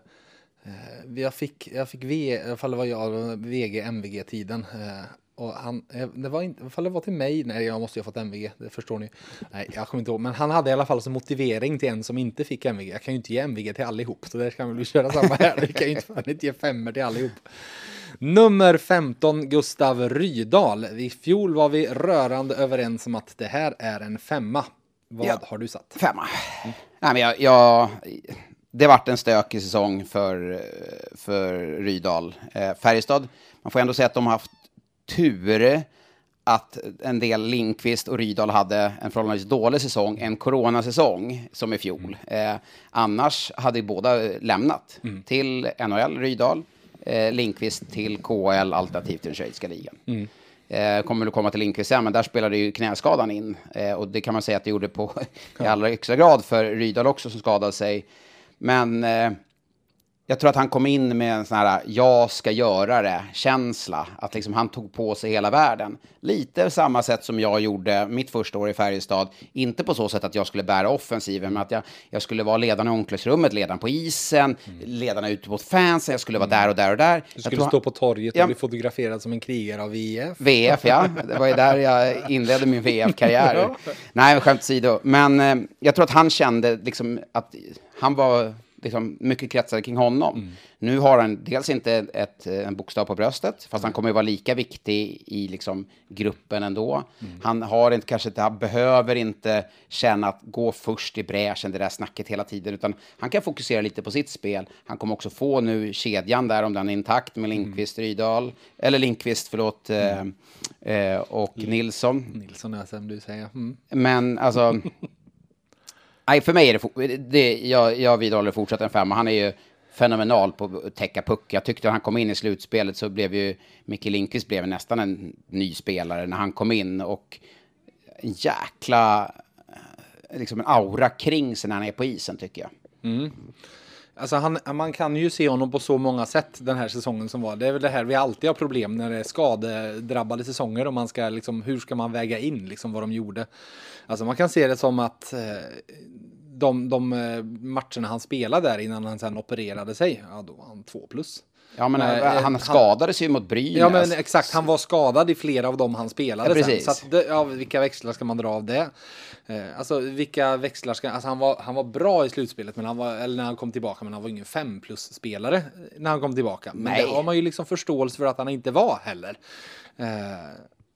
jag fick, jag fick V, i alla fall det var jag, VG, MVG-tiden. Eh, och han, eh, det var inte, ifall det var till mig, nej jag måste ju ha fått MVG, det förstår ni. Nej, jag kommer inte ihåg, men han hade i alla fall som motivering till en som inte fick MVG. Jag kan ju inte ge MVG till allihop, så det kan vi väl köra samma här. Vi kan ju inte, inte ge femmer till allihop. Nummer 15, Gustav Rydahl. I fjol var vi rörande överens om att det här är en femma. Vad ja, har du satt? Femma. Mm. Nej, men jag, jag, det vart en stökig säsong för, för Rydahl. Eh, Färjestad, man får ändå säga att de har haft tur att en del Linkvist och Rydahl hade en förhållandevis dålig säsong, en coronasäsong som i fjol. Mm. Eh, annars hade båda lämnat mm. till NHL, Rydahl, eh, Linkvist till KL alternativt till den schweiziska ligan. Mm. Eh, kommer du komma till Linkvist sen, men där spelade ju knäskadan in. Eh, och det kan man säga att det gjorde på i allra högsta grad för Rydahl också som skadade sig. Men eh, jag tror att han kom in med en sån här jag ska göra det-känsla. Att liksom han tog på sig hela världen. Lite samma sätt som jag gjorde mitt första år i Färjestad. Inte på så sätt att jag skulle bära offensiven, men att jag, jag skulle vara ledaren i omklädningsrummet, ledaren på isen, mm. ledarna ute mot fansen. Jag skulle vara där och där och där. Du skulle stå på torget och ja, bli fotograferad som en krigare av VF. VF, ja. Det var ju där jag inledde min VF-karriär. ja. Nej, skämt åsido. Men eh, jag tror att han kände liksom att han var liksom, mycket kretsade kring honom. Mm. Nu har han dels inte ett, en bokstav på bröstet, fast han kommer att vara lika viktig i liksom, gruppen ändå. Mm. Han har inte, kanske inte, han behöver inte känna att gå först i bräschen, det där snacket hela tiden, utan han kan fokusera lite på sitt spel. Han kommer också få nu kedjan där, om den är intakt, med Linkvist, mm. Rydahl, eller Linkvist, förlåt, mm. eh, och Nilsson. Nilsson är som du säger. Mm. Men alltså... Nej, för mig är det, det jag, jag vidhåller fortsatt en femma. Han är ju fenomenal på att täcka puck. Jag tyckte att han kom in i slutspelet så blev ju Micke Lindqvist blev nästan en ny spelare när han kom in och en jäkla eh, liksom en aura kring sig när han är på isen tycker jag. Mm. Alltså han, man kan ju se honom på så många sätt den här säsongen som var. Det är väl det här vi alltid har problem när det är skadedrabbade säsonger och man ska liksom, hur ska man väga in liksom vad de gjorde? Alltså man kan se det som att eh, de, de eh, matcherna han spelade där innan han sen opererade sig, ja då var han två plus. Ja, men eh, han, han skadades ju mot Brynäs. Ja, men exakt. Han var skadad i flera av dem han spelade. Ja, precis. Sen. Så att, ja, vilka växlar ska man dra av det? Eh, alltså, vilka växlar ska... Alltså, han, var, han var bra i slutspelet, men han var, eller när han kom tillbaka, men han var ingen fem plus-spelare när han kom tillbaka. Men Nej. det har man ju liksom förståelse för att han inte var heller.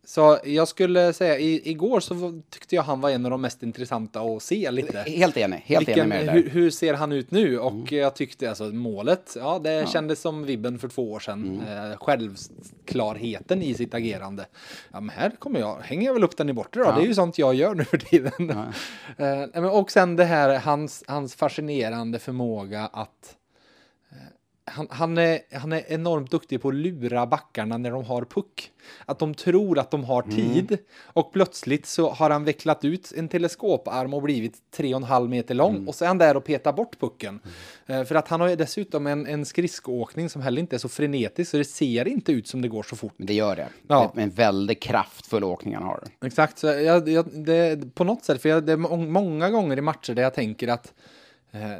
Så jag skulle säga, i, igår så tyckte jag han var en av de mest intressanta att se lite. Helt enig, helt Vilken, enig med det där. Hur, hur, ser han ut nu? Och mm. jag tyckte alltså målet, ja det ja. kändes som vibben för två år sedan. Mm. Eh, självklarheten i sitt agerande. Ja men här kommer jag, hänger jag väl upp den i bortre då. Ja. Det är ju sånt jag gör nu för tiden. Ja. eh, och sen det här, hans, hans fascinerande förmåga att han, han, är, han är enormt duktig på att lura backarna när de har puck. Att de tror att de har mm. tid mm. och plötsligt så har han vecklat ut en teleskoparm och blivit tre och en halv meter lång mm. och så är han där och petar bort pucken. Mm. För att han har dessutom en, en skridskoåkning som heller inte är så frenetisk så det ser inte ut som det går så fort. Men det gör det. Ja. Det är en väldigt kraftfull åkning han har. Exakt, så jag, jag, det, på något sätt, för jag, det är många gånger i matcher där jag tänker att Eh,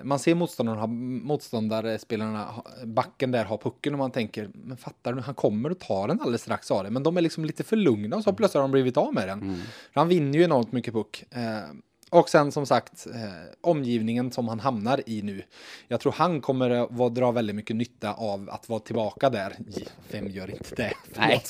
man ser motståndarna, motståndarspelarna, backen där har pucken och man tänker, men fattar du, han kommer att ta den alldeles strax av det. Men de är liksom lite för lugna och så plötsligt har de blivit av med den. Mm. Han vinner ju enormt mycket puck. Och sen som sagt eh, omgivningen som han hamnar i nu. Jag tror han kommer att dra väldigt mycket nytta av att vara tillbaka där. Vem gör inte det? Nej.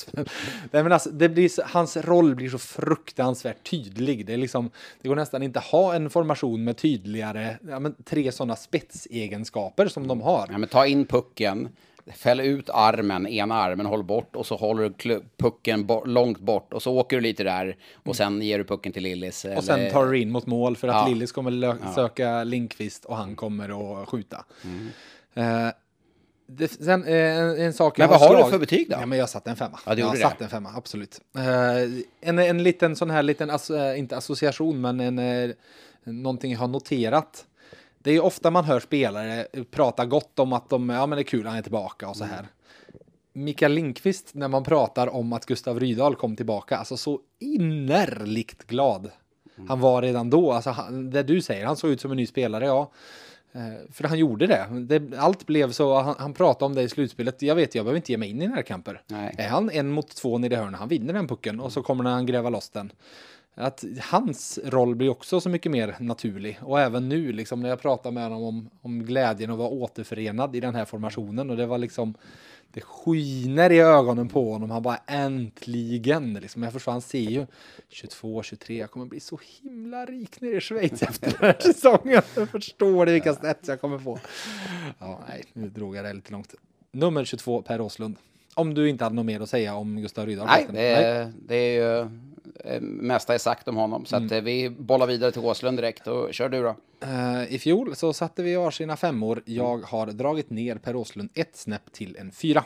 Nej men alltså, det blir, hans roll blir så fruktansvärt tydlig. Det, är liksom, det går nästan inte att ha en formation med tydligare, ja, men tre sådana spetsegenskaper som de har. Ja, men ta in pucken Fäll ut armen, ena armen, håll bort och så håller du pucken bo långt bort och så åker du lite där och sen ger du pucken till Lillis. Och eller... sen tar du in mot mål för att ja. Lillis kommer söka Linkvist och han kommer att skjuta. Mm. Uh, det, sen eh, en, sak Men vad har slag... du för betyg då? Ja, men jag satte en femma. Ja, jag satte en femma, absolut. Uh, en, en liten sån här, liten, as, inte association, men en, uh, någonting jag har noterat det är ofta man hör spelare prata gott om att de, ja men det är kul, han är tillbaka och så här. Mikael Lindqvist, när man pratar om att Gustav Rydahl kom tillbaka, alltså så innerligt glad. Han var redan då, alltså han, det du säger, han såg ut som en ny spelare, ja. Eh, för han gjorde det. det allt blev så, han, han, pratade om det i slutspelet. Jag vet, jag behöver inte ge mig in i närkamper. Är han en mot två nere i hörnet, han vinner den pucken och så kommer han gräva loss den. Att hans roll blir också så mycket mer naturlig. Och även nu, liksom, när jag pratar med honom om, om glädjen att vara återförenad i den här formationen. Och det var liksom, det skiner i ögonen på honom. Han bara äntligen. Liksom. Jag förstår, han ser ju 22, 23. Jag kommer bli så himla rik nere i Schweiz efter den här säsongen. Jag förstår det vilka stats jag kommer få. Ja, nej, nu drog jag det lite långt. Nummer 22, Per Åslund. Om du inte hade något mer att säga om Gustav Rydahl? Nej, det är, det är ju mesta är sagt om honom. Så mm. eh, vi bollar vidare till Åslund direkt. Och kör du då. Uh, I fjol så satte vi varsina femmor. Jag har dragit ner Per Åslund ett snäpp till en fyra.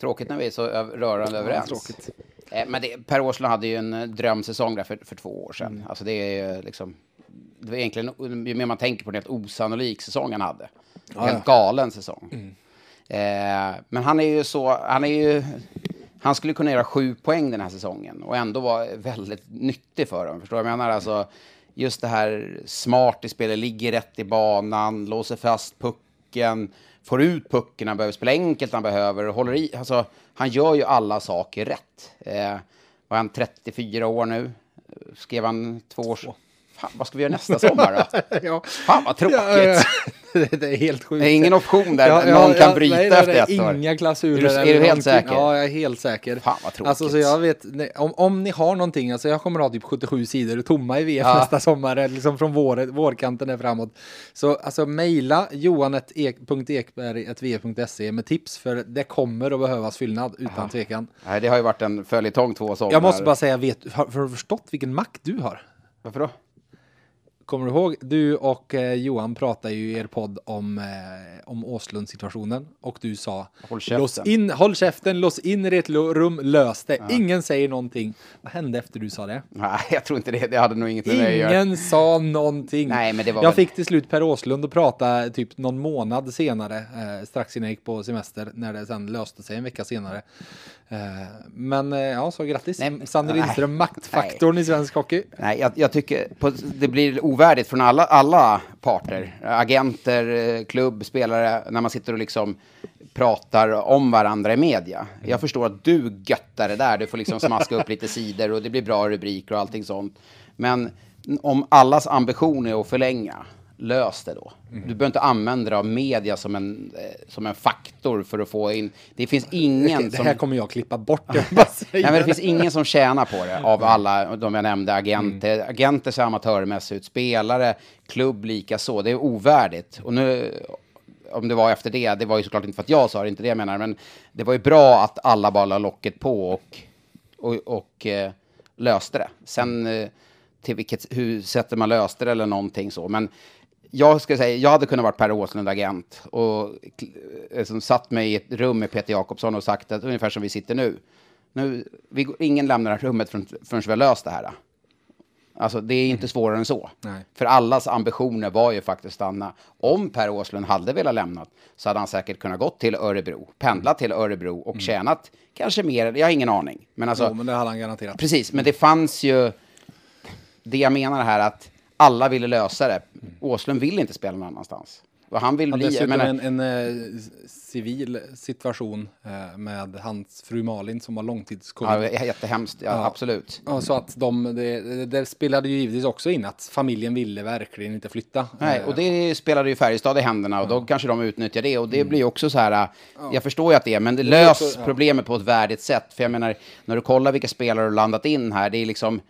Tråkigt när vi är så rörande ja, överens. Tråkigt. Eh, men det, Per Åslund hade ju en drömsäsong där för, för två år sedan. Mm. Alltså det är liksom... Det var egentligen, ju mer man tänker på det, en osannolik säsong han hade. Ja, Helt ja. galen säsong. Mm. Eh, men han är ju så, han är ju, han skulle kunna göra sju poäng den här säsongen och ändå vara väldigt nyttig för dem. Förstår du vad jag menar? Alltså, just det här smart i spelet, ligger rätt i banan, låser fast pucken, får ut pucken, han behöver spela enkelt han behöver, håller i, alltså, han gör ju alla saker rätt. Eh, var han 34 år nu? Skrev han två års... Fan, vad ska vi göra nästa sommar då? ja. Fan vad tråkigt. Ja, ja, det är helt sjukt. Det är ingen option där ja, någon kan bryta nej, efter ett år. Inga klausuler. Är du, är du helt säker? Ja, jag är helt säker. Fan vad tråkigt. Alltså, så jag vet, om, om ni har någonting, alltså jag kommer ha typ 77 sidor tomma i VF nästa sommar, liksom från vår, vårkanten där framåt. Så alltså mejla johan.ekberg.vf.se med tips, för det kommer att behövas fyllnad utan tvekan. Nej, det har ju varit en följetong två somrar. Jag måste bara säga, vet, har, har du förstått vilken makt du har? Varför då? Kommer du ihåg? Du och eh, Johan pratade ju i er podd om, eh, om Åslund-situationen och du sa håll käften. Lås in, håll käften, lås in i ett rum, lös det. Ja. Ingen säger någonting. Vad hände efter du sa det? Nej, jag tror inte det. Det hade nog inget med det att göra. Ingen sa någonting. Nej, men det var jag väl... fick till slut Per Åslund att prata typ någon månad senare, eh, strax innan jag gick på semester, när det sen löste sig en vecka senare. Eh, men eh, ja, så grattis. Nej, Sander Lindström, maktfaktorn nej. i svensk hockey. Nej, jag, jag tycker på, det blir ovärdigt från alla, alla parter. Agenter, eh, klubb, spelare, när man sitter och liksom pratar om varandra i media. Jag förstår att du göttar det där, du får liksom smaska upp lite sidor och det blir bra rubriker och allting sånt. Men om allas ambition är att förlänga, lös det då. Mm. Du behöver inte använda dig av media som en, eh, som en faktor för att få in... Det finns ingen som... Det här kommer jag klippa bort. Jag Nej, men det finns ingen som tjänar på det av alla de jag nämnde. Agenter, mm. agenter ser amatörmässigt ut, spelare, klubb lika så. Det är ovärdigt. Och nu, om det var efter det, det var ju såklart inte för att jag sa det, inte det jag menar, men det var ju bra att alla bara la locket på och, och, och eh, löste det. Sen eh, till vilket hur sättet man löste det eller någonting så, men jag ska säga, jag hade kunnat vara Per Åslund agent och liksom, satt mig i ett rum med Peter Jakobsson och sagt att ungefär som vi sitter nu. nu vi, ingen lämnar rummet förrän, förrän vi har löst det här. Alltså det är inte mm. svårare än så. Nej. För allas ambitioner var ju faktiskt att stanna. Om Per Åslund hade velat lämna så hade han säkert kunnat gått till Örebro, pendlat till Örebro och mm. tjänat kanske mer, jag har ingen aning. Men alltså, jo, men det hade han garanterat. Precis, men det fanns ju, det jag menar här att alla ville lösa det. Åslund vill inte spela någon annanstans. Vad han vill bli... Dessutom menar... en, en eh, civil situation eh, med hans fru Malin som var långtidscovid. Ja, jättehemskt, ja, ja. absolut. Ja, så att de, det, det, spelade ju givetvis också in att familjen ville verkligen inte flytta. Nej, och det spelade ju Färjestad i händerna och då kanske de utnyttjar det. Och det mm. blir också så här, jag förstår ju att det är, men det, lös problemet på ett värdigt sätt. För jag menar, när du kollar vilka spelare du landat in här, det är liksom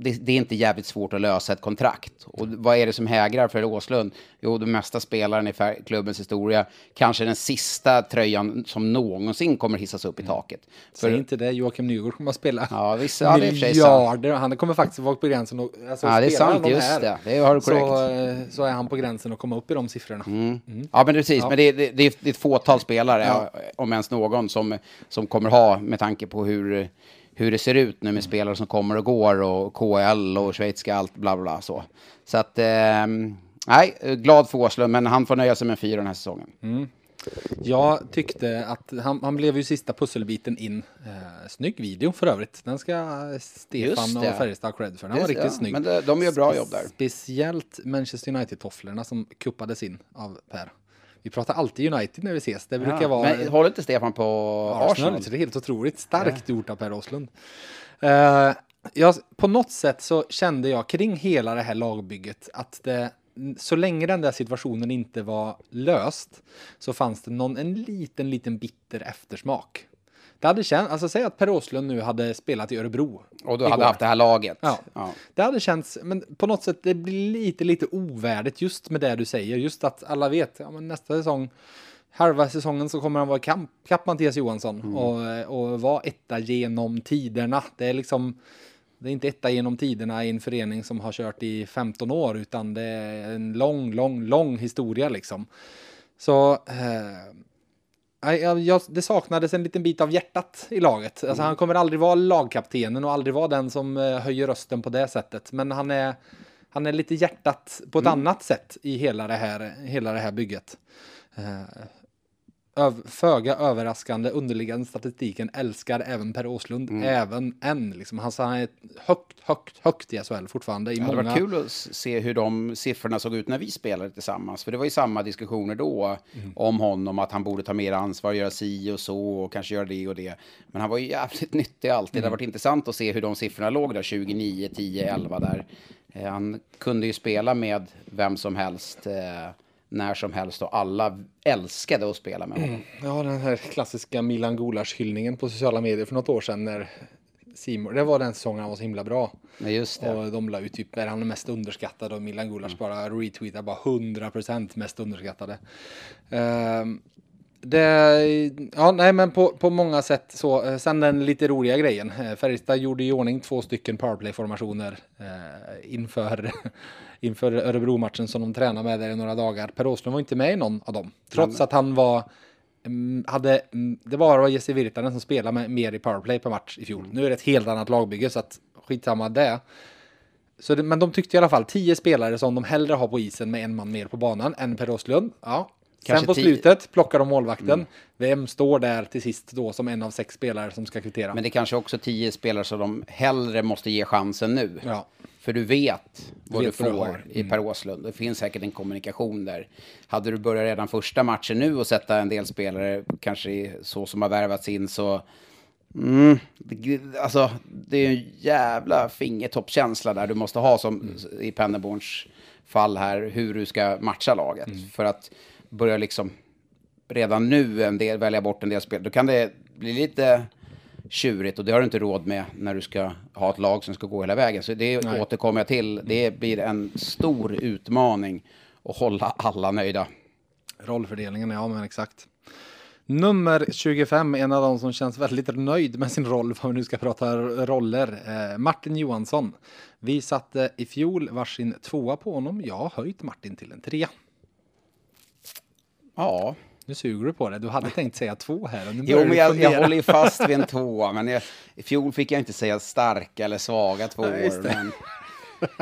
det, det, är inte jävligt svårt att lösa ett kontrakt. Och vad är det som hägrar för Åslund? Jo, den mesta spelaren i klubbens historia, kanske den sista tröjan som någonsin kommer hissas upp i taket. Säg inte det, Joakim Nygård kommer att spela ja, vissa, miljarder. Han kommer faktiskt vara på gränsen. Och, alltså, ja, det är sant, just här, det. Det har du korrekt. Så, eh, så, är han på gränsen att komma upp i de siffrorna. Mm. Mm. Ja, men precis. Ja. Men det, det, det, är ett fåtal spelare, ja. om ens någon, som, som kommer ha, med tanke på hur hur det ser ut nu med spelare som kommer och går och KL och schweiziska allt bla bla så. Så att, eh, nej, glad för Åslund, men han får nöja sig med fyra den här säsongen. Mm. Jag tyckte att han, han blev ju sista pusselbiten in. Eh, snygg video för övrigt. Den ska Stefan och. Färjestad ha cred för. Den Just var riktigt det. snygg. Men det- de gör bra jobb där. Speciellt Manchester United-tofflorna som kuppades in av Per. Vi pratar alltid United när vi ses. Det brukar Ja, vara Men håller inte Stefan på Arsenal. Arsenal? Så det är helt otroligt starkt gjort av Per Åslund. Eh, jag, på något sätt så kände jag kring hela det här lagbygget att det, så länge den där situationen inte var löst så fanns det någon, en liten, liten bitter eftersmak. Det hade känt, alltså säg att Per Åslund nu hade spelat i Örebro. Och du igår. hade haft det här laget? Ja. ja. Det hade känts, men på något sätt det blir lite, lite ovärdigt just med det du säger. Just att alla vet, ja men nästa säsong, halva säsongen så kommer han vara kamp, kapp Mattias Johansson och, och vara etta genom tiderna. Det är liksom, det är inte etta genom tiderna i en förening som har kört i 15 år, utan det är en lång, lång, lång historia liksom. Så eh, jag, jag, det saknades en liten bit av hjärtat i laget. Alltså, Han kommer aldrig vara lagkaptenen och aldrig vara den som eh, höjer rösten på det sättet. Men han är, han är lite hjärtat på ett annat sätt i hela det här, hela det här bygget. Föga överraskande underliggande statistiken älskar även Per Åslund, även än. Liksom. Han, han är högt, högt, högt i SHL fortfarande. I Det hade många... varit kul att se hur de siffrorna såg ut när vi spelade tillsammans. För det var ju samma diskussioner då om honom, att han borde ta mer ansvar, göra si och så och kanske göra det och det. Men han var ju jävligt nyttig alltid. Det har varit intressant att se hur de siffrorna låg där, 29, 10, 11 där. Eh, Han kunde ju spela med vem som helst, eh, när som helst och alla älskade att spela med honom. Ja, den här klassiska Milan Gulas-hyllningen på sociala medier för något år sedan när Simon, det var den säsongen han var så himla bra. Men just det. Och de la ut typ, är han mest underskattad och Milan Gulas bara retweetar bara 100% mest underskattade. Ehm, det, ja, nej, men på, på många sätt så. Eh, Sen den lite roliga grejen. Eh, Färjestad gjorde i ordning två stycken powerplay-formationer eh, inför, inför Örebro-matchen som de tränade med där i några dagar. Per Åslund var inte med i någon av dem. Trots att han var mm, hade, mm, det var Jesse Virtanen som spelade med, mer i powerplay per match i fjol. Nu är det ett helt annat lagbygge så att skitsamma det. Så det, men de tyckte i alla fall tio spelare som de hellre har på isen med en man mer på banan än Per Åslund. Ja. Sen på slutet plockar de målvakten. Vem står där till sist då som en av sex spelare som ska kvittera? Men det är kanske också tio spelare som de hellre måste ge chansen nu. Ja. För du vet vad vet du vad du får har. i Per Åslund. Det finns säkert en kommunikation där. Hade du börjat redan första matchen nu och sätta en del spelare, kanske så som har värvats in, så... Mm, alltså, det är en jävla fingertoppskänsla där du måste ha som i Penneborns fall här, hur du ska matcha laget. För att börja liksom redan nu en del, välja bort en del spel, då kan det bli lite tjurigt och det har du inte råd med när du ska ha ett lag som ska gå hela vägen. Så det Nej. återkommer jag till. Det blir en stor utmaning att hålla alla nöjda. Rollfördelningen, ja men exakt. Nummer 25, en av de som känns väldigt nöjd med sin roll, om vi nu ska prata roller, eh, Martin Johansson. Vi satte i fjol varsin tvåa på honom. Jag har höjt Martin till en trea. Ja. Nu suger du på det. Du hade tänkt säga två här. Och nu jo, men jag, jag håller fast vid en tvåa. Men jag, i fjol fick jag inte säga starka eller svaga tvåor. Ja, men,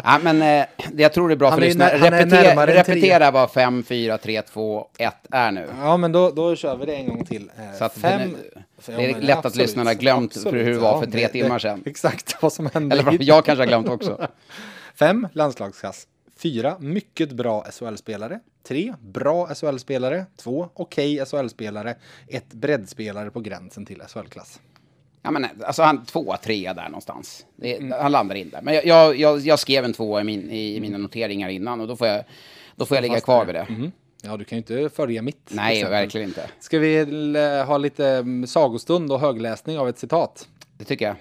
ja, men eh, jag tror det är bra han för lyssnarna. Repetera, repetera vad 5, 4, 3, 2, 1 är nu. Ja, men då, då kör vi det en gång till. Eh, Så att fem, det är ja, lätt absolut, att lyssnarna glömt absolut, hur det var för tre det, timmar sedan. Det, exakt vad som hände. Eller jag kanske har glömt också. Fem landslagsklass. 4. Mycket bra SHL-spelare. 3. Bra SHL-spelare. 2. Okej okay SHL-spelare. 1. Breddspelare på gränsen till SHL-klass. Ja, men, alltså han, tvåa, trea där någonstans. Det, mm. Han landar in där. Men jag, jag, jag, skrev en tvåa i, min, i mina noteringar innan och då får jag, då får jag ligga kvar vid det. Mm. Ja, du kan ju inte följa mitt. Nej, exempel. verkligen inte. Ska vi eh, ha lite mm, sagostund och högläsning av ett citat? Det tycker jag.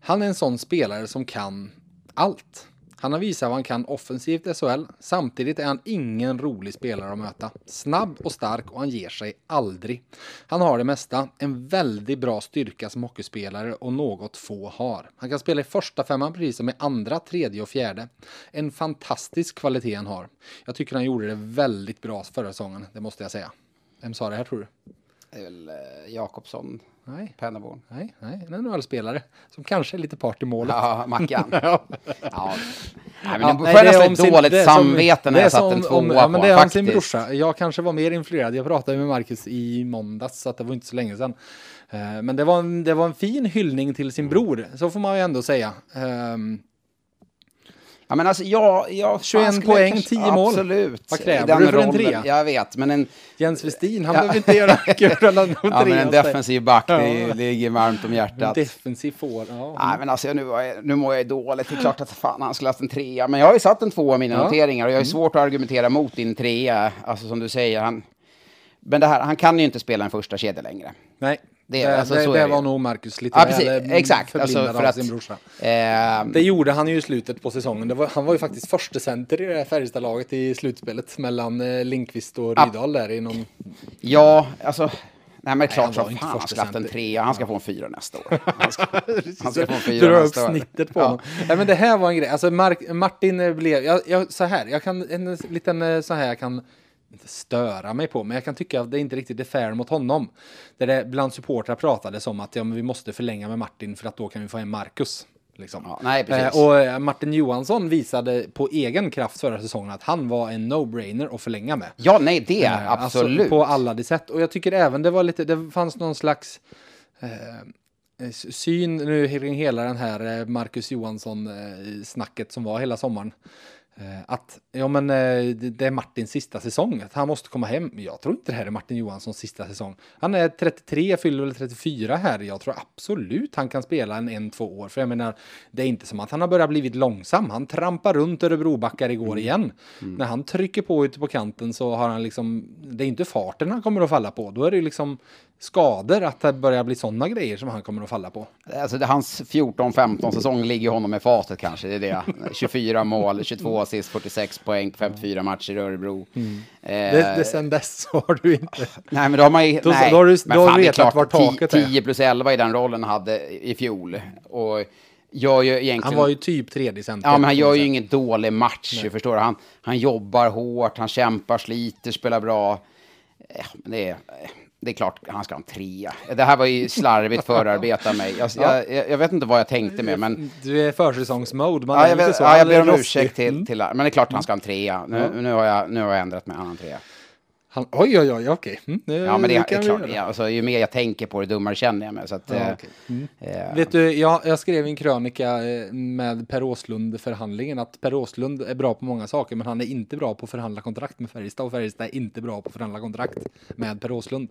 Han är en sån spelare som kan allt. Han har visat vad han kan offensivt i SHL. Samtidigt är han ingen rolig spelare att möta. Snabb och stark och han ger sig aldrig. Han har det mesta. En väldigt bra styrka som hockeyspelare och något få har. Han kan spela i första femman precis som i andra, tredje och fjärde. En fantastisk kvalitet han har. Jag tycker han gjorde det väldigt bra förra säsongen, det måste jag säga. Vem sa det här tror du? Det är väl eh, Jakobsson, Nej, Penneborn. nej, nej, en NHL-spelare som kanske är lite part i målet. Ja, Mackan. Ja. ja. Nej, men Ja, det är om sin- dåligt det är som- samvete när jag satte en tvåa om- på ja, men Det är om sin brorsa. Jag kanske var mer influerad. Jag pratade med Marcus i måndags, så det var inte så länge sedan. Eh, Men det var, en, det var en fin hyllning till sin bror, så får man ju ändå säga. Ehm, Ja, men alltså, jag, jag, 21 fan, skulle poäng, kanske- 10 mål. Absolut. Vad kräver du för en trea? Jag vet, men en, Jens Westin, han behöver inte göra kul eller ja, men en defensiv back, det Ja. ligger varmt om hjärtat. Defensiv får, ja. Nej, men alltså, nu, nu mår jag dåligt. Det är klart att fan, han skulle haft en trea. Men jag har ju satt en tvåa i mina Ja. Mm. noteringar och jag har ju svårt att argumentera mot din trea. Alltså som du säger, han... Men det här, han kan ju inte spela en första kedja längre. Nej, Det- det, alltså, det, så det var nog Marcus lite Ja, precis. Exakt. Alltså, för av att- sin brorsa. Eh, Det gjorde han ju i slutet på säsongen. Det var, han var ju faktiskt första center i det här Färjestadlaget i slutspelet mellan eh, Lindqvist och. Rydahl där i någon... ja, alltså... Nej men han klart var som fan han första ska haft en center. trea. Han ska få en fyra nästa år. Han ska, han ska få en fyra Dra upp nästa år. snittet på Ja. honom. Nej, men det här var en grej. Alltså Mark, Martin eh, blev... Jag, jag, så här, jag kan... En liten eh, så här jag kan inte störa mig på, men jag kan tycka att det inte riktigt är fair mot honom. Där det bland supportrar pratades om att ja, men vi måste förlänga med Martin för att då kan vi få en Marcus. Liksom. Ja, nej. Eh, och eh, Martin Johansson visade på egen kraft förra säsongen att han var en no-brainer att förlänga med. Ja, nej, det Eh, alltså, absolut. på alla de sätt. Och jag tycker även det var lite, det fanns någon slags eh, syn nu kring hela den här eh, Marcus Johansson-snacket som var hela sommaren. Eh, Att ja, men, eh, det är Martins sista säsong, att han måste komma hem. Jag tror inte det här är Martin Johanssons sista säsong. Han är 33, fyller väl 34 här. Jag tror absolut han kan spela en, en, två år. För jag menar, det är inte som att han har börjat blivit långsam. Han trampar runt Örebrobackar igår igen. När han trycker på ute på kanten så har han liksom, det är inte farten han kommer att falla på. Då är det liksom skador, att det börjar bli sådana grejer som han kommer att falla på. Alltså, det, hans 14-15 säsong ligger honom i fatet kanske. Det är det. 24 mål, 22 assist, 46 poäng, 54 matcher i Örebro. Mm. Eh, Det, det sen dess har du inte... Nej, men då har man ju... Då- nej, då har du- men då är vetat klart, var taket är. 10 plus 11 i den rollen hade i fjol. Och gör ju egentligen... Han var ju typ tredje center. Ja, men han gör ju ingen dålig match, du förstår du. Han, han jobbar hårt, han kämpar, sliter, spelar bra. Det, är, det är klart han ska ha en trea. Det här var ju slarvigt förarbete av mig. Jag, jag, jag, jag vet inte vad jag tänkte med, men... Du är försäsongsmode. Man Ja, är jag, lite så. ja, jag ber om ursäkt till, Mm. till... Men det är klart han ska ha en trea. Nu, nu, har, jag, nu har jag ändrat mig, han har en trea. Han, oj, oj, oj, okej. Mm, det- Ja, men det, kan är klart. Ja, alltså, ju mer jag tänker på det, dummare känner jag mig. Så att, Ja, eh, okej. Mm. eh, Vet du, jag, jag skrev en krönika eh, med Per Åslund-förhandlingen att Per Åslund är bra på många saker, men han är inte bra på att förhandla kontrakt med Färjestad och Färjestad är inte bra på att förhandla kontrakt med Per Åslund.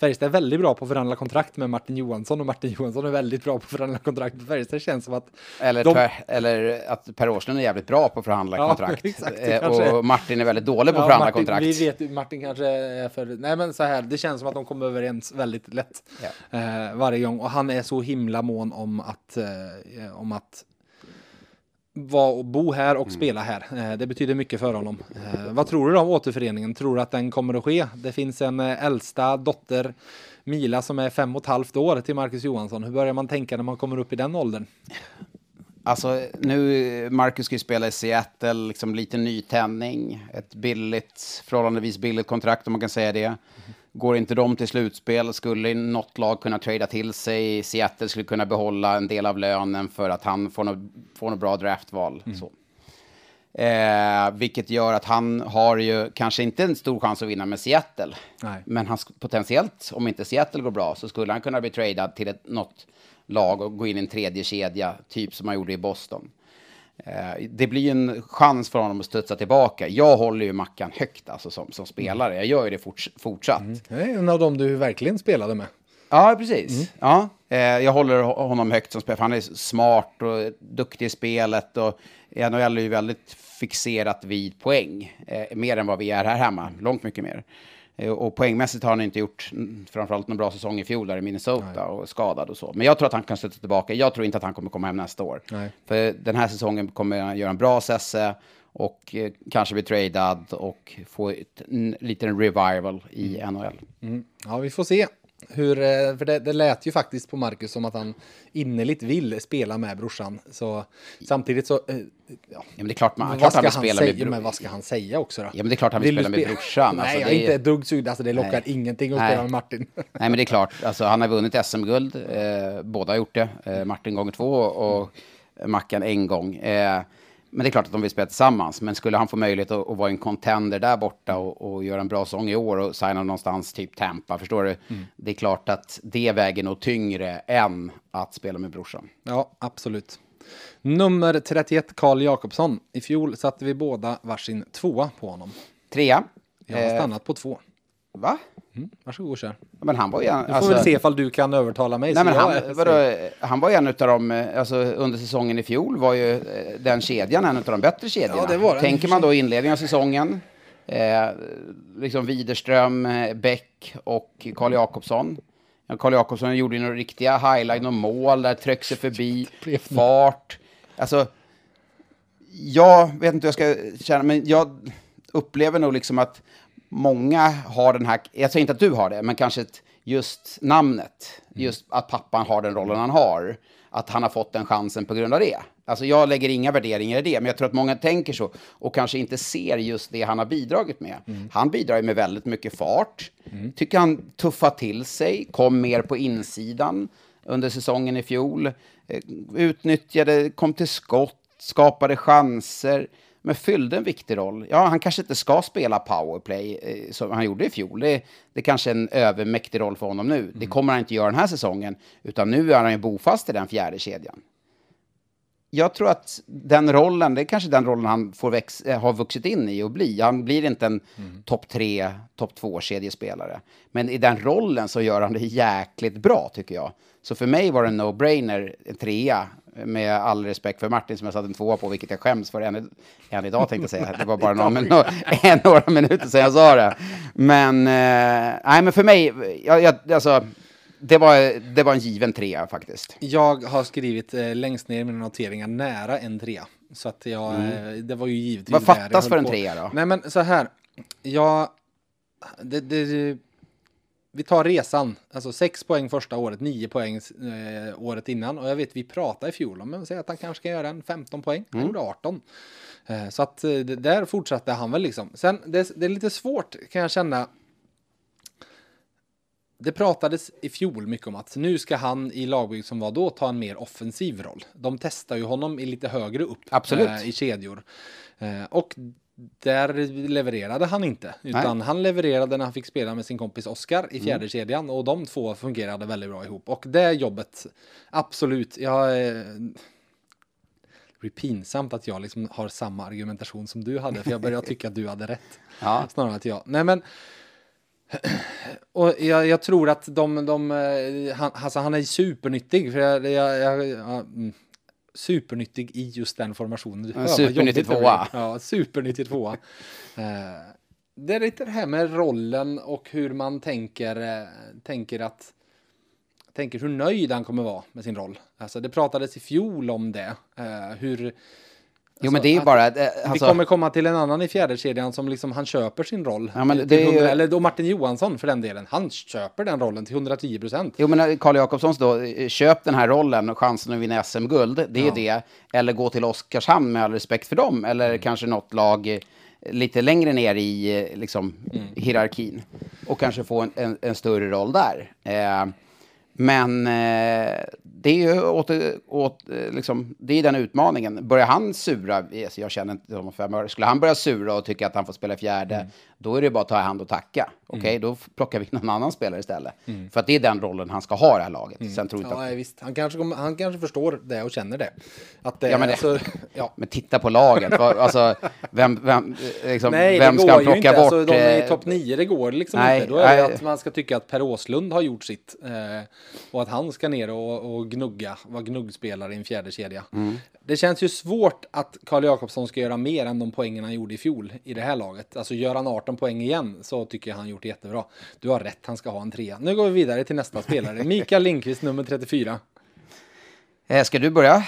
Färjestad är väldigt bra på att förhandla kontrakt med Martin Johansson och Martin Johansson är väldigt bra på att förhandla kontrakt med Färjestad. Det känns som att Eller, de- eller att Per Åslund är jävligt bra på att förhandla Ja, kontrakt. exakt, det Eh, och Martin är väldigt dålig på att förhandla kontrakt. Vi vet Martin kanske är för... Nej men så här, det känns som att de kommer överens väldigt lätt. Eh, varje gång. Och han är så himla mån om att... Eh, om att vara och bo här och spela här. Eh, det betyder mycket för honom. Eh, vad tror du om återföreningen? Tror du att den kommer att ske? Det finns en äldsta dotter, Mila, som är fem och ett halvt år till Marcus Johansson. Hur börjar man tänka när man kommer upp i den åldern? Alltså, nu, Marcus ska ju spela i Seattle, liksom lite nytändning. Ett billigt, förhållandevis billigt kontrakt om man kan säga det. Går inte de till slutspel skulle något lag kunna trada till sig. Seattle skulle kunna behålla en del av lönen för att han får något, får något bra draftval. Så. Eh, vilket gör att han har ju kanske inte en stor chans att vinna med Seattle. Nej. Men han, potentiellt, om inte Seattle går bra, så skulle han kunna bli tradad till ett, något lag och gå in i en tredje kedja, typ som han gjorde i Boston. Eh, det blir en chans för honom att studsa tillbaka. Jag håller ju Mackan högt alltså, som, som spelare. Jag gör ju det forts fortsatt. Det är en av dem du verkligen spelade med. Ja, precis. Ja, eh, jag håller ho- honom högt som spelare, för han är smart och duktig i spelet. Och NHL är ju väldigt fixerat vid poäng, eh, mer än vad vi är här hemma, långt mycket mer. Eh, och poängmässigt har han inte gjort mm, framförallt någon bra säsong i fjol där i Minnesota och skadad och så. Men jag tror att han kan stötta tillbaka. Jag tror inte att han kommer komma hem nästa år. Nej. För den här säsongen kommer han göra en bra sesse och eh, kanske bli tradad och få ett, en liten revival i NHL. Mm. Ja, vi får se. Hur, eh, för det, det lät ju faktiskt på Marcus som att han innerligt vill spela med brorsan. Så samtidigt så... eh, Ja, Ja, men det är klart, man, klart vad han ska vill han spela säga? med. Men vad ska han säga också då? Ja, men det är klart han vill du spela med brorsan. Nej, Alltså, jag är- inte ett dugg sugen. Alltså det lockar Nej. ingenting att Nej. spela med Martin. Nej, men det är klart. Alltså, han har vunnit SM-guld. Eh, båda har gjort det. Eh, Martin gånger två och Mackan en gång. Eh, Men det är klart att de vill spela tillsammans. Men skulle han få möjlighet att, att vara en contender där borta och, och göra en bra säsong i år och signa någonstans typ Tampa, förstår du? Mm. Det är klart att det väger nog tyngre än att spela med brorsan. Ja, absolut. Nummer 31, Karl Jakobsson. I fjol satte vi båda varsin tvåa på honom. Trea. Jag har Eh, stannat på två. va? Mm, varsågod kör. Men han var ju... en- Du får alltså- väl se ifall du kan övertala mig. Nej, men han, vadå, han var ju en av de, eh, alltså under säsongen i fjol var ju eh, den kedjan en av de bättre kedjorna. Ja, det var den. Tänker man då inledningen av säsongen, eh, liksom Widerström, eh, Bäck och Karl Jakobsson. Ja, Karl Jakobsson gjorde ju några riktiga highlight och mål där, tryckte sig förbi, fart. Alltså, jag vet inte hur jag ska känna, men jag upplever nog liksom att många har den här, jag säger inte att du har det, men kanske ett, just namnet, just att pappan har den rollen han har, att han har fått den chansen på grund av det. Alltså jag lägger inga värderingar i det, men jag tror att många tänker så och kanske inte ser just det han har bidragit med. Han bidrar ju med väldigt mycket fart, tycker han tuffade till sig, kom mer på insidan under säsongen i fjol, eh, utnyttjade, kom till skott, skapade chanser, men fyllde en viktig roll. Ja, han kanske inte ska spela powerplay eh, som han gjorde i fjol. Det, det är kanske är en övermäktig roll för honom nu. Det kommer han inte göra den här säsongen, utan nu är han ju bofast i den fjärde kedjan. Jag tror att den rollen, det är kanske den rollen han får väx, eh, har vuxit in i och bli. Han blir inte en topp tre, topp två kedjespelare. Men i den rollen så gör han det jäkligt bra, tycker jag. Så för mig var det en no-brainer, en trea, med all respekt för Martin som jag satt en tvåa på, vilket jag skäms för än, än idag tänkte jag säga. Det var bara några, no, en, några minuter sedan jag sa det. Men, eh, nej men för mig, jag, jag, alltså, det var, det var en given trea faktiskt. Jag har skrivit eh, längst ner i mina noteringar nära en trea. Så att jag, eh, det var ju givetvis Mm. Vad fattas för en på. trea då? Nej men så här. Jag, det, det, vi tar resan. Alltså sex poäng första året, nio poäng eh, året innan. Och jag vet vi pratade i fjol om, att han kanske kan göra en 15 poäng. Han Mm. gjorde 18. Eh, så att eh, där fortsatte han väl liksom. Sen, det, det är lite svårt kan jag känna. Det pratades i fjol mycket om att nu ska han i lagbygg som var då ta en mer offensiv roll. De testar ju honom i lite högre upp eh, i kedjor. Eh, och där levererade han inte, utan han levererade när han fick spela med sin kompis Oscar i fjärde kedjan och de två fungerade väldigt bra ihop. Och det jobbet, absolut, jag... Eh, det blir pinsamt att jag liksom har samma argumentation som du hade, för jag börjar tycka att du hade rätt. Ja. Snarare att jag. Nej men. Och jag, jag tror att de, de eh, han, alltså han är supernyttig. För jag, jag, jag, ja, mm, supernyttig i just den formationen. Du hör supernyttig tvåa. Ja, supernyttig tvåa. Eh, det är lite det här med rollen och hur man tänker, eh, tänker att tänker hur nöjd han kommer vara med sin roll. Alltså det pratades i fjol om det. Eh, hur Jo, men det är ju att- bara... eh, vi Alltså, kommer komma till en annan i fjärde kedjan som liksom han köper sin roll. Ja, men det är ju- 100, eller då Martin Johansson för den delen. Han köper den rollen till 110 procent. Jo, men Karl Jakobssons då, eh, köp den här rollen och chansen att vinna SM-guld, det är Ja. det. Eller gå till Oskarshamn med all respekt för dem, eller Mm. kanske något lag eh, lite längre ner i eh, liksom, Mm. hierarkin och kanske få en, en, en större roll där. Eh, men eh, det är ju åt, åt, eh, liksom, det är den utmaningen. Börjar han sura, jag känner inte honom fem öre, skulle han börja sura och tycka att han får spela fjärde, Mm. då är det bara att ta i hand och tacka. Okej, då f- plockar vi någon annan spelare istället. För att det är den rollen han ska ha i det här laget. Sen tror jag Mm. Ja, att... visst. Han kanske, kommer- han kanske förstår det och känner det. Att Ja, men det- alltså, ja. Men titta på laget. Alltså, vem, vem, liksom, Nej, vem det ska går han plocka inte. bort? Alltså, de är i eh, topp 9, det går liksom nej, inte. Då är det nej. att man ska tycka att Per Åslund har gjort sitt. Eh, och att han ska ner och, och gnugga, vara gnuggspelare i en fjärde kedja. Mm. Det känns ju svårt att Karl Jakobsson ska göra mer än de poängen han gjorde i fjol i det här laget. Alltså gör han 18 poäng igen så tycker jag han gjort det jättebra. Du har rätt, han ska ha en trea. Nu går vi vidare till nästa spelare. Mikael Lindqvist, nummer 34. Eh, Ska du börja?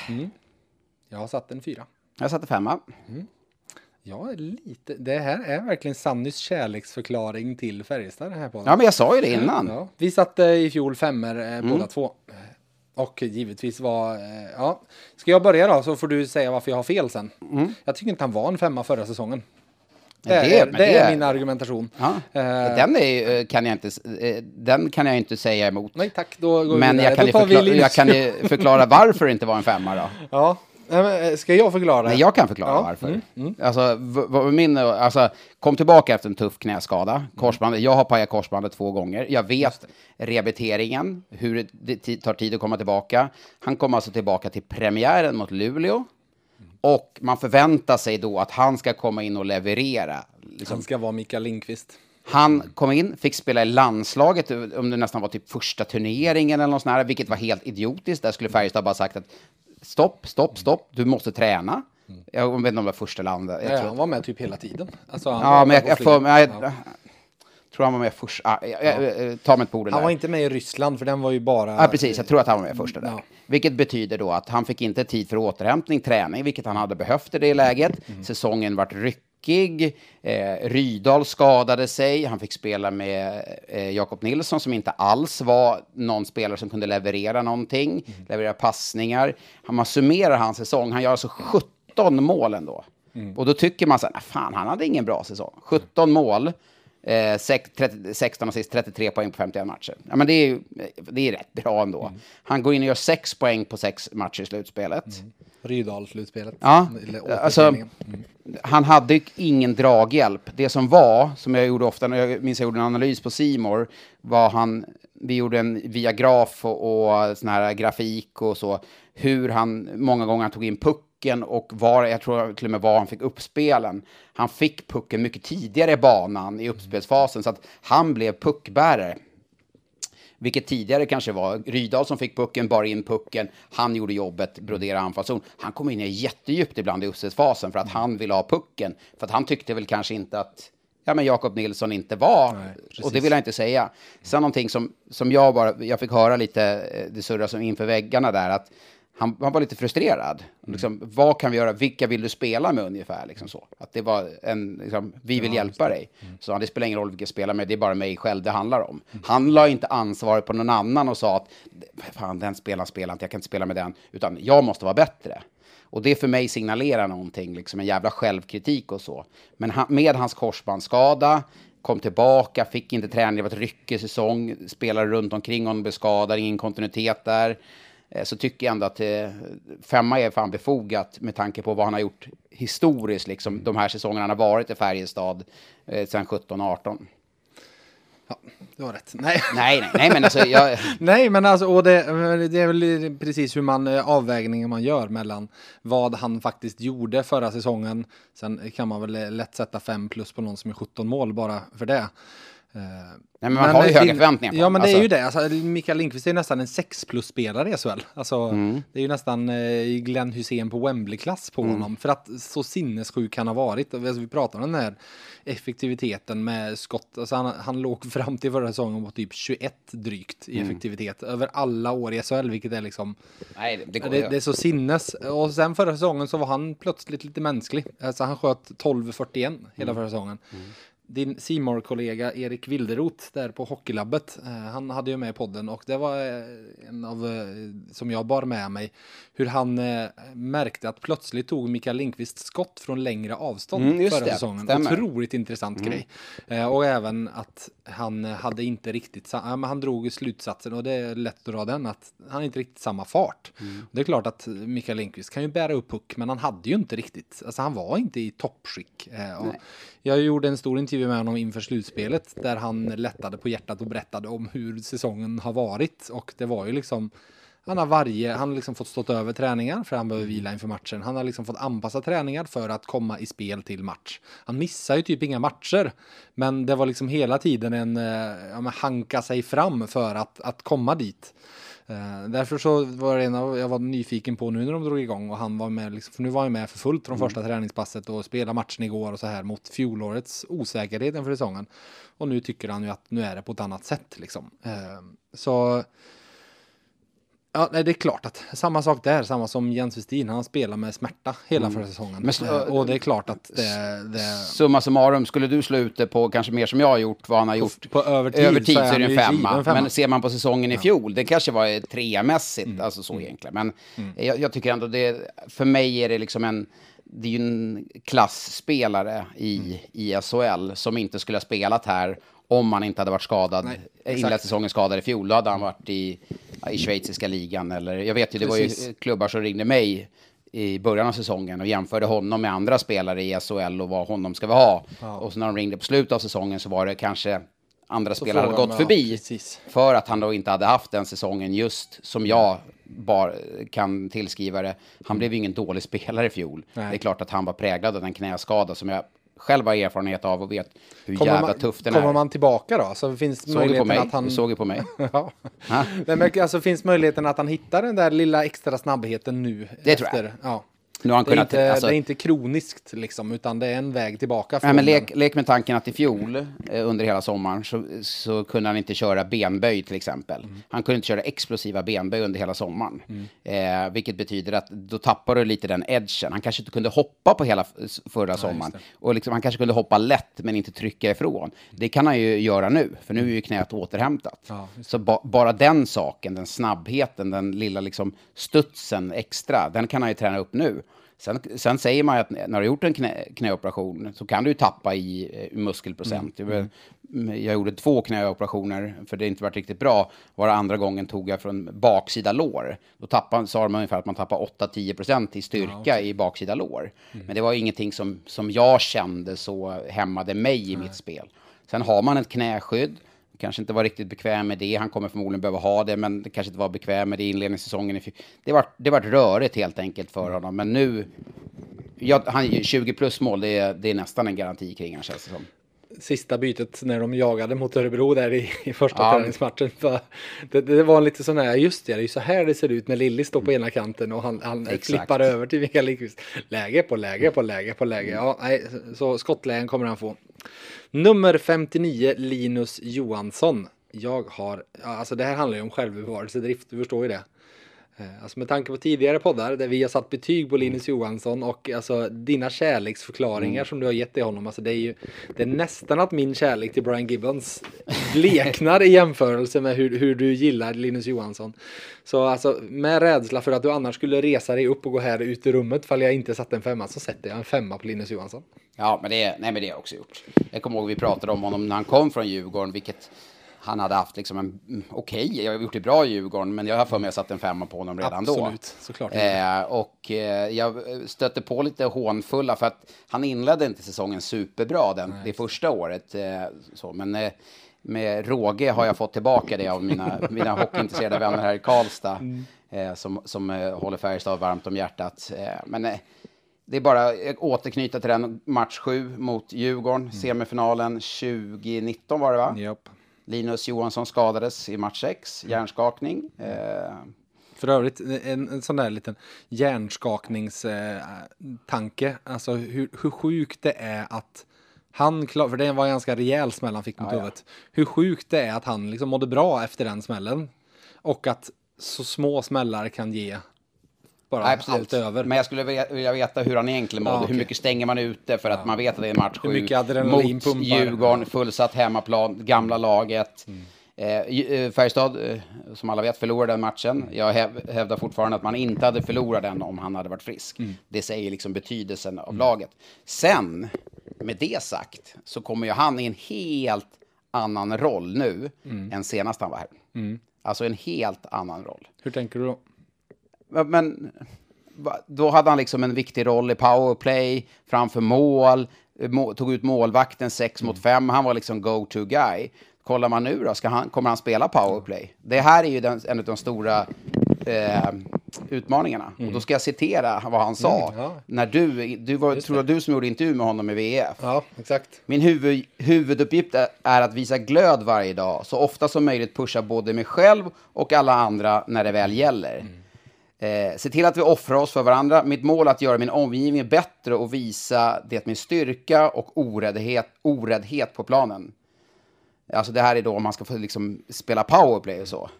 Jag har satt en fyra. Jag satte femma. Jag är lite, det här är verkligen Sannys kärleksförklaring till Färjestad här podden. Ja, men jag sa ju det innan. Ja, vi satte i fjol femmer eh, Mm. båda två. Och givetvis var, eh, ja. Ska jag börja då så får du säga varför jag har fel sen. Jag tycker inte han var en femma förra säsongen. Det, Mm. Det- är, det, det är min argumentation. Ja. Eh, Den, är, eh, kan jag inte, eh, den kan jag inte säga emot. Nej tack, då går vi Men vidare. jag kan, Då tar vi förklara, jag kan förklara varför det inte var en femma då. Ja, ska jag förklara? Nej, jag kan förklara Ja, varför. Alltså, v- v- min, alltså, kom tillbaka efter en tuff knäskada. Korsbandet, jag har pajat korsbandet två gånger. Jag vet rehabiliteringen, hur det- tar tid att komma tillbaka. Han kom alltså tillbaka till premiären mot Luleå. Och man förväntar sig då att han ska komma in och leverera. Liksom, Han ska vara Mikael Lindqvist. han kom in, fick spela i landslaget, om det nästan var typ första turneringen eller något sånt här, vilket var helt idiotiskt. Där skulle Färjestad bara sagt att stopp, stopp, stopp, du måste träna. Jag vet inte om det var första landet. Ja, han var med typ hela tiden. Alltså, ja, men jag, jag, men jag, Ja. Tror han var med först. Ah, jag, jag, jag, ta mig på orden Han där. var inte med i Ryssland, för den var ju bara... Ja, precis. Jag tror att han var med första där. Ja. Vilket betyder då att han fick inte tid för återhämtning, träning, vilket han hade behövt i det läget. Säsongen vart ryckig. Eh, Rydal skadade sig. Han fick spela med eh, Jakob Nilsson som inte alls var någon spelare som kunde leverera någonting, leverera passningar. Han, man summerar hans säsong. Han gör alltså 17 mål ändå. Och då tycker man så här, "Ah, fan, han hade ingen bra säsong. 17 mål. Eh, sex- 30, 16 assist, 33 poäng på 51 matcher. Ja, men det är, ju- det är rätt bra ändå. Han går in och gör 6 poäng på 6 matcher i slutspelet. Rydal-slutspelet. Ja, Eller alltså, återföreningen. han hade ju ingen draghjälp. Det som var, som jag gjorde ofta, när jag minns jag gjorde en analys på Simor, var han, vi gjorde en via graf och, och sån här grafik och så, hur han många gånger han tog in pucken och var, jag tror till och med var han fick uppspelen. Han fick pucken mycket tidigare i banan i uppspelsfasen, så att han blev puckbärare. Vilket tidigare kanske var Rydahl som fick pucken, bar in pucken, han gjorde jobbet, brodera anfallszon. Han kom in i jättedjupt ibland i uppspelsfasen för att han ville ha pucken. För att han tyckte väl kanske inte att ja, men Jakob Nilsson inte var, Nej, och det vill jag inte säga. Sen någonting som, som jag bara, jag fick höra lite, eh, det surras inför väggarna där, att han, han var lite frustrerad. Liksom, vad kan vi göra? Vilka vill du spela med ungefär? Liksom så. Att det var en, liksom, vi vill hjälpa dig. Så det spelar ingen roll vilka jag spelar med, det är bara mig själv det handlar om. Han la inte ansvaret på någon annan och sa att fan, den spelaren spelar inte, jag kan inte spela med den, utan jag måste vara bättre. Och det för mig signalerar någonting, liksom en jävla självkritik och så. Men han, med hans korsbandsskada, kom tillbaka, fick inte träning, det var ett ryckig säsong, spelare runt omkring honom blev skadade, ingen kontinuitet där. Eh, Så tycker jag ändå att eh, femma är fan befogat med tanke på vad han har gjort historiskt, liksom, de här säsongerna han har varit i Färjestad eh, sedan 17-18. Ja, du har rätt. Nej. Nej, nej, nej, men alltså jag... Nej, men alltså, och det, det är väl precis hur man avvägningen man gör mellan vad han faktiskt gjorde förra säsongen. Sen kan man väl lätt sätta fem plus på någon som är 17 mål bara för det. Nej, men man har ju höga förväntningar på Ja, men det är Alltså- ju det. Alltså, Mikael Lindqvist är nästan en 6 plus-spelare i SHL. Alltså, Mm. Det är ju nästan eh, Glenn Hussein på Wembley-klass på Mm. honom. För att så sinnessjuk han har varit. Alltså, vi pratar om den här effektiviteten med skott. Alltså, han, han låg fram till förra säsongen på typ 21 drygt Mm. i effektivitet. Över alla år i SHL, vilket är liksom... Nej, det, det Det, det är så sinnes. Och sen förra säsongen så var han plötsligt lite mänsklig. Alltså han sköt 12-41 hela förra säsongen. Din simor kollega Erik Wilderoth där på Hockeylabbet, eh, han hade ju med podden och det var eh, en av, eh, som jag bar med mig, hur han märkte att plötsligt tog Mikael Lindqvist skott från längre avstånd Mm, förra det, säsongen. stämmer. Otroligt intressant grej. Eh, och även att han hade inte riktigt, han drog slutsatsen och det är lätt att dra den, att han inte riktigt samma fart. Det är klart att Mikael Lindqvist kan ju bära upp puck, men han hade ju inte riktigt, alltså han var inte i toppskick. Jag gjorde en stor intervju med honom inför slutspelet där han lättade på hjärtat och berättade om hur säsongen har varit och det var ju liksom han har varje, han har liksom fått stått över träningar för han behöver vila inför matchen. Han har liksom fått anpassa träningar för att komma i spel till match. Han missar ju typ inga matcher, men det var liksom hela tiden en eh, ja, men hanka sig fram för att, att komma dit. Eh, därför så var det en av, jag var nyfiken på nu när de drog igång och han var med, liksom, för nu var han med för fullt från första träningspasset och spelade matchen igår och så här mot fjolårets osäkerhet inför säsongen. Och nu tycker han ju att nu är det på ett annat sätt liksom. Eh, så Ja, nej, det är klart att samma sak där, samma som Jens Westin, han spelar med smärta hela förra säsongen. Men så- Eh, och det är klart att det, det Summa summarum, skulle du slå ut det på kanske mer som jag har gjort, vad han har gjort på övertid över tid så är det en femma. femma. Mm. Men ser man på säsongen i fjol, det kanske var ett treamässigt, alltså så egentligen. Men jag, jag tycker ändå det, för mig är det liksom en, det är ju en klassspelare i, Mm. i SHL som inte skulle ha spelat här om han inte hade varit skadad, Nej, eh, inlett säsongen skadad i fjol. Då hade han varit i, ja, i schweiziska ligan eller, jag vet ju, det var Precis. ju klubbar som ringde mig i början av säsongen och jämförde honom med andra spelare i SHL och vad honom ska vi ha. Och så när de ringde på slutet av säsongen så var det kanske andra spelare hade gått ja, förbi. precis. För att han då inte hade haft den säsongen just som jag bara kan tillskriva det. Han blev ju ingen dålig spelare i fjol. Nej. Det är klart att han var präglad av den knäskada som jag själv har erfarenhet av och vet hur Kommer jävla man, tuff den kommer är. man tillbaka då? Så finns Såg du på möjligheten mig? att han... Du såg ju på mig. Ja. Nej, men alltså finns möjligheten att han hittar den där lilla extra snabbheten nu? Det tror jag. Ja. Nu har han Det är, kunnat... inte, alltså- det är inte kroniskt liksom, utan det är en väg tillbaka. Nej, men lek, lek med tanken att i fjol, eh, under hela sommaren, så, så kunde han inte köra benböj till exempel. Han kunde inte köra explosiva benböj under hela sommaren. Eh, vilket betyder att då tappar du lite den edgen. Han kanske inte kunde hoppa på hela förra sommaren. Och liksom, han kanske kunde hoppa lätt men inte trycka ifrån. Det kan han ju göra nu, för nu är ju knät återhämtat. Ja, så ba, bara den saken, den snabbheten, den lilla liksom studsen extra, den kan han ju träna upp nu. Sen, sen säger man ju att när du har gjort en knä, knäoperation så kan du ju tappa i eh, muskelprocent. Jag, jag gjorde två knäoperationer för det inte varit riktigt bra. Var andra gången tog jag från baksida lår. Då tappade, sa de ungefär att man tappar 8-10 procent i styrka i baksida lår. Men det var ingenting som, som jag kände så hämmade mig i mitt spel. Sen har man ett knäskydd. Kanske inte var riktigt bekväm med det. Han kommer förmodligen behöva ha det, men det kanske inte var bekväm med det i inledningssäsongen. Det var, det var rörigt helt enkelt för honom. Men nu, ja, han är ju 20 plus mål, det är, det är nästan en garanti kring han känns det som. Sista bytet när de jagade mot Örebro där i, i första Ja. träningsmatchen. Det, det var lite sån här, just det, det är ju så här det ser ut när Lilly står på ena kanten och han, han flippar över till Mikael Lindqvist. Läge på läge på läge på läge. Ja, nej, så skottlägen kommer han få. Nummer 59, Linus Johansson. Jag har, alltså det här handlar ju om självbevarelsedrift, du förstår ju det. Eh, Alltså med tanke på tidigare poddar där vi har satt betyg på Linus Johansson och alltså dina kärleksförklaringar som du har gett till honom. Alltså det är ju det är nästan att min kärlek till Brian Gibbons bleknar i jämförelse med hur, hur du gillar Linus Johansson. Så alltså med rädsla för att du annars skulle resa dig upp och gå här ut ur rummet fall jag inte satte en femma så sätter jag en femma på Linus Johansson. Ja, men det, nej, men det har jag också gjort. Jag kommer ihåg vi pratade om honom när han kom från Djurgården, vilket han hade haft liksom en, mm, okej, jag har gjort det bra i Djurgården, men jag har för mig att jag satt en femma på honom redan då. Absolut, såklart. Eh, och eh, jag stötte på lite hånfulla för att han inledde inte säsongen superbra den, det första året. Eh, så, men eh, med råge har jag fått tillbaka det av mina, mina hockeyintresserade vänner här i Karlstad. Eh, som som eh, håller Färjestad varmt om hjärtat. Men det är bara att återknyta till den match 7 mot Djurgården, semifinalen 2019 var det va? Japp. Linus Johansson skadades i match 6, hjärnskakning. Eh, För övrigt, en, en sån där liten hjärnskakningstanke. Alltså hur, hur sjukt det är att han, klar, för det var en ganska rejäl smäll han fick mot Ja, ja. huvudet. Hur sjukt det är att han liksom mådde bra efter den smällen. Och att så små smällar kan ge bara nej, absolut. allt över. Men jag skulle vilja- veta hur han egentligen mådde. Ja, okej. Hur mycket stänger man ute för att man vet att det är match 7 Hur mycket adrenalin mot pumpar. Djurgården, fullsatt hemmaplan, gamla laget. Eh, Ju- eh, Färjestad, eh, som alla vet, förlorade den matchen. Jag häv, hävdar fortfarande att man inte hade förlorat den om han hade varit frisk. Det säger liksom betydelsen av laget. Sen, med det sagt, så kommer ju han i en helt annan roll nu än senast han var här. Alltså en helt annan roll. Hur tänker du då? Men- då hade han liksom en viktig roll i powerplay, framför mål, må, tog ut målvakten 6 mot 5. Han var liksom go-to guy. Kollar man nu då, ska han, kommer han spela powerplay? Det här är ju den, en av de stora eh, utmaningarna. Och då ska jag citera vad han sa. Mm, ja. När du, du var, tror jag du som gjorde intervju med honom i VF. Ja, exakt. Min huvud, huvuduppgift är- är att visa glöd varje dag, så ofta som möjligt pusha både mig själv och alla andra när det väl gäller. Eh, se till att vi offrar oss för varandra. Mitt mål är att göra min omgivning bättre och visa det med styrka och oräddhet, oräddhet på planen. Alltså det här är då om man ska få liksom spela powerplay och så.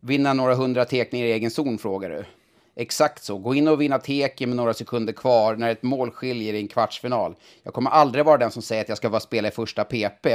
Vinna några hundra tekningar i egen zon, frågar du. Exakt så. Gå in och vinna teken med några sekunder kvar när ett mål skiljer i en kvartsfinal. Jag kommer aldrig vara den som säger att jag ska vara spela i första PP.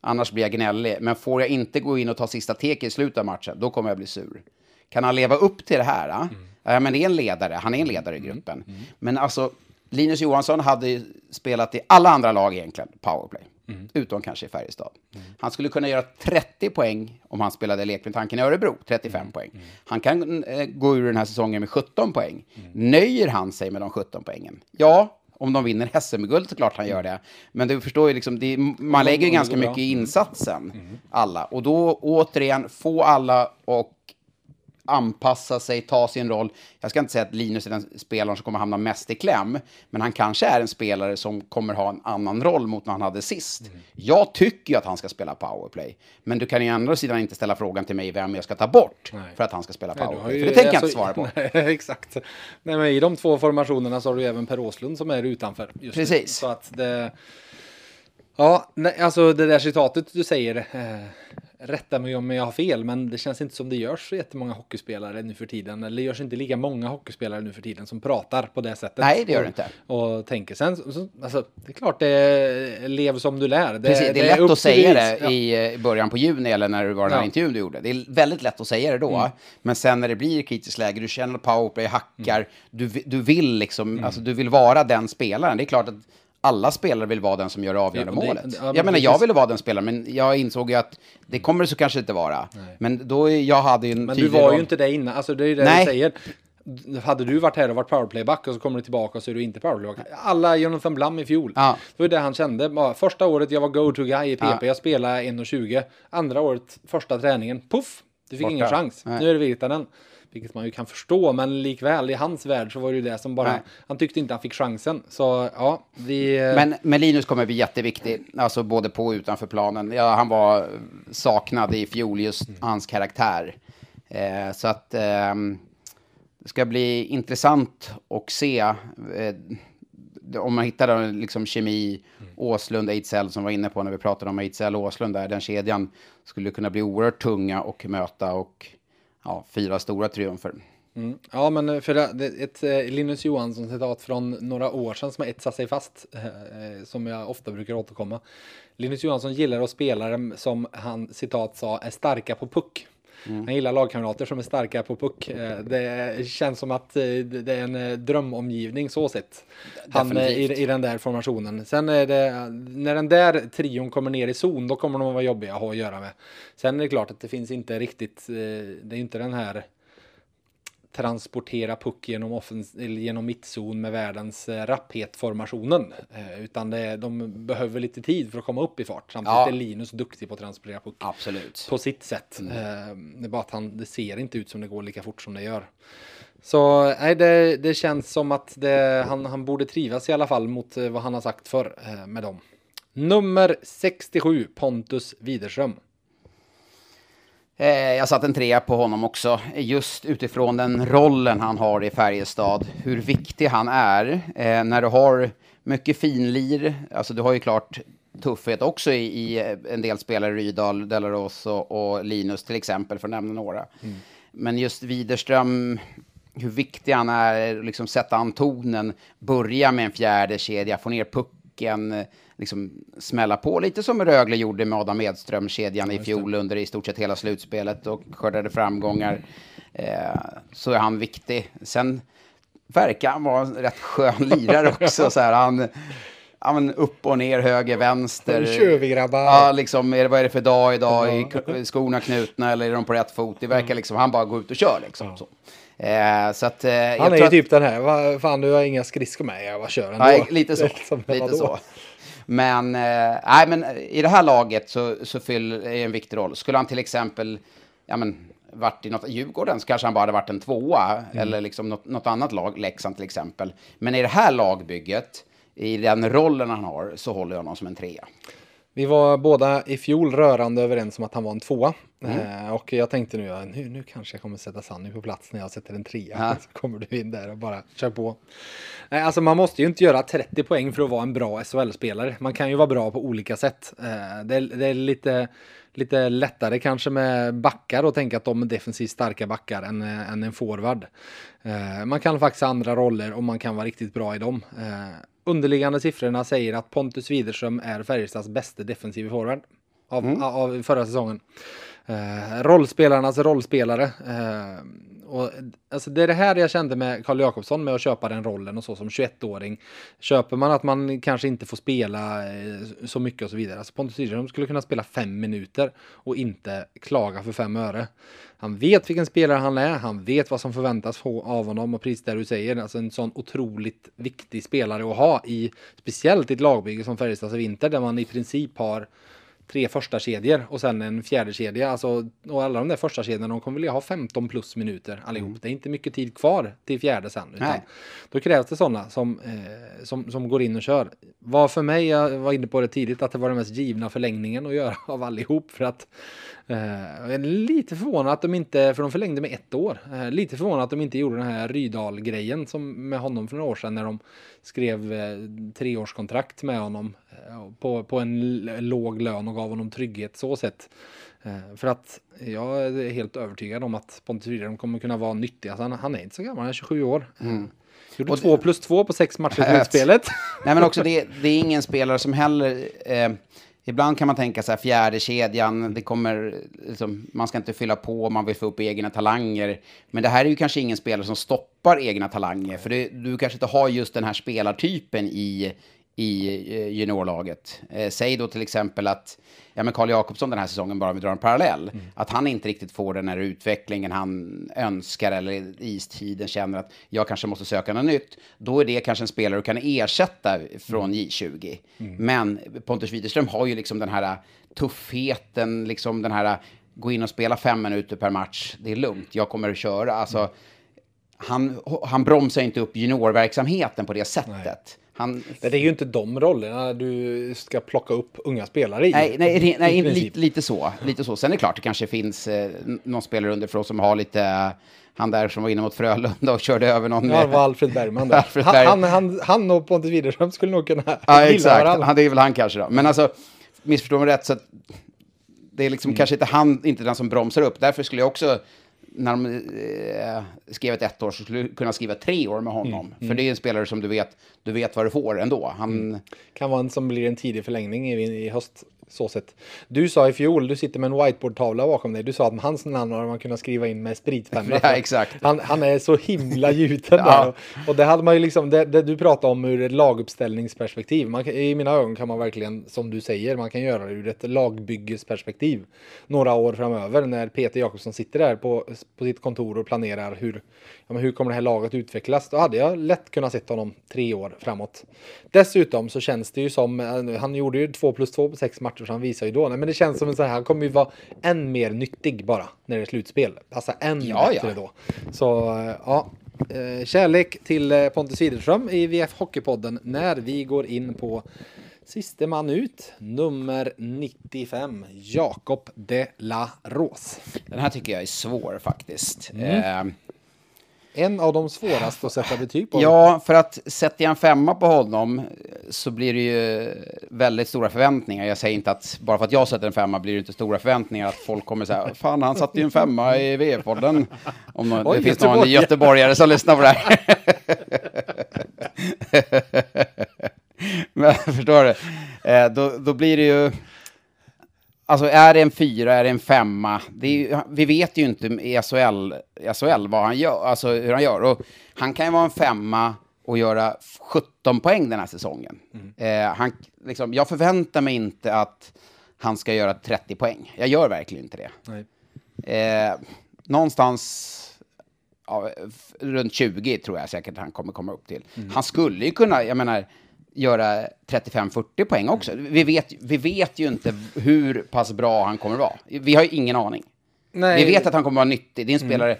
Annars blir jag gnällig. Men får jag inte gå in och ta sista teken i slutet av matchen, då kommer jag bli sur. Kan han leva upp till det här? ah? Ja, men det är en ledare. Han är en ledare i gruppen. Men alltså, Linus Johansson hade spelat i alla andra lag egentligen, powerplay. mm. utom kanske i Färjestad. Mm. Han skulle kunna göra 30 poäng om han spelade lek med tanken i Örebro, 35 mm. poäng. Mm. Han kan eh, gå ur den här säsongen med 17 poäng. Mm. Nöjer han sig med de 17 poängen? Ja, om de vinner SM-guld så klart han gör det. Men du förstår ju, liksom, det, man lägger ju ganska mycket i insatsen, alla. Och då återigen, få alla och anpassa sig, ta sin roll. Jag ska inte säga att Linus är den spelaren som kommer hamna mest i kläm, men han kanske är en spelare som kommer ha en annan roll mot när han hade sist. Mm. Jag tycker ju att han ska spela powerplay, men du kan ju andra sidan inte ställa frågan till mig vem jag ska ta bort nej. för att han ska spela powerplay, för det tänker alltså, jag inte svara på. Nej, exakt. Nej, men I de två formationerna så har du även Per Åslund som är utanför. Precis. Nu. Så att det... Ja, nej, alltså det där citatet du säger, eh, rätta mig om jag har fel, men det känns inte som det görs så jättemånga hockeyspelare nu för tiden. Eller det görs inte lika många hockeyspelare nu för tiden som pratar på det sättet. Nej, det gör det inte. Och, tänker sen, så, alltså, det är klart det är lev som du lär. Det, Precis, det är lätt att säga det ja. i början på juni eller när det var den här ja. intervjun du gjorde. Det är väldigt lätt att säga det då, mm. men sen när det blir kritiskt läge, du känner powerplay, hackar, mm. du, du vill liksom, mm. alltså du vill vara den spelaren. Det är klart att alla spelare vill vara den som gör avgörande ja, det, målet. Ja, jag menar, jag ville vara den spelaren, men jag insåg ju att det kommer det så kanske inte vara. Nej. Men då, jag hade ju en Men du var roll. ju inte det innan, alltså det är ju det Nej. du säger. Hade du varit här och varit powerplayback och så kommer du tillbaka och så är du inte powerplayback. Alla Jonathan Blum i fjol. Ja. Det var det han kände. Första året jag var go-to-guy i PP, ja. jag spelade 1,20. Andra året, första träningen, puff! Du fick Borta. ingen chans. Nej. Nu är det Virtanen. Vilket man ju kan förstå, men likväl i hans värld så var det ju det som bara, Nej. han tyckte inte han fick chansen. Så ja, vi... Men, men Linus kommer bli jätteviktig, alltså både på och utanför planen. Ja, han var saknad i fjol, just mm. hans karaktär. Eh, så att eh, det ska bli intressant att se eh, om man hittar liksom kemi, mm. Åslund, Ejdsell som var inne på när vi pratade om Ejdsell och Åslund där, den kedjan skulle kunna bli oerhört tunga och möta och ja, fyra stora triumfer. Mm. Ja, men eh, för det, ett eh, Linus Johansson citat från några år sedan som har etsat sig fast, eh, som jag ofta brukar återkomma. Linus Johansson gillar att spelare som han citat sa är starka på puck. Mm. Han gillar lagkamrater som är starka på puck. Eh, det känns som att det är en drömomgivning så sett. Han i, i den där formationen. Sen är det, när den där trion kommer ner i zon, då kommer de att vara jobbiga att ha att göra med. Sen är det klart att det finns inte riktigt, det är inte den här transportera puck genom, offens genom mittzon med världens eh, rapphet-formationen. Eh, utan det, de behöver lite tid för att komma upp i fart. Samtidigt ja. är Linus duktig på att transportera puck. Absolut. På sitt sätt. Mm. Eh, det är bara att han, det ser inte ut som det går lika fort som det gör. Så nej, det, det känns som att det, han, han borde trivas i alla fall mot vad han har sagt för eh, med dem. Nummer 67, Pontus Widerström. Eh, jag satt en trea på honom också, just utifrån den rollen han har i Färjestad. Hur viktig han är. Eh, när du har mycket finlir, alltså du har ju klart tuffhet också i, i en del spelare, Rydahl, Delaros och, och, Linus till exempel, för att nämna några. Mm. Men just Widerström, hur viktig han är, liksom sätta an tonen, börja med en fjärde kedja, få ner pucken, liksom smälla på lite som Rögle gjorde med Adam Edström-kedjan i fjol under i stort sett hela slutspelet och skördade framgångar. Eh, så är han viktig. Sen verkar han vara en rätt skön lirare också. så här, han, ja, men upp och ner, höger, vänster. Nu kör vi grabbar. Ja, liksom, är det, vad är det för dag idag? Är skorna knutna eller är de på rätt fot? Det verkar liksom, han bara går ut och kör liksom. Ja. Så. Eh, så att, eh, han är ju typ den här, vad fan du har inga skridskor med, jag bara kör ändå. Nej, lite så. Lite så. Men, eh, nej, men i det här laget så, så fyller en viktig roll. Skulle han till exempel ja, men, varit i något, Djurgården så kanske han bara hade varit en tvåa. Mm. Eller liksom något, något, annat lag, Leksand till exempel. Men i det här lagbygget, i den rollen han har, så håller jag honom som en trea. Vi var båda i fjol rörande överens om att han var en tvåa. Mm. Eh, och jag tänkte nu, nu, nu kanske jag kommer sätta Sanny på plats när jag sätter en trea. Ja. Så kommer du in där och bara kör på. Nej, alltså man måste ju inte göra 30 poäng för att vara en bra SHL-spelare. Man kan ju vara bra på olika sätt. Eh, det, är, det är lite, lite lättare kanske med backar och tänka att de är defensivt starka backar än, äh, än en forward. Eh, man kan faktiskt ha andra roller och man kan vara riktigt bra i dem. Eh, underliggande siffrorna säger att Pontus Widerström är Färjestads bästa defensiv forward av, mm. av förra säsongen. Eh, rollspelarnas alltså rollspelare. Eh, och, alltså det är det här jag kände med Karl Jakobsson med att köpa den rollen och så som 21-åring. Köper man att man kanske inte får spela eh, så mycket och så vidare. Alltså Pontus Rydström skulle kunna spela fem minuter och inte klaga för fem öre. Han vet vilken spelare han är, han vet vad som förväntas av honom och precis där du säger, alltså en sån otroligt viktig spelare att ha i speciellt i ett lagbygge som Färjestads Vinter där man i princip har tre första kedjor och sen en fjärde kedja. Alltså, och alla de där första kedjorna de kommer vilja ha 15 plus minuter allihop. Mm. Det är inte mycket tid kvar till fjärde sen. Utan då krävs det sådana som, eh, som, som går in och kör. Var för mig, jag var inne på det tidigt, att det var den mest givna förlängningen att göra av allihop. För att Eh, lite förvånad att de inte, för de förlängde med ett år. Eh, lite förvånad att de inte gjorde den här Rydal-grejen som med honom för några år sedan när de skrev eh, treårskontrakt med honom på, på en låg lön och gav honom trygghet så sett. För att jag är helt övertygad om att Pontus Rydström kommer kunna vara nyttig. Alltså han, han, är inte så gammal, han är 27 år. Mm. Gjorde och två plus två på sex matcher i slutspelet. Nej men också det, det, är ingen spelare som heller eh, Ibland kan man tänka så här, fjärde kedjan, det kommer, liksom, man ska inte fylla på, man vill få upp egna talanger. Men det här är ju kanske ingen spelare som stoppar egna talanger, för det, du kanske inte har just den här spelartypen i, i eh, juniorlaget. Eh, säg då till exempel att ja, men Carl Jakobsson den här säsongen, bara om vi drar en parallell, mm. att han inte riktigt får den här utvecklingen han önskar eller istiden känner att jag kanske måste söka något nytt. Då är det kanske en spelare du kan ersätta från mm. J20. Mm. Men Pontus Widerström har ju liksom den här tuffheten, liksom den här gå in och spela fem minuter per match, det är lugnt, jag kommer att köra. Alltså, mm. han, han bromsar inte upp juniorverksamheten på det sättet. Nej. Han... Det är ju inte de rollerna du ska plocka upp unga spelare i. Nej, nej, nej lite, lite, så, lite så. Sen är det klart, det kanske finns eh, någon spelare underifrån som har lite... Han där som var inne mot Frölunda och körde över någon... Ja, det var Alfred Bergman där. Alfred Berg... han, han, han och Pontus Widerström skulle nog kunna Ja, exakt. Varandra. det är väl han kanske då. Men alltså, missförstå mig rätt, så att det är liksom mm. kanske inte han, inte den som bromsar upp. Därför skulle jag också när de eh, skrev ett år så skulle du kunna skriva tre år med honom. Mm. För det är en spelare som du vet, du vet vad du får ändå. Han... Mm. Kan vara en som blir en tidig förlängning i, i höst så sett. Du sa i fjol, du sitter med en whiteboardtavla bakom dig, du sa att hans namn har man kunnat skriva in med spritpenna. ja, exakt. Han, han, är så himla gjuten ja. där. Och, och det hade man ju liksom, det, det, du pratade om ur ett laguppställningsperspektiv. Man, I mina ögon kan man verkligen, som du säger, man kan göra det ur ett lagbyggesperspektiv. Några år framöver när Peter Jakobsson sitter där på, på sitt kontor och planerar hur, ja, men hur kommer det här laget utvecklas. Då hade jag lätt kunnat sett honom tre år framåt. Dessutom så känns det ju som, eh, han gjorde ju två plus två på sex matcher så han visar ju då. Nej, men det känns som en sån här, han kommer ju vara än mer nyttig bara när det är slutspel. Alltså än ja, bättre ja. då. Så eh, ja, eh, kärlek till Pontus Widerström i VF Hockeypodden när vi går in på Siste man ut, nummer 95, Jakob de la Rose. Den här tycker jag är svår faktiskt. Mm. Eh, en av de svåraste att sätta betyg på. Ja, för att sätter jag en femma på honom så blir det ju väldigt stora förväntningar. Jag säger inte att bara för att jag sätter en femma blir det inte stora förväntningar att folk kommer säga fan han satte ju en femma i V-podden. Om någon, Oj, det finns någon göteborgare som lyssnar på det här. Men förstår du? Eh, då, då blir det ju Alltså är det en fyra, är det en femma? Det är, vi vet ju inte i SHL, SHL vad han gör, alltså hur han gör. Och han kan ju vara en femma och göra 17 poäng den här säsongen. Mm. Eh, han, liksom, jag förväntar mig inte att han ska göra 30 poäng. Jag gör verkligen inte det. Eh, någonstans ja, runt 20 tror jag säkert han kommer komma upp till. Mm. Han skulle ju kunna, jag menar, göra 35-40 poäng också. Vi vet, vi vet ju inte hur pass bra han kommer vara. Vi har ju ingen aning. Nej. Vi vet att han kommer vara nyttig. Det är en mm. spelare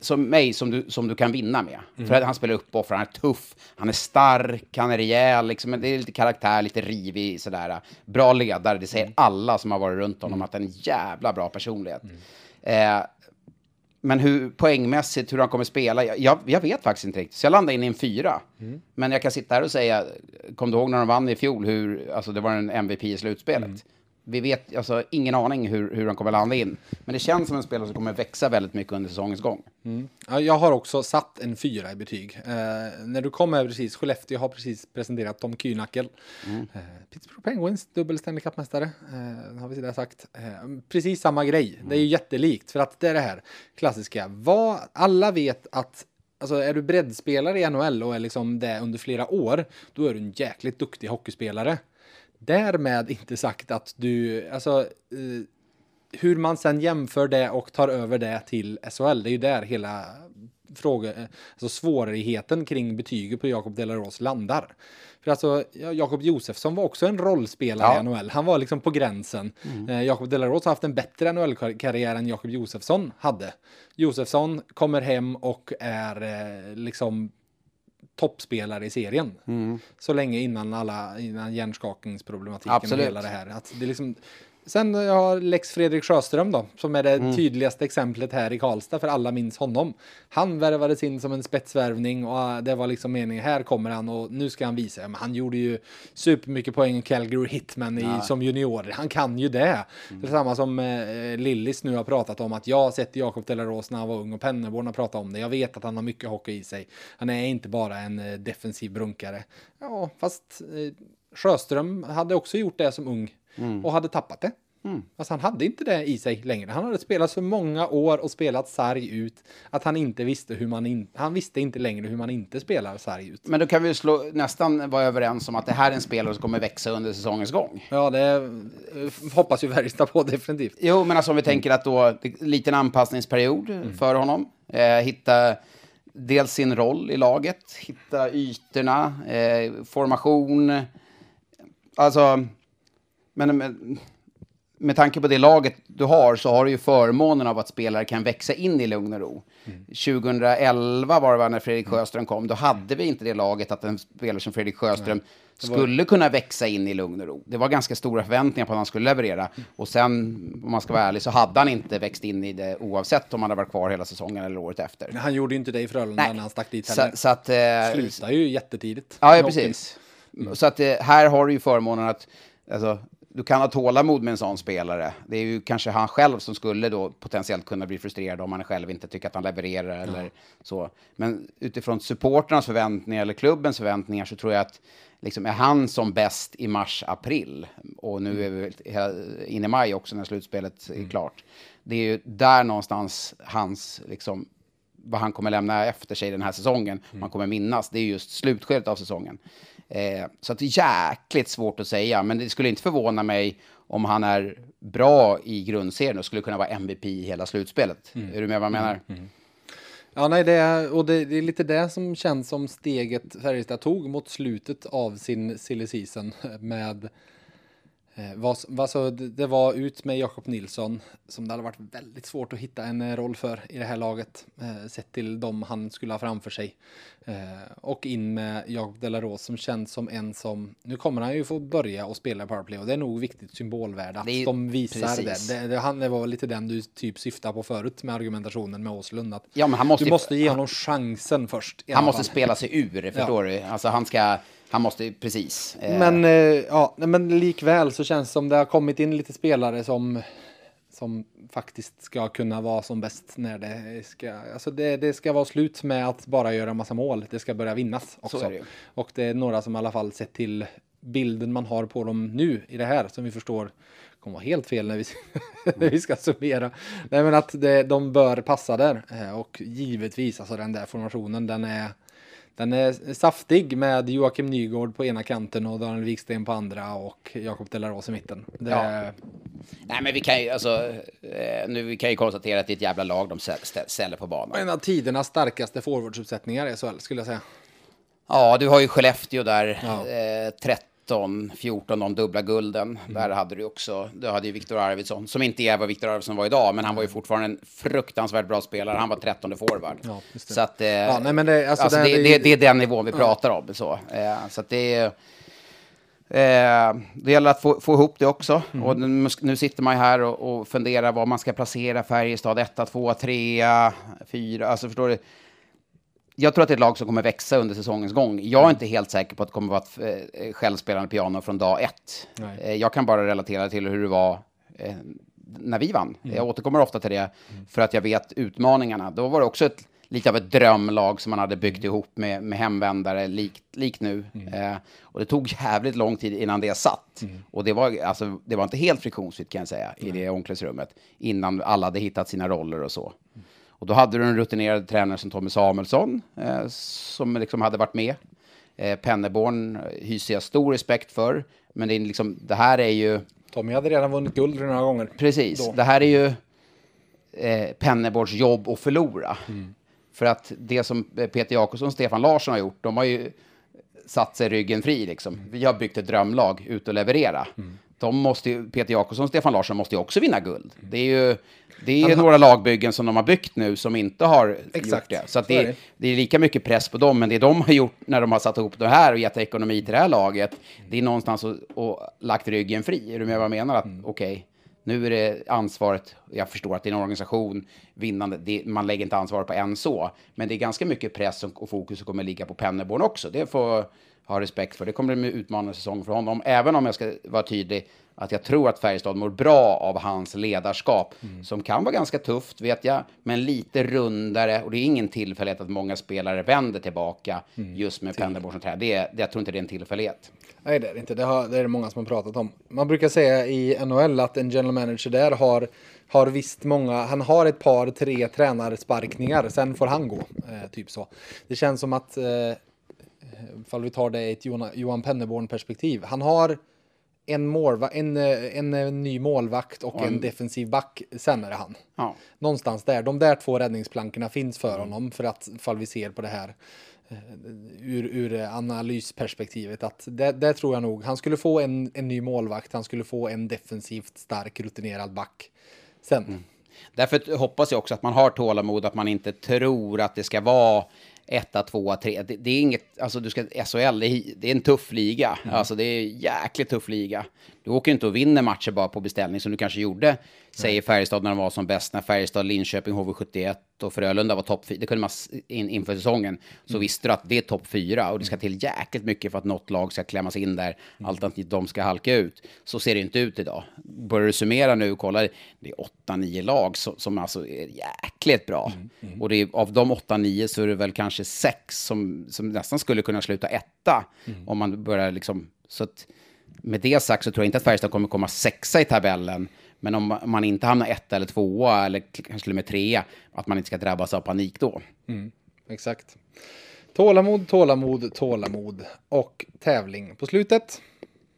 som mig som du, som du kan vinna med. Mm. För att han spelar uppoffrande, han är tuff, han är stark, han är rejäl, liksom, det är lite karaktär, lite rivig sådär. Bra ledare, det säger mm. alla som har varit runt honom, mm. att han är en jävla bra personlighet. Mm. Eh, men hur, poängmässigt, hur han kommer spela, jag, jag vet faktiskt inte riktigt. Så jag landar in i en fyra. Mm. Men jag kan sitta här och säga, kom du ihåg när de vann i fjol, hur, alltså det var en MVP i slutspelet? Mm. Vi vet alltså ingen aning hur, hur han kommer landa in. Men det känns som en spelare som kommer växa väldigt mycket under säsongens gång. Mm. Ja, jag har också satt en fyra i betyg. Eh, när du kom här precis, Skellefteå har precis presenterat Tom Kühnackel. Mm. Eh, Pittsburgh Penguins, dubbel Stanley Cup-mästare, eh, har vi där sagt. Eh, precis samma grej, mm. det är ju jättelikt, för att det är det här klassiska. Vad, alla vet att Alltså är du breddspelare i NHL och är liksom det under flera år, då är du en jäkligt duktig hockeyspelare. Därmed inte sagt att du, alltså eh, hur man sen jämför det och tar över det till SHL, det är ju där hela fråga, alltså svårigheten kring betyget på Jakob Delaros landar. För alltså, Jakob Josefsson var också en rollspelare ja. i NHL. Han var liksom på gränsen. Mm. Eh, Jakob Delaros har haft en bättre NHL-karriär än Jakob Josefsson hade. Josefsson kommer hem och är eh, liksom toppspelare i serien. Mm. Så länge innan alla, innan hjärnskakningsproblematiken Absolut. och hela det här. Att det liksom, Sen har Lex Fredrik Sjöström då, som är det mm. tydligaste exemplet här i Karlstad, för alla minns honom. Han värvades in som en spetsvärvning och det var liksom meningen, här kommer han och nu ska han visa. Men han gjorde ju supermycket poäng i Calgary Hitman i, ja. som junior. Han kan ju det. Mm. Det är samma som eh, Lillis nu har pratat om, att jag har sett Jakob Delaros när han var ung och Pennerborn har pratat om det. Jag vet att han har mycket hockey i sig. Han är inte bara en eh, defensiv brunkare. Ja, fast eh, Sjöström hade också gjort det som ung mm. och hade tappat det. Mm. Alltså han hade inte det i sig längre. Han hade spelat så många år och spelat sarg ut att han inte visste hur man in, han visste inte längre hur man inte spelar sarg ut. Men då kan vi slå, nästan vara överens om att det här är en spelare som kommer växa under säsongens gång. Ja, det eh, hoppas ju Färjestad på definitivt. Jo, men alltså om vi tänker att då liten anpassningsperiod mm. för honom, eh, hitta dels sin roll i laget, hitta ytorna, eh, formation, alltså men med, med tanke på det laget du har så har du ju förmånen av att spelare kan växa in i lugn och ro. Mm. 2011 var det när Fredrik mm. Sjöström kom, då hade vi inte det laget att en spelare som Fredrik Sjöström var... skulle kunna växa in i lugn och ro. Det var ganska stora förväntningar på att han skulle leverera. Mm. Och sen, om man ska vara ärlig, så hade han inte växt in i det oavsett om han hade varit kvar hela säsongen eller året efter. Han gjorde ju inte det i Frölunda när han stack dit heller. Så, så att, eh, Slutade ju jättetidigt. Ja, ja precis. Mm. Så att eh, här har du ju förmånen att Alltså, du kan ha tålamod med en sån spelare. Det är ju kanske han själv som skulle då potentiellt kunna bli frustrerad om han själv inte tycker att han levererar eller mm. så. Men utifrån supporternas förväntningar eller klubbens förväntningar så tror jag att liksom är han som bäst i mars-april och nu är vi inne i maj också när slutspelet är mm. klart. Det är ju där någonstans hans liksom vad han kommer lämna efter sig den här säsongen, mm. man kommer minnas, det är just slutskedet av säsongen. Eh, så att det är jäkligt svårt att säga, men det skulle inte förvåna mig om han är bra i grundserien och skulle kunna vara MVP i hela slutspelet. Mm. Är du med vad jag menar? Mm. mm. Ja, nej, det är, och det, det, är lite det som känns som steget Färjestad tog mot slutet av sin silly season med Eh, vad, vad så det var ut med Jakob Nilsson som det hade varit väldigt svårt att hitta en eh, roll för i det här laget eh, sett till dem han skulle ha framför sig. Och in med Jakob Delaros som känns som en som, nu kommer han ju få börja och spela powerplay och det är nog viktigt symbolvärde att är, de visar det. det. det. Han var lite den du typ syftar på förut med argumentationen med Åslund. Att ja, men han måste du måste ge honom chansen först. Han måste spela sig ur, förstår ja. du? Alltså han ska han måste precis. Eh. Men, eh, ja, men likväl så känns det som det har kommit in lite spelare som, som faktiskt ska kunna vara som bäst när det ska, alltså det, det ska vara slut med att bara göra massa mål. Det ska börja vinnas också. Det ju. Och det är några som i alla fall sett till bilden man har på dem nu i det här som vi förstår kommer vara helt fel när vi, när vi ska summera. Nej men att det, de bör passa där eh, och givetvis alltså den där formationen den är den är saftig med Joakim Nygård på ena kanten och Daniel Wiksten på andra och Jakob Delaros i mitten. Det... Ja. Nej, men vi kan ju alltså, eh, nu vi kan ju konstatera att det är ett jävla lag de ställer på banan. En av tidernas starkaste forwardsuppsättningar i SHL skulle jag säga. Ja, du har ju Skellefteå där, ja. eh, 30 13, 14, de dubbla gulden. Mm. Där hade du också, du hade ju Viktor Arvidsson, som inte är vad Viktor Arvidsson var idag, men han var ju fortfarande en fruktansvärt bra spelare. Han var 13 forward. Ja, så att, eh, ja, nej, men det, alltså, alltså det, det, det, är den nivån vi pratar om. Så, eh, så att det är... Eh, det gäller att få, få ihop det också. Mm. Och nu, nu, sitter man här och, och funderar var man ska placera Färjestad. 1, 2, 3, 4. Alltså förstår du? Jag tror att det är ett lag som kommer växa under säsongens gång. Jag är inte helt säker på att det kommer att vara ett eh, självspelande piano från dag ett. Eh, Jag kan bara relatera till hur det var eh, när vi vann. Jag återkommer ofta till det för att jag vet utmaningarna. Då var det också ett, lite av ett drömlag som man hade byggt ihop med, med hemvändare likt, likt nu. Eh, och det tog jävligt lång tid innan det satt. Och det var, alltså, det var inte helt friktionsfritt kan jag säga i det omklädningsrummet innan alla hade hittat sina roller och så. Och då hade du en rutinerad tränare som Tommy Samuelsson eh, som liksom hade varit med. Eh, Penneborn hyser jag stor respekt för. Men det, är liksom, det här är ju... Tommy hade redan vunnit guld några gånger. Precis. Då. Det här är ju eh, Penneborns jobb att förlora. För att det som Peter Jakobsson och Stefan Larsson har gjort, de har ju satt sig ryggen fri. Liksom. Vi har byggt ett drömlag ut och leverera. De måste ju, Peter Jakobsson och Stefan Larsson måste ju också vinna guld. Det är ju det är några lagbyggen som de har byggt nu som inte har Exakt. gjort det. Så Så är det, det. det är lika mycket press på dem, men det de har gjort när de har satt ihop det här och gett ekonomi till det här laget, det är någonstans och, och lagt ryggen fri. Är du med vad jag menar? Att okej, nu är det ansvaret, jag förstår att det är en organisation, vinnande, det, man lägger inte ansvaret på en så, men det är ganska mycket press och, och fokus som kommer ligga på Pennerborn också. Det får ha respekt för. Det kommer bli en utmanande säsong för honom, även om jag ska vara tydlig att jag tror att Färjestad mår bra av hans ledarskap, som kan vara ganska tufft, vet jag, men lite rundare. Och det är ingen tillfällighet att många spelare vänder tillbaka just med Pennerborn som tränare. Det, det, jag tror inte det är en tillfällighet. Nej, det är det inte. Det, har, det är det många som har pratat om. Man brukar säga i NHL att en general manager där har, har visst många, han har ett par, tre tränarsparkningar, sen får han gå. Eh, typ så. Det känns som att, eh, ifall vi tar det i ett Johan, Penneborn-perspektiv, han har en, målva, en, eh, en, eh, ny målvakt och en defensiv back, det han. Ja. Någonstans där. De där två räddningsplankorna finns för honom för att fall vi ser på det här eh, ur, ur eh, analysperspektivet att det, det tror jag nog. Han skulle få en, en ny målvakt, han skulle få en defensivt stark rutinerad back. Sen. Därför hoppas jag också att man har tålamod, att man inte tror att det ska vara etta, tvåa, tre. Det, det är inget, alltså du ska, SHL, det är, det är en tuff liga. Alltså det är jäkligt tuff liga. Du åker inte och vinner matcher bara på beställning som du kanske gjorde, säger Färjestad när de var som bäst, när Färjestad, Linköping, HV71 och Frölunda var topp fyra. Det kunde man in, inför säsongen. Så visste du att det är topp fyra och det ska till jäkligt mycket för att något lag ska klämmas in där, alternativt de ska halka ut. Så ser det inte ut idag. Börjar du summera nu och kolla, det är åtta, nio lag som, som alltså är jäkligt bra. Och det är, av de åtta, nio så är det väl kanske sex som, som nästan skulle kunna sluta etta. Om man börjar liksom, så att med det sagt så tror jag inte att Färjestad kommer komma sexa i tabellen. Men om man inte hamnar ett eller tvåa eller kanske till och med trea, att man inte ska drabbas av panik då. Mm, exakt. Tålamod, tålamod, tålamod och tävling på slutet.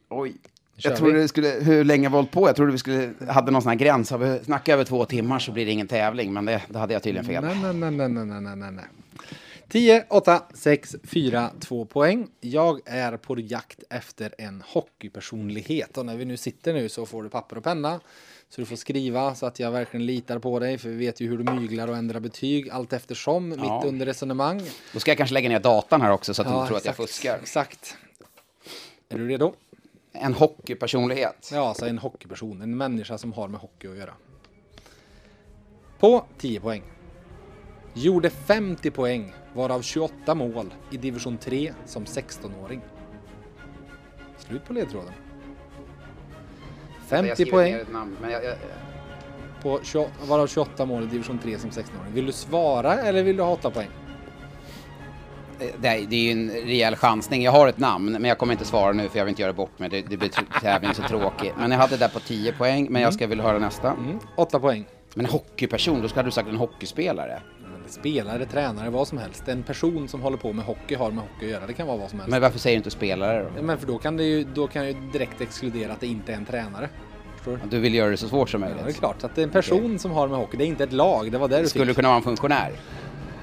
Oj. Jag trodde vi skulle, hur länge vi hållit på, jag trodde vi skulle, hade någon sån här gräns, har vi snackat över två timmar så blir det ingen tävling, men det, det hade jag tydligen fel. Nej, nej, nej, nej, nej, nej, nej. 10, 8, 6, 4, 2 poäng. Jag är på jakt efter en hockeypersonlighet och när vi nu sitter nu så får du papper och penna. Så du får skriva så att jag verkligen litar på dig för vi vet ju hur du myglar och ändrar betyg allt eftersom Ja. mitt under resonemang. Då ska jag kanske lägga ner datan här också så att Ja, de tror att jag exakt, fuskar. Exakt. Är du redo? En hockeypersonlighet. Ja, så en hockeyperson, en människa som har med hockey att göra. På 10 poäng. Gjorde 50 poäng, varav 28 mål i division 3 som 16-åring. Slut på ledtråden. Jag 50 skriver poäng, ett namn, men jag, jag, på 28, varav 28 mål i division 3 som 16-åring. Vill du svara eller vill du ha 8 poäng? det, är, det är ju en rejäl chansning. Jag har ett namn, men jag kommer inte svara nu för jag vill inte göra bort mig. Det, det blir tävlingen så tråkig. Men jag hade det där på 10 poäng, men jag ska väl höra nästa. Mm, 8 poäng. Men en hockeyperson, då ska du sagt en hockeyspelare. Spelare, tränare, vad som helst. En person som håller på med hockey har med hockey att göra. Det kan vara vad som helst. Men varför säger du inte spelare då? Men för då kan, det ju, då kan jag ju direkt exkludera att det inte är en tränare. Förstår du? Du vill göra det så svårt som Ja, det är möjligt. klart. Så att det är en person som har med hockey. Det är inte ett lag. Det var där du Skulle det fick. kunna vara en funktionär?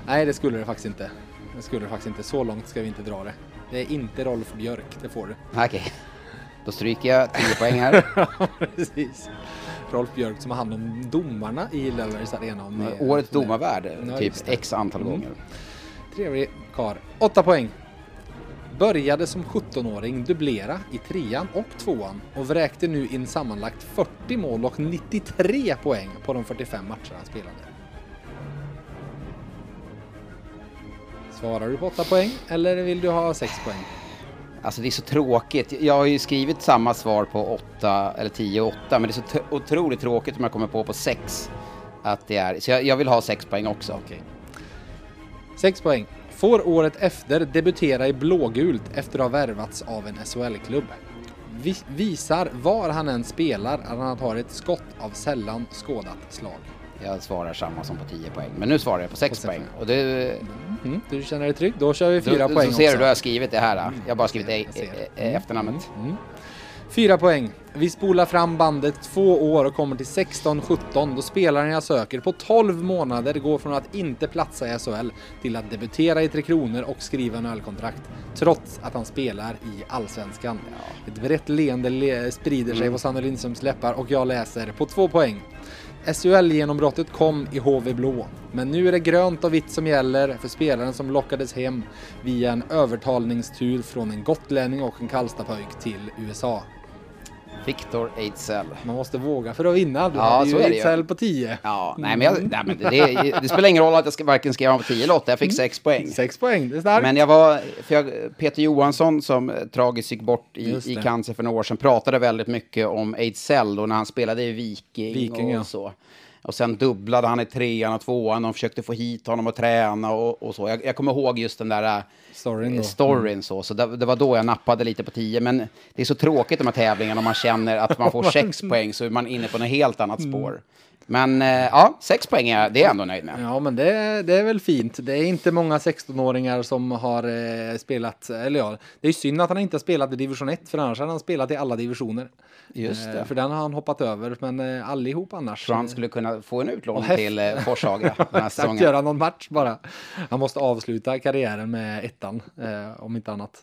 Nej, det skulle det faktiskt inte. Det skulle det faktiskt inte. Så långt ska vi inte dra det. Det är inte Rolf Björk. Det får du. Okej. Då stryker jag 10 poäng här. Precis. Rolf Björk som har hand om domarna i Lellers Arena. Om ni- Årets domarvärd, Ja, typ x antal Mm. gånger. Trevlig kar. 8 poäng. Började som 17-åring dubblera i trean och tvåan och vräkte nu in sammanlagt 40 mål och 93 poäng på de 45 matcher han spelade. Svarar du på 8 poäng eller vill du ha 6 poäng? Alltså det är så tråkigt. Jag har ju skrivit samma svar på 8 eller 10 och 8, men det är så otroligt tråkigt om jag kommer på på 6 att det är. Så jag, jag vill ha 6 poäng också. Okej. 6 poäng. Får året efter debutera i blågult efter att ha värvats av en SHL-klubb. Vi- visar var han än spelar att han har ett skott av sällan skådat slag. Jag svarar samma som på 10 poäng, men nu svarar jag på 6 På sex poäng. Och det, Mm, du känner dig trygg? Då kör vi då, 4 poäng så ser du, då har jag skrivit det här. Jag har bara skrivit e- e- efternamnet. Fyra poäng. Vi spolar fram bandet två år och kommer till 16-17 då spelaren jag söker på 12 månader går från att inte platsa i SHL till att debutera i Tre Kronor och skriva en ölkontrakt. Trots att han spelar i Allsvenskan. Ett brett leende le sprider sig på Sanne Lindströms läppar och jag läser på två poäng. SHL-genombrottet kom i HV Blå, men nu är det grönt och vitt som gäller för spelaren som lockades hem via en övertalningstur från en gotlänning och en Karlstadpojk till USA. Victor Ejdsell. Man måste våga för att vinna. Du Ja, hade så ju. Excel på 10. Ja, nej men, jag, nej, men det, det, spelar ingen roll att jag ska varken skrev på 10 eller 8, jag fick 6 poäng. 6 poäng, det är starkt. Men jag var, för jag, Peter Johansson som eh, tragiskt gick bort i, i cancer för några år sedan pratade väldigt mycket om Ejdsell då när han spelade i Viking, Viking, och ja. så. Och sen dubblade han i trean och tvåan, de försökte få hit honom och träna och, och så. Jag, jag kommer ihåg just den där eh, Storyn storyn så, så det, det var då jag nappade lite på 10. Men det är så tråkigt de här tävlingarna om man känner att man får 6 poäng så är man inne på något helt annat Mm. spår. Men eh, ja, 6 poäng är det är jag ändå nöjd med. Ja, men det, det är väl fint. Det är inte många 16-åringar som har eh, spelat, eller ja, det är ju synd att han inte har spelat i division 1, för annars hade han spelat i alla divisioner. Just det. Eh, för den har han hoppat över, men eh, allihop annars. tror han skulle kunna få en utlåning till eh, Forshaga den här säsongen. göra någon match bara. Han måste avsluta karriären med ettan, eh, om inte annat.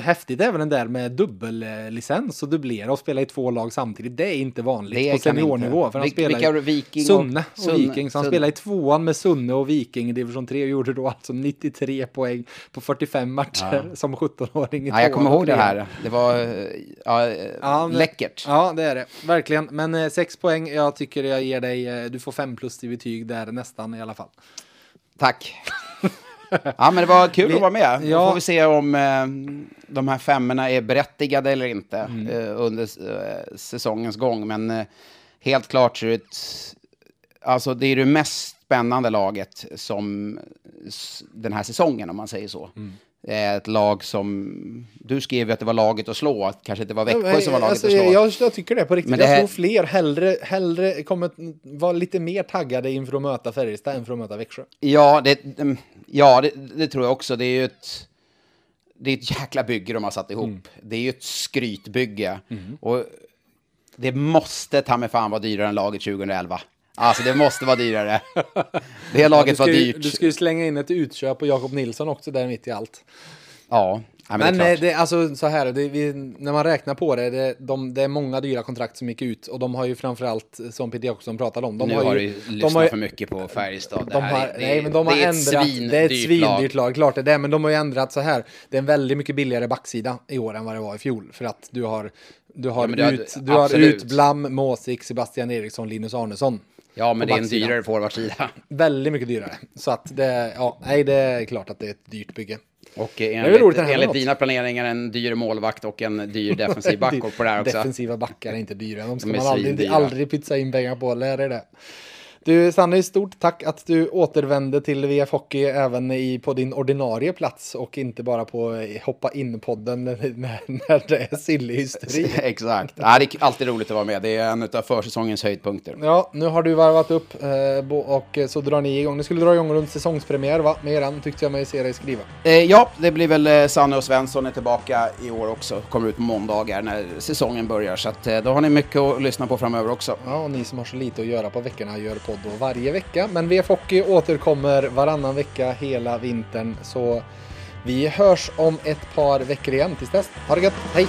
Häftigt även den där med dubbellicens och dubblera och spela i två lag samtidigt. Det är inte vanligt Det på seniornivå. För han Vil- spelar Viking och- Sunne och, Sunne- Viking. Så han spelade i tvåan med Sunne och Viking i division 3 och gjorde då alltså 93 poäng på 45 matcher som 17-åring i Ja, jag kommer och ihåg det här. Det var eh, ja, eh, Ja, läckert. Ja, det är det. Verkligen. Men eh, sex poäng. Jag tycker jag ger dig, eh, du får fem plus i betyg där nästan i alla fall. Tack. Ja, men det var kul Vi- att vara med. Då ja. får vi se om eh, de här femmorna är berättigade eller inte Mm. eh, under eh, säsongens gång. Men eh, helt klart så är det alltså det är det mest spännande laget som den här säsongen, om man säger så. Mm. Är ett lag som, du skrev ju att det var laget att slå, att kanske inte var Växjö som var laget Alltså, att slå. jag, jag tycker det på riktigt. Men det Jag här- tror fler hellre, hellre kommer vara lite mer taggade inför att möta Färjestad än för att möta Växjö. Ja, det, mm, ja det, det tror jag också. Det är ju ett, det är ett jäkla bygge de har satt ihop. Mm. Det är ju ett skrytbygge. Och det måste ta mig fan vara dyrare än laget 2011. Alltså det måste vara dyrare. Det laget du, ska var dyrt. du ska ju slänga in ett utköp på Jakob Nilsson också där mitt i allt. Ja, ja, men, Men det är eh, klart. det, alltså så här, det, vi, när man räknar på det, det, de, det är många dyra kontrakt som gick ut och de har ju framförallt, som Peter Jakobsson pratade om, de nu har har ju, du de lyssnat har för mycket på Färjestad. De har, är, nej, men de har det ändrat. ett det är ett svindyrt lag. klart det är. Men de har ju ändrat så här. Det är en väldigt mycket billigare backsida i år än vad det var i fjol. För att du har, du har, det har- ut, du har ut Blam, Måsik, Sebastian Eriksson, Linus Arnesson. Ja, men det är en dyrare forwardsida. Väldigt mycket dyrare. Så att det, ja, nej, det är klart att det är ett dyrt bygge. Och enligt, enligt dina planeringar en dyr målvakt och en dyr defensiv back på det här också. Defensiva backar är inte dyra. De ska De man aldrig, aldrig pytsa in pengar på. Lär dig det. Du, Sanne, stort tack att du återvände till VF Hockey även i, på din ordinarie plats och inte bara på eh, hoppa in-podden när, när det är silly hysteri. Exakt. Ja, det är alltid roligt att vara med. Det är en av försäsongens höjdpunkter. Ja, nu har du varvat upp eh, och eh, så drar ni igång. Ni skulle dra igång runt säsongspremiär, va? Med eran, tyckte jag mig se dig skriva. Ja, det blir väl Sanne och Svensson är tillbaka i år också. Kommer ut på måndagar när säsongen börjar. Så att, då har ni mycket att lyssna på framöver också. Ja, och ni som har så lite att göra på veckorna gör podd då varje vecka. Men VF Hockey återkommer varannan vecka hela vintern. Så vi hörs om ett par veckor igen. Tills dess, ha det gött, hej!